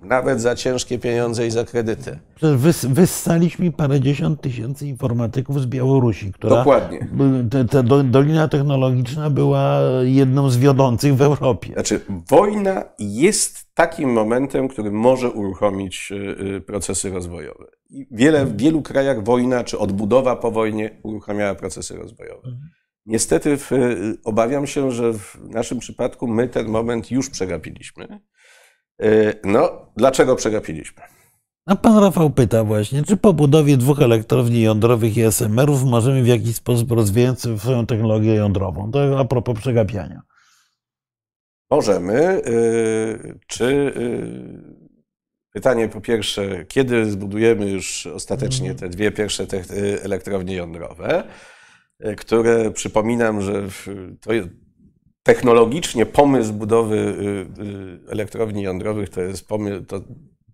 nawet za ciężkie pieniądze i za kredyty. Wys, wyssaliśmy parędziesiąt tysięcy informatyków z Białorusi, która. Dokładnie. Ta dolina technologiczna była jedną z wiodących w Europie. Znaczy, wojna jest takim momentem, który może uruchomić y, y, procesy rozwojowe. Wiele, w wielu krajach wojna czy odbudowa po wojnie uruchamiała procesy rozwojowe. Niestety w, y, obawiam się, że w naszym przypadku my ten moment już przegapiliśmy. Y, no, dlaczego przegapiliśmy? A pan Rafał pyta właśnie, czy po budowie dwóch elektrowni jądrowych i SMR-ów możemy w jakiś sposób rozwijać swoją technologię jądrową? To a propos przegapiania. Możemy. Y, czy pytanie po pierwsze, kiedy zbudujemy już ostatecznie te dwie pierwsze elektrownie jądrowe? Które przypominam, że to jest technologicznie pomysł budowy y, y, elektrowni jądrowych to jest pomysł, to,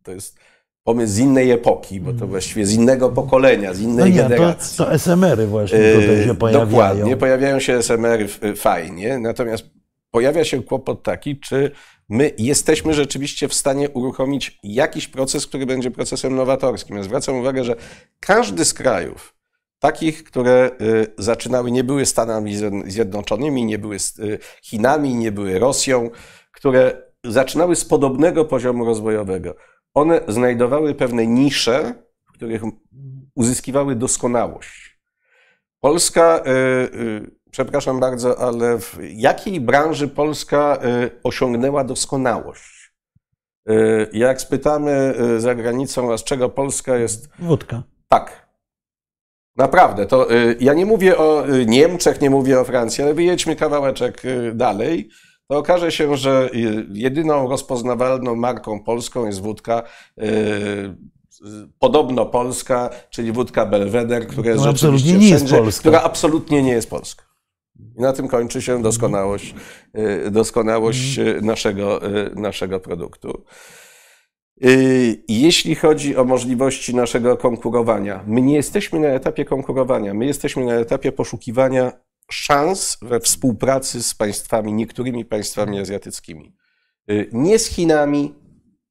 to jest pomysł z innej epoki, bo to mm. właściwie z innego pokolenia, z innej no nie, generacji. To, to SMR-y właśnie tutaj się pojawiają. Dokładnie, pojawiają się SMR-y fajnie, natomiast pojawia się kłopot taki, czy my jesteśmy rzeczywiście w stanie uruchomić jakiś proces, który będzie procesem nowatorskim. Ja zwracam uwagę, że każdy z krajów, takich, które y, zaczynały, nie były Stanami Zjednoczonymi, nie były y, Chinami, nie były Rosją, które zaczynały z podobnego poziomu rozwojowego. One znajdowały pewne nisze, w których uzyskiwały doskonałość. Polska, y, przepraszam bardzo, ale w jakiej branży Polska osiągnęła doskonałość? Jak spytamy za granicą, a z czego Polska jest. Wódka. Tak. Naprawdę, to y, ja nie mówię o y, Niemczech, nie mówię o Francji, ale wyjedźmy kawałeczek y, dalej. To okaże się, że jedyną rozpoznawalną marką polską jest wódka podobno polska, czyli wódka Belweder, która jest no, rzeczywiście nie wszędzie, jest która absolutnie nie jest polska. I na tym kończy się doskonałość, doskonałość mhm. naszego, naszego produktu. Y, jeśli chodzi o możliwości naszego konkurowania, my nie jesteśmy na etapie konkurowania, my jesteśmy na etapie poszukiwania szans we współpracy z państwami, niektórymi państwami azjatyckimi. Y, nie z Chinami,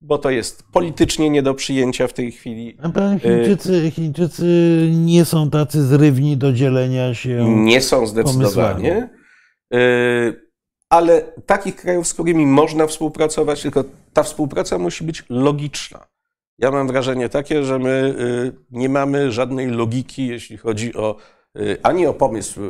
bo to jest politycznie nie do przyjęcia w tej chwili. A Chińczycy, Chińczycy nie są tacy zrywni do dzielenia się. Nie są zdecydowanie. Pomysłami ale takich krajów, z którymi można współpracować, tylko ta współpraca musi być logiczna. Ja mam wrażenie takie, że my y, nie mamy żadnej logiki, jeśli chodzi o y, ani o pomysł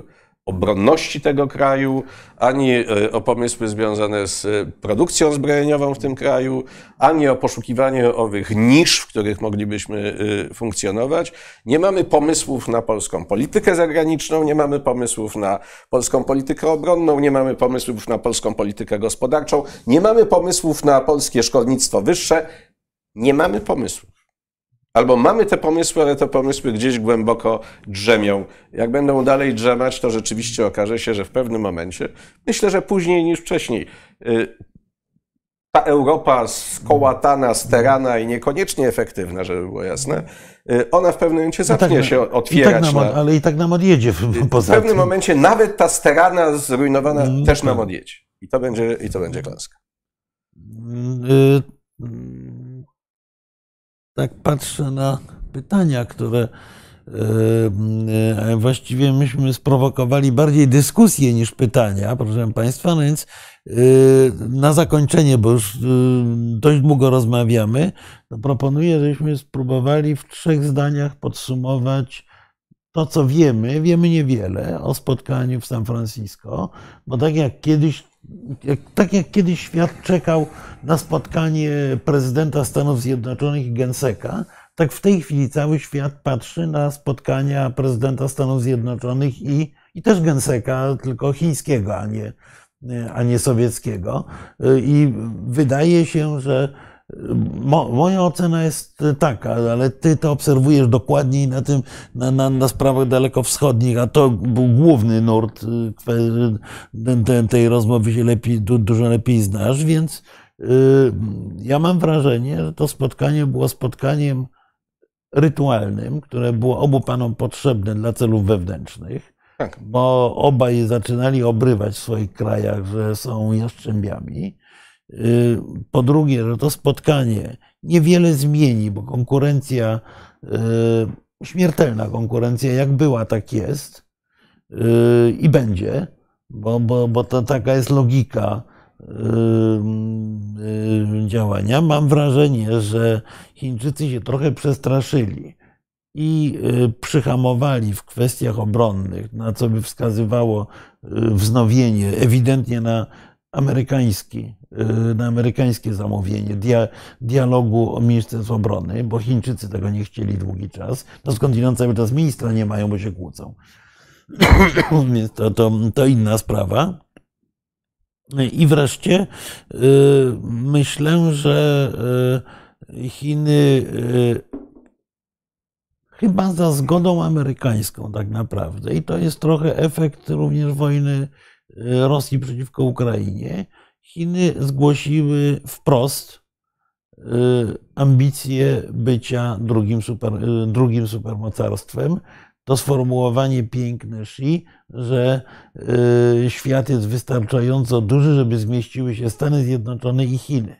obronności tego kraju, ani e, o pomysły związane z e, produkcją zbrojeniową w tym kraju, ani o poszukiwanie owych nisz, w których moglibyśmy e, funkcjonować. Nie mamy pomysłów na polską politykę zagraniczną, nie mamy pomysłów na polską politykę obronną, nie mamy pomysłów na polską politykę gospodarczą, nie mamy pomysłów na polskie szkolnictwo wyższe, nie mamy pomysłów. Albo mamy te pomysły, ale te pomysły gdzieś głęboko drzemią. Jak będą dalej drzemać, to rzeczywiście okaże się, że w pewnym momencie, myślę, że później niż wcześniej, y, ta Europa skołatana, sterana i niekoniecznie efektywna, żeby było jasne, y, ona w pewnym momencie zacznie no tak, się otwierać. Tak nam, na, ale i tak nam odjedzie. Poza w pewnym tym. momencie nawet ta sterana zrujnowana mm, też nam tak. odjedzie. I to będzie, i to będzie klęska. Y tak patrzę na pytania, które e, e, właściwie myśmy sprowokowali bardziej dyskusję niż pytania, proszę Państwa, no więc e, na zakończenie, bo już dość długo rozmawiamy, to proponuję, żebyśmy spróbowali w trzech zdaniach podsumować to, co wiemy. Wiemy niewiele o spotkaniu w San Francisco, bo tak jak kiedyś tak jak kiedyś świat czekał na spotkanie prezydenta Stanów Zjednoczonych i Genseka, tak w tej chwili cały świat patrzy na spotkania prezydenta Stanów Zjednoczonych i, i też Genseka, tylko chińskiego, a nie, a nie sowieckiego. I wydaje się, że Mo, moja ocena jest taka, ale ty to obserwujesz dokładniej na tym, na, na, na sprawach dalekowschodnich, a to był główny nurt y, tej rozmowy się lepiej, dużo lepiej znasz, więc y, ja mam wrażenie, że to spotkanie było spotkaniem rytualnym, które było obu panom potrzebne dla celów wewnętrznych, tak. bo obaj zaczynali obrywać w swoich krajach, że są jaszczębiami Y, po drugie, że to spotkanie niewiele zmieni, bo konkurencja, y, śmiertelna konkurencja, jak była, tak jest y, i będzie, bo, bo, bo to taka jest logika działania. Mam wrażenie, że Chińczycy się trochę przestraszyli i przyhamowali w kwestiach obronnych, na co by wskazywało wznowienie ewidentnie na amerykański, y, na amerykańskie zamówienie dia, dialogu o Ministerstwie Obrony, bo Chińczycy tego nie chcieli długi czas. No skądinąd cały czas ministra nie mają, bo się kłócą. (coughs) Więc to, to, to inna sprawa. I wreszcie y, myślę, że y, Chiny chyba za zgodą amerykańską tak naprawdę. I to jest trochę efekt również wojny Rosji przeciwko Ukrainie, Chiny zgłosiły wprost y, ambicje bycia drugim, super, y, drugim supermocarstwem. To sformułowanie piękne Xi, że y, świat jest wystarczająco duży, żeby zmieściły się Stany Zjednoczone i Chiny.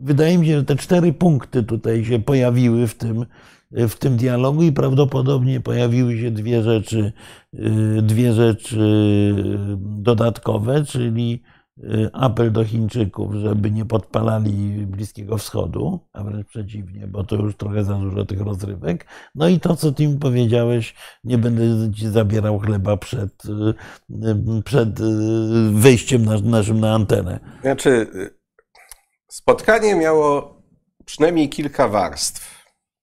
Wydaje mi się, że te cztery punkty tutaj się pojawiły w tym, w tym dialogu i prawdopodobnie pojawiły się dwie rzeczy, y, dwie rzeczy dodatkowe, czyli y, apel do Chińczyków, żeby nie podpalali Bliskiego Wschodu, a wręcz przeciwnie, bo to już trochę za dużo tych rozrywek. No i to, co ty mi powiedziałeś, nie będę ci zabierał chleba przed, y, przed wejściem naszym na antenę. Znaczy, spotkanie miało przynajmniej kilka warstw.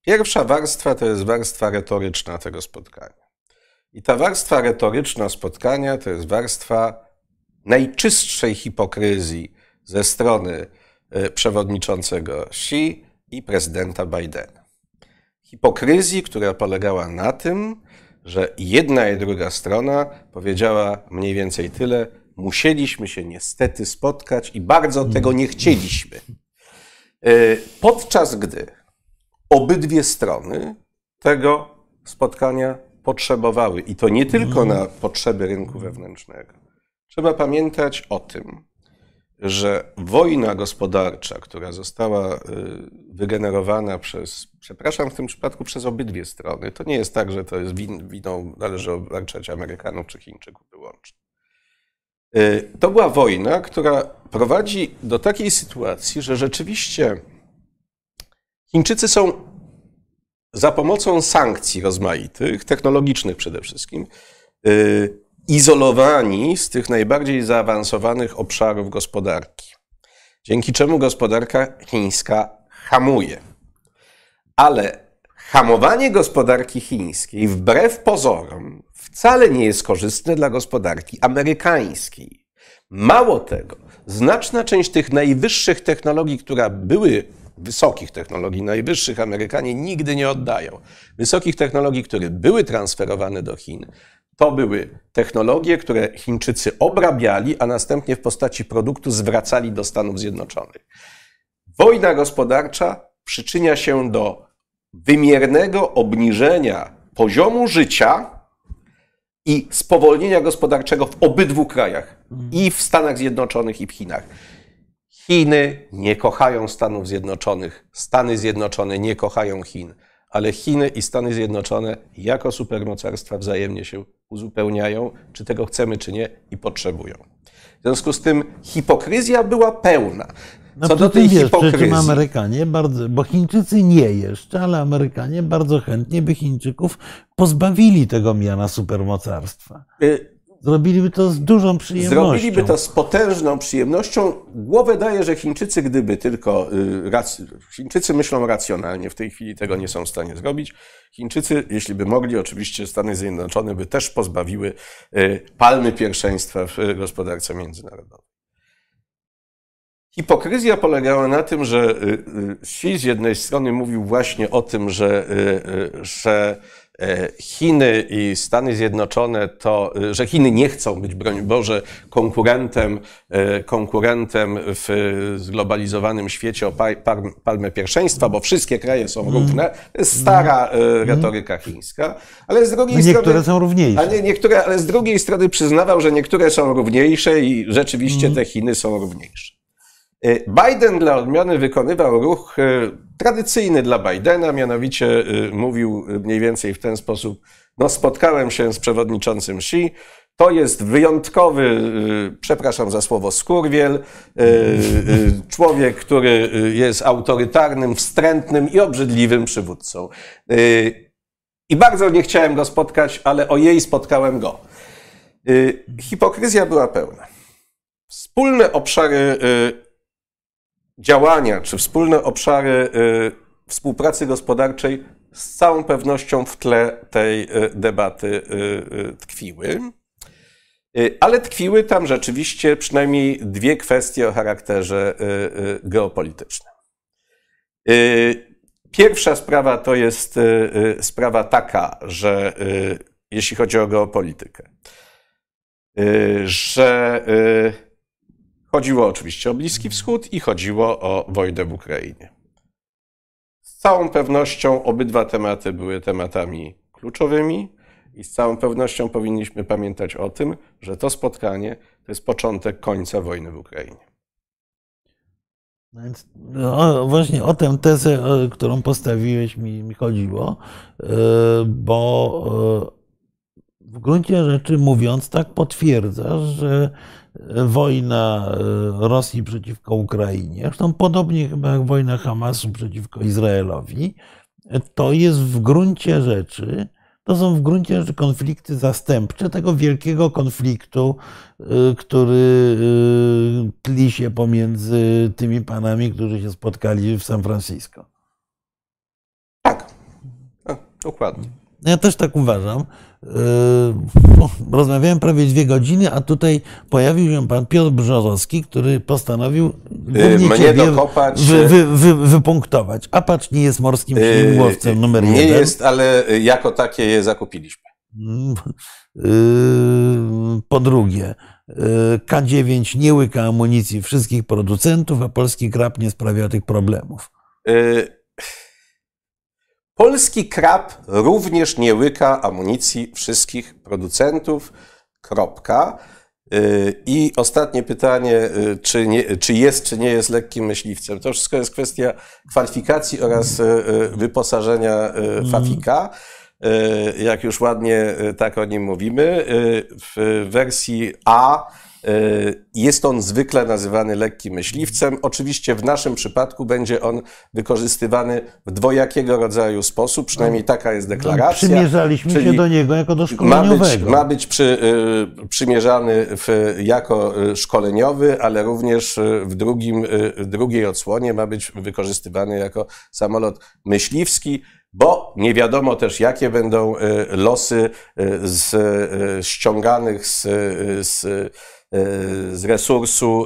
Pierwsza warstwa to jest warstwa retoryczna tego spotkania. I ta warstwa retoryczna spotkania to jest warstwa najczystszej hipokryzji ze strony e, przewodniczącego Xi i prezydenta Bidena. Hipokryzji, która polegała na tym, że jedna i druga strona powiedziała mniej więcej tyle: musieliśmy się niestety spotkać i bardzo tego nie chcieliśmy. E, podczas gdy obydwie strony tego spotkania potrzebowały. I to nie tylko na potrzeby rynku wewnętrznego. Trzeba pamiętać o tym, że wojna gospodarcza, która została y, wygenerowana przez, przepraszam w tym przypadku, przez obydwie strony, to nie jest tak, że to jest win, winą, należy obarczać Amerykanów czy Chińczyków wyłącznie. Y, to była wojna, która prowadzi do takiej sytuacji, że rzeczywiście Chińczycy są za pomocą sankcji rozmaitych, technologicznych przede wszystkim, y, izolowani z tych najbardziej zaawansowanych obszarów gospodarki. Dzięki czemu gospodarka chińska hamuje. Ale hamowanie gospodarki chińskiej, wbrew pozorom, wcale nie jest korzystne dla gospodarki amerykańskiej. Mało tego, znaczna część tych najwyższych technologii, które były wysokich technologii najwyższych Amerykanie nigdy nie oddają. Wysokich technologii, które były transferowane do Chin, to były technologie, które Chińczycy obrabiali, a następnie w postaci produktu zwracali do Stanów Zjednoczonych. Wojna gospodarcza przyczynia się do wymiernego obniżenia poziomu życia i spowolnienia gospodarczego w obydwu krajach, i w Stanach Zjednoczonych, i w Chinach. Chiny nie kochają Stanów Zjednoczonych, Stany Zjednoczone nie kochają Chin, ale Chiny i Stany Zjednoczone jako supermocarstwa wzajemnie się uzupełniają, czy tego chcemy, czy nie, i potrzebują. W związku z tym hipokryzja była pełna. No Co do tej wiesz, hipokryzji. Amerykanie bardzo, bo Chińczycy nie jeszcze, ale Amerykanie bardzo chętnie by Chińczyków pozbawili tego miana supermocarstwa. Y, Zrobiliby to z dużą przyjemnością. Zrobiliby to z potężną przyjemnością. Głowę daje, że Chińczycy, gdyby tylko. y, Chińczycy myślą racjonalnie, w tej chwili tego nie są w stanie zrobić. Chińczycy, jeśli by mogli, oczywiście Stany Zjednoczone by też pozbawiły y, palmy pierwszeństwa w gospodarce międzynarodowej. Hipokryzja polegała na tym, że y, Xi z jednej strony mówił właśnie o tym, że, że Chiny i Stany Zjednoczone to, e, że Chiny nie chcą być, broń Boże, konkurentem, e, konkurentem w zglobalizowanym świecie o palmę pierwszeństwa, bo wszystkie kraje są mm. równe. To jest stara retoryka chińska, ale z drugiej niektóre strony... Niektóre są równiejsze. A nie, niektóre, ale z drugiej strony przyznawał, że niektóre są równiejsze i rzeczywiście mm. te Chiny są równiejsze. Y, Biden dla odmiany wykonywał ruch y, tradycyjny dla Bidena, mianowicie y, mówił mniej więcej w ten sposób: No, spotkałem się z przewodniczącym Xi. To jest wyjątkowy, przepraszam za słowo, skurwiel, człowiek, który jest autorytarnym, wstrętnym i obrzydliwym przywódcą. I bardzo nie chciałem go spotkać, ale o jej spotkałem go. Hipokryzja była pełna. Wspólne obszary działania czy wspólne obszary y, współpracy gospodarczej z całą pewnością w tle tej y, debaty y, tkwiły. Ale tkwiły tam rzeczywiście przynajmniej dwie kwestie o charakterze geopolitycznym. Pierwsza sprawa to jest sprawa taka, że jeśli chodzi o geopolitykę, że Chodziło oczywiście o Bliski Wschód i chodziło o wojnę w Ukrainie. Z całą pewnością obydwa tematy były tematami kluczowymi i z całą pewnością powinniśmy pamiętać o tym, że to spotkanie to jest początek końca wojny w Ukrainie. No więc no, właśnie o tę tezę, którą postawiłeś, mi, mi chodziło, e, bo e, w gruncie rzeczy mówiąc, tak potwierdzasz, że wojna e, Rosji przeciwko Ukrainie, zresztą podobnie chyba jak wojna Hamasu przeciwko Izraelowi, to jest w gruncie rzeczy, to są w gruncie rzeczy konflikty zastępcze tego wielkiego konfliktu, e, który e, tli się pomiędzy tymi panami, którzy się spotkali w San Francisco. Tak, tak dokładnie. Ja też tak uważam. Yy, (laughs) rozmawiałem prawie dwie godziny, a tutaj pojawił się pan Piotr Brzozowski, który postanowił yy, mnie dokopać. Wy, wy, wy, wypunktować. Apacz nie jest morskim yy, śmigłowcem numer jeden. Nie jest, ale jako takie je zakupiliśmy. Po drugie, K9 nie łyka amunicji wszystkich producentów, a polski krab nie sprawia tych problemów. Polski krab również nie łyka amunicji wszystkich producentów. Kropka. Y, I ostatnie pytanie, y, czy, nie, czy jest, czy nie jest lekkim myśliwcem. To wszystko jest kwestia kwalifikacji oraz y, wyposażenia mm. Fafika. Jak już ładnie tak o nim mówimy. W wersji A jest on zwykle nazywany lekkim myśliwcem. Oczywiście w naszym przypadku będzie on wykorzystywany w dwojakiego rodzaju sposób, przynajmniej taka jest deklaracja. Przymierzaliśmy się do niego jako do szkoleniowego. Ma być, ma być przy, y, przymierzany w, jako y, szkoleniowy, ale również w, drugim, w drugiej odsłonie ma być wykorzystywany jako samolot myśliwski bo nie wiadomo też, jakie będą losy z ściąganych z, z Y, z resursu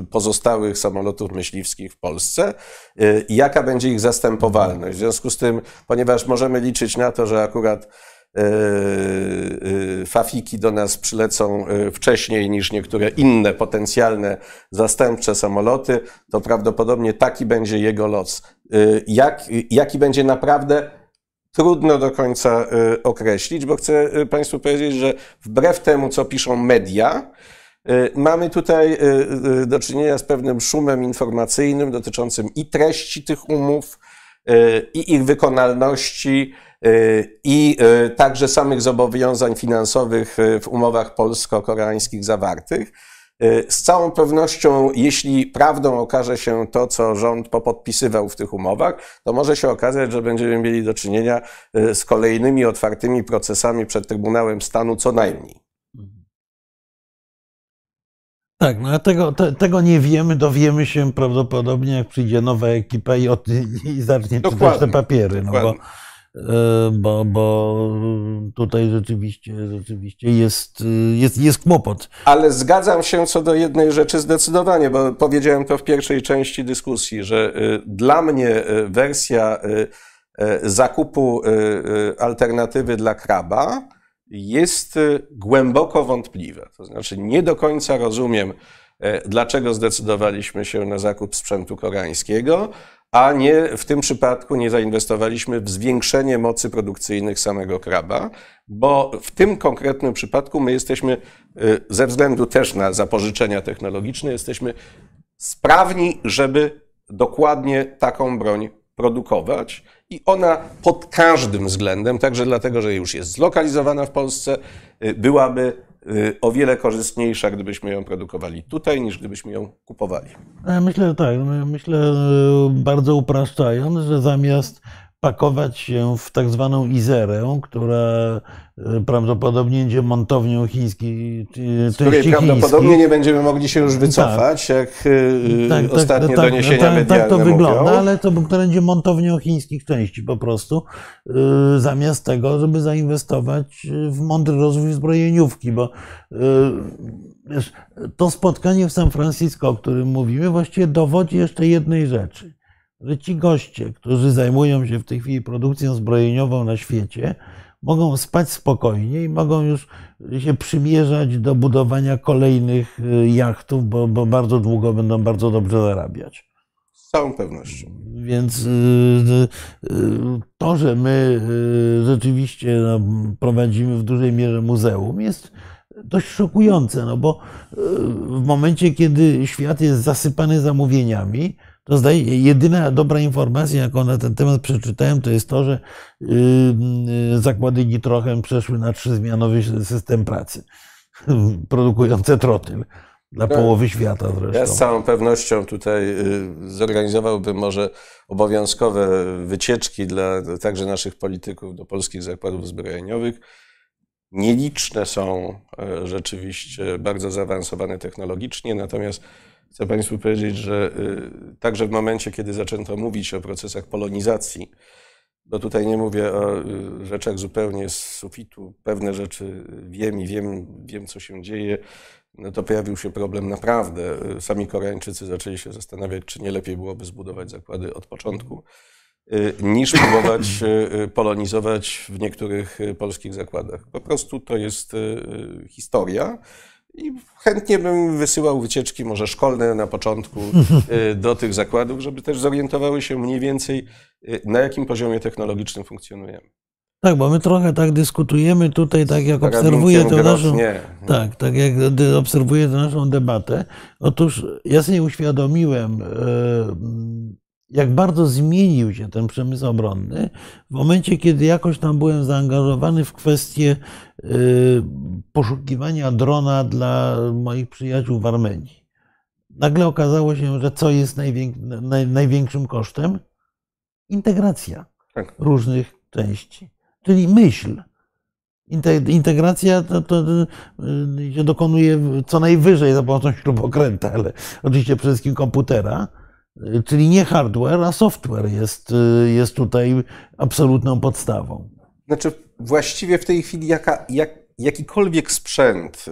y, pozostałych samolotów myśliwskich w Polsce y, i jaka będzie ich zastępowalność. W związku z tym, ponieważ możemy liczyć na to, że akurat fafiki do nas przylecą wcześniej niż niektóre inne potencjalne zastępcze samoloty, to prawdopodobnie taki będzie jego los. Jak, jaki będzie naprawdę trudno do końca określić, bo chcę Państwu powiedzieć, że wbrew temu, co piszą media, Y, mamy tutaj y, y, do czynienia z pewnym szumem informacyjnym dotyczącym i treści tych umów, i ich wykonalności, i także samych zobowiązań finansowych w umowach polsko-koreańskich zawartych. Z całą pewnością, jeśli prawdą okaże się to, co rząd popodpisywał w tych umowach, to może się okazać, że będziemy mieli do czynienia z kolejnymi otwartymi procesami przed Trybunałem Stanu co najmniej. Tak, no a tego, te, tego nie wiemy, dowiemy się prawdopodobnie, jak przyjdzie nowa ekipa i, od, i zacznie czytać Dokładnie, te papiery. No bo, e, bo, bo tutaj rzeczywiście, rzeczywiście jest, jest, jest kłopot. Ale zgadzam się co do jednej rzeczy zdecydowanie, bo powiedziałem to w pierwszej części dyskusji, że y, dla mnie wersja zakupu alternatywy dla kraba jest y, głęboko wątpliwa. To znaczy, nie do końca rozumiem, y, dlaczego zdecydowaliśmy się na zakup sprzętu koreańskiego, a nie w tym przypadku nie zainwestowaliśmy w zwiększenie mocy produkcyjnych samego kraba, bo w tym konkretnym przypadku my jesteśmy, y, ze względu też na zapożyczenia technologiczne, jesteśmy sprawni, żeby dokładnie taką broń produkować. I ona pod każdym względem, także dlatego, że już jest zlokalizowana w Polsce, y, byłaby y, o wiele korzystniejsza, gdybyśmy ją produkowali tutaj, niż gdybyśmy ją kupowali. Ja myślę, tak, no, myślę e, bardzo upraszczając, że zamiast pakować się w tak zwaną Izerę, która e, prawdopodobnie będzie montownią chińskiej, Z której prawdopodobnie nie będziemy mogli się już wycofać, jak y, Tak, tak, ostatnie tak, doniesienia tak, medialne tak to mówią. wygląda, ale to będzie montownią chińskich części po prostu, yy, zamiast tego, żeby zainwestować w mądry rozwój zbrojeniówki, bo wiesz, to spotkanie w San Francisco, o którym mówimy, właściwie dowodzi jeszcze jednej rzeczy, że ci goście, którzy zajmują się w tej chwili produkcją zbrojeniową na świecie, mogą spać spokojnie i mogą już się przymierzać do budowania kolejnych y, jachtów, bo, bo bardzo długo będą bardzo dobrze zarabiać. Z całą pewnością. Więc y, y, to, że my rzeczywiście no, prowadzimy w dużej mierze muzeum, jest dość szokujące, no bo w momencie, kiedy świat jest zasypany zamówieniami, to zdaje, jedyna dobra informacja, jaką na ten temat przeczytałem, to jest to, że y, y, zakłady nitrochem przeszły na trzyzmianowy system pracy, (laughs) produkujące trotyl dla Tak. połowy świata Ja z zresztą. całą pewnością tutaj y, zorganizowałbym może obowiązkowe wycieczki dla także naszych polityków do polskich zakładów zbrojeniowych. Nieliczne są e, rzeczywiście bardzo zaawansowane technologicznie, natomiast chcę Państwu powiedzieć, że y, także w momencie, kiedy zaczęto mówić o procesach polonizacji, bo tutaj nie mówię o y, rzeczach zupełnie z sufitu, pewne rzeczy wiem i wiem, wiem co się dzieje, no to pojawił się problem naprawdę. Sami Koreańczycy zaczęli się zastanawiać, czy nie lepiej byłoby zbudować zakłady od początku, y, niż próbować y, polonizować w niektórych y, polskich zakładach. Po prostu to jest y, y, historia. I chętnie bym wysyłał wycieczki, może szkolne na początku, (laughs) y, do tych zakładów, żeby też zorientowały się mniej więcej, y, na jakim poziomie technologicznym funkcjonujemy. Tak, bo my trochę tak dyskutujemy tutaj, tak jak obserwuję tę naszą. Tak, tak jak obserwuję tę naszą debatę. Otóż ja sobie uświadomiłem, e, jak bardzo zmienił się ten przemysł obronny w momencie, kiedy jakoś tam byłem zaangażowany w kwestię e, poszukiwania drona dla moich przyjaciół w Armenii. Nagle okazało się, że co jest najwięk- naj, największym kosztem? Integracja Tak. różnych części, czyli myśl. Inte- Integracja to, to y, się dokonuje co najwyżej za pomocą śrubokręta, ale oczywiście przede wszystkim komputera, y, czyli nie hardware, a software jest, y, jest tutaj absolutną podstawą. Znaczy, właściwie w tej chwili jaka, jak, jakikolwiek sprzęt,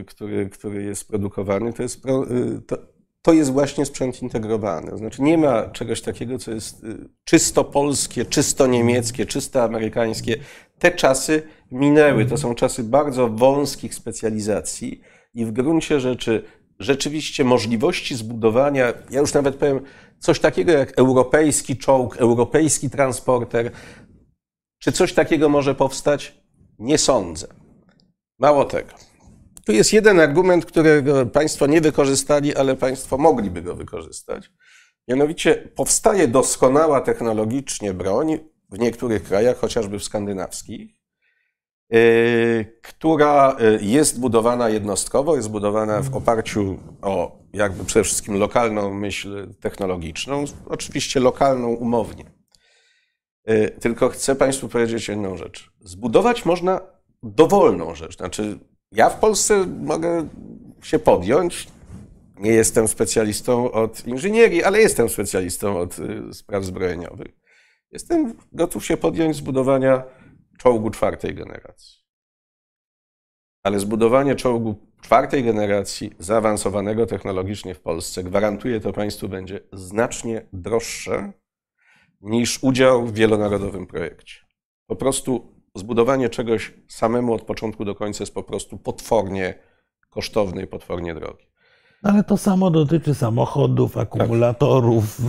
y, który, który jest produkowany, to jest, pro, y, to, to jest właśnie sprzęt integrowany. Znaczy, nie ma czegoś takiego, co jest y, czysto polskie, czysto niemieckie, czysto amerykańskie. Te czasy minęły. To są czasy bardzo wąskich specjalizacji i w gruncie rzeczy rzeczywiście możliwości zbudowania, ja już nawet powiem, coś takiego jak europejski czołg, europejski transporter, czy coś takiego może powstać? Nie sądzę. Mało tego. Tu jest jeden argument, którego Państwo nie wykorzystali, ale Państwo mogliby go wykorzystać. Mianowicie powstaje doskonała technologicznie broń w niektórych krajach, chociażby w skandynawskich, yy, która yy, jest budowana jednostkowo, jest budowana w oparciu o jakby przede wszystkim lokalną myśl technologiczną, oczywiście lokalną umownie. Y, Tylko chcę Państwu powiedzieć jedną rzecz. Zbudować można dowolną rzecz. Znaczy, ja w Polsce mogę się podjąć Nie jestem specjalistą od inżynierii, ale jestem specjalistą od y, spraw zbrojeniowych. Jestem gotów się podjąć zbudowania czołgu czwartej generacji. Ale zbudowanie czołgu czwartej generacji, zaawansowanego technologicznie w Polsce, gwarantuję to Państwu, będzie znacznie droższe niż udział w wielonarodowym projekcie. Po prostu zbudowanie czegoś samemu od początku do końca jest po prostu potwornie kosztowne i potwornie drogie. Ale to samo dotyczy samochodów, akumulatorów,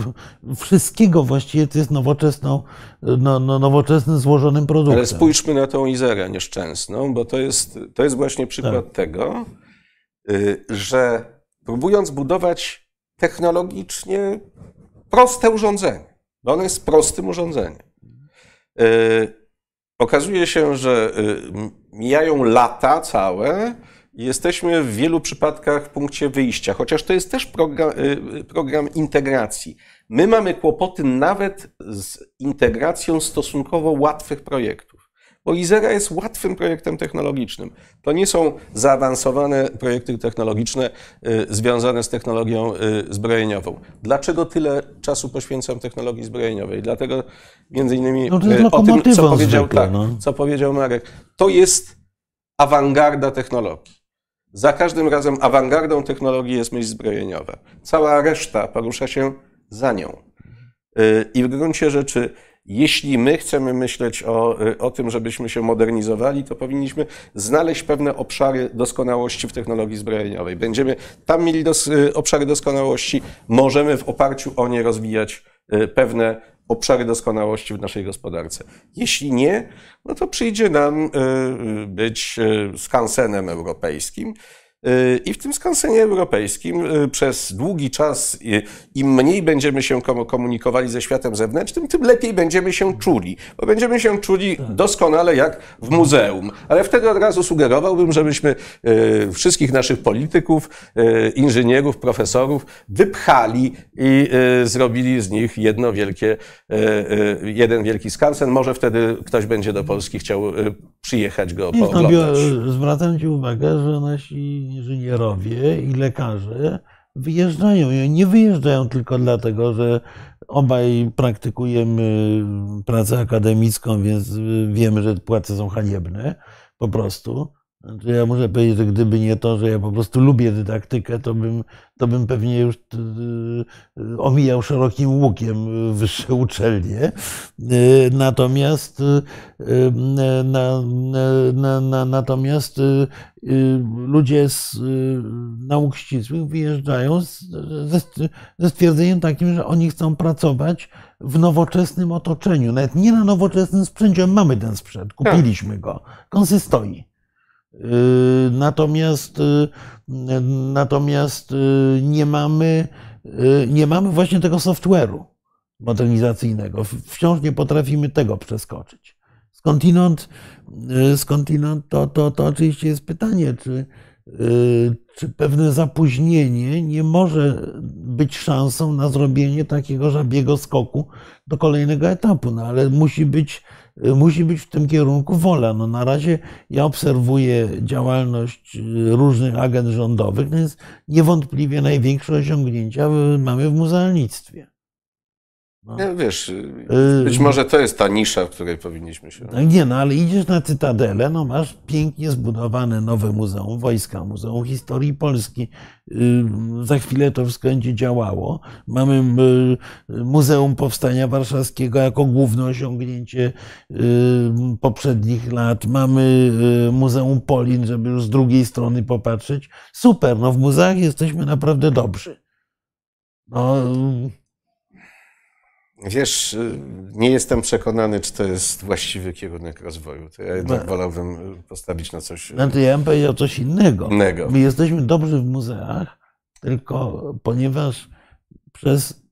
wszystkiego właściwie to jest nowoczesną, no, no, nowoczesnym, złożonym produktem. Ale spójrzmy na tą Izerę nieszczęsną, bo to jest, to jest właśnie przykład tak. tego, y, że próbując budować technologicznie proste urządzenie, bo ono jest prostym urządzeniem, y, okazuje się, że y, mijają lata całe, jesteśmy w wielu przypadkach w punkcie wyjścia, chociaż to jest też program, y, program, integracji. My mamy kłopoty nawet z integracją stosunkowo łatwych projektów. Bo Izera jest łatwym projektem technologicznym. To nie są zaawansowane projekty technologiczne y, związane z technologią y, zbrojeniową. Dlaczego tyle czasu poświęcam technologii zbrojeniowej? Dlatego między innymi no o tym, co powiedział, zwykle, tak, no. co powiedział Marek. To jest awangarda technologii. Za każdym razem awangardą technologii jest myśl zbrojeniowa. Cała reszta porusza się za nią. Y, I w gruncie rzeczy, jeśli my chcemy myśleć o, y, o tym, żebyśmy się modernizowali, to powinniśmy znaleźć pewne obszary doskonałości w technologii zbrojeniowej. Będziemy tam mieli dos, y, obszary doskonałości, możemy w oparciu o nie rozwijać pewne obszary doskonałości w naszej gospodarce. Jeśli nie, no to przyjdzie nam być skansenem europejskim. I w tym skansenie europejskim przez długi czas, im mniej będziemy się komunikowali ze światem zewnętrznym, tym lepiej będziemy się czuli. Bo będziemy się czuli doskonale jak w muzeum. Ale wtedy od razu sugerowałbym, żebyśmy wszystkich naszych polityków, inżynierów, profesorów wypchali i zrobili z nich jedno wielkie, jeden wielki skansen. Może wtedy ktoś będzie do Polski chciał przyjechać go pooglądać. zwracam Ci uwagę, że nasi inżynierowie i lekarze wyjeżdżają. Nie wyjeżdżają tylko dlatego, że obaj praktykujemy pracę akademicką, więc wiemy, że płace są haniebne po prostu. Znaczy ja muszę powiedzieć, że gdyby nie to, że ja po prostu lubię dydaktykę, to bym, to bym pewnie już y, omijał szerokim łukiem wyższe uczelnie. Y, Natomiast, y, na, na, na, natomiast ludzie z nauk ścisłych wyjeżdżają z, ze, ze stwierdzeniem takim, że oni chcą pracować w nowoczesnym otoczeniu. Nawet nie na nowoczesnym sprzęcie. Mamy ten sprzęt, kupiliśmy go. On se stoi. Natomiast, natomiast nie mamy, nie mamy właśnie tego software'u modernizacyjnego. Wciąż nie potrafimy tego przeskoczyć. Skądinąd, skądinąd to, to, to oczywiście jest pytanie, czy, czy pewne zapóźnienie nie może być szansą na zrobienie takiego żabiego skoku do kolejnego etapu, no ale musi być musi być w tym kierunku wola. No na razie ja obserwuję działalność różnych agent rządowych, więc niewątpliwie największe osiągnięcia mamy w muzealnictwie. No. Ja, wiesz, być może to jest ta nisza, w której powinniśmy się. Nie, no ale idziesz na Cytadelę, no masz pięknie zbudowane nowe muzeum wojska, Muzeum Historii Polski. Za chwilę to wszystko będzie działało. Mamy Muzeum Powstania Warszawskiego jako główne osiągnięcie poprzednich lat. Mamy Muzeum Polin, żeby już z drugiej strony popatrzeć. Super, no w muzeach jesteśmy naprawdę dobrzy. No, Wiesz, nie jestem przekonany, czy to jest właściwy kierunek rozwoju. To ja jednak wolałbym postawić na coś. Znaczy, ja bym powiedział coś innego. innego. My jesteśmy dobrzy w muzeach, tylko ponieważ przez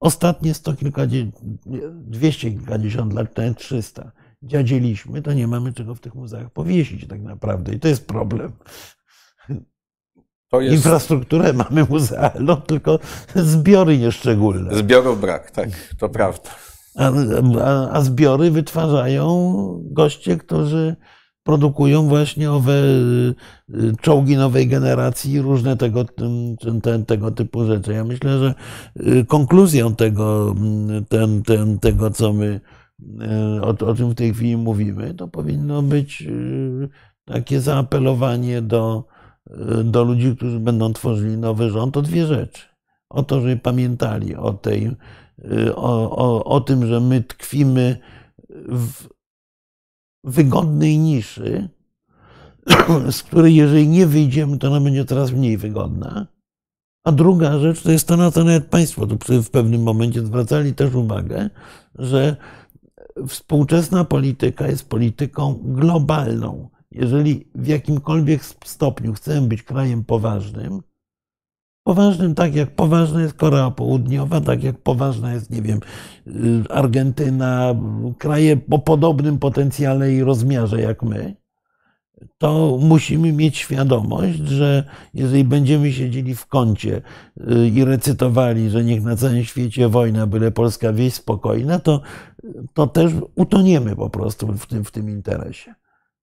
ostatnie sto kilkadziesiąt, dwieście kilkadziesiąt lat, nawet 300, dziadzieliśmy, to nie mamy czego w tych muzeach powiesić tak naprawdę. I to jest problem. Jest... Infrastrukturę mamy muzealną, tylko zbiory nieszczególne. Zbiorów brak, tak, to prawda. A, a, a zbiory wytwarzają goście, którzy produkują właśnie owe y, y, czołgi nowej generacji i różne tego, tego typu rzeczy. Ja myślę, że y, konkluzją tego, ten, ten, tego co my, o, o czym w tej chwili mówimy, to powinno być takie zaapelowanie do, do ludzi, którzy będą tworzyli nowy rząd o dwie rzeczy. O to, żeby pamiętali o, tej, o, o, o tym, że my tkwimy w wygodnej niszy, (clears throat) z której jeżeli nie wyjdziemy, to ona będzie coraz mniej wygodna. A druga rzecz to jest to, na co nawet Państwo tu w pewnym momencie zwracali też uwagę, że współczesna polityka jest polityką globalną. Jeżeli w jakimkolwiek stopniu chcemy być krajem poważnym, poważnym, tak jak poważna jest Korea Południowa, tak jak poważna jest, nie wiem, y, Argentyna, kraje o podobnym potencjale i rozmiarze jak my, to musimy mieć świadomość, że jeżeli będziemy siedzieli w kącie y, i recytowali, że niech na całym świecie wojna, byle polska wieś spokojna, to, to też utoniemy po prostu w tym, w tym interesie.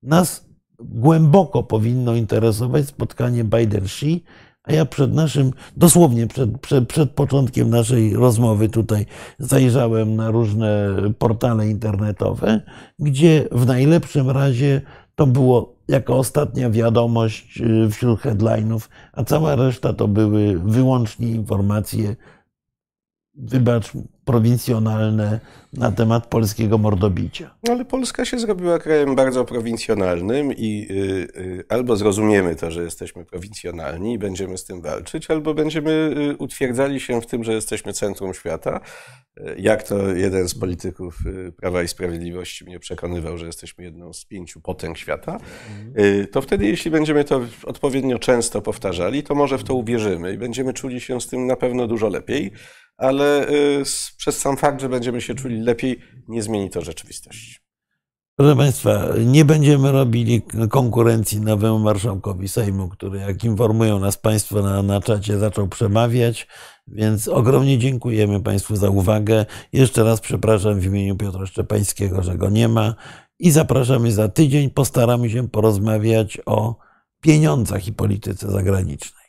Nas głęboko powinno interesować spotkanie Biden-Xi, a ja przed naszym, dosłownie przed, przed, przed początkiem naszej rozmowy tutaj zajrzałem na różne portale internetowe, gdzie w najlepszym razie to było jako ostatnia wiadomość y, wśród headline'ów, a cała reszta to były wyłącznie informacje. Wybacz, prowincjonalne na temat polskiego mordobicia. Ale Polska się zrobiła krajem bardzo prowincjonalnym i y, y, albo zrozumiemy to, że jesteśmy prowincjonalni i będziemy z tym walczyć, albo będziemy y, utwierdzali się w tym, że jesteśmy centrum świata. Jak to jeden z polityków Prawa i Sprawiedliwości mnie przekonywał, że jesteśmy jedną z pięciu potęg świata, to wtedy, jeśli będziemy to odpowiednio często powtarzali, to może w to uwierzymy i będziemy czuli się z tym na pewno dużo lepiej ale y, przez sam fakt, że będziemy się czuli lepiej, nie zmieni to rzeczywistości. Proszę Państwa, nie będziemy robili konkurencji nowemu marszałkowi Sejmu, który, jak informują nas Państwo na, na czacie, zaczął przemawiać, więc ogromnie dziękujemy Państwu za uwagę. Jeszcze raz przepraszam w imieniu Piotra Szczepańskiego, że go nie ma i zapraszamy za tydzień. Postaramy się porozmawiać o pieniądzach i polityce zagranicznej.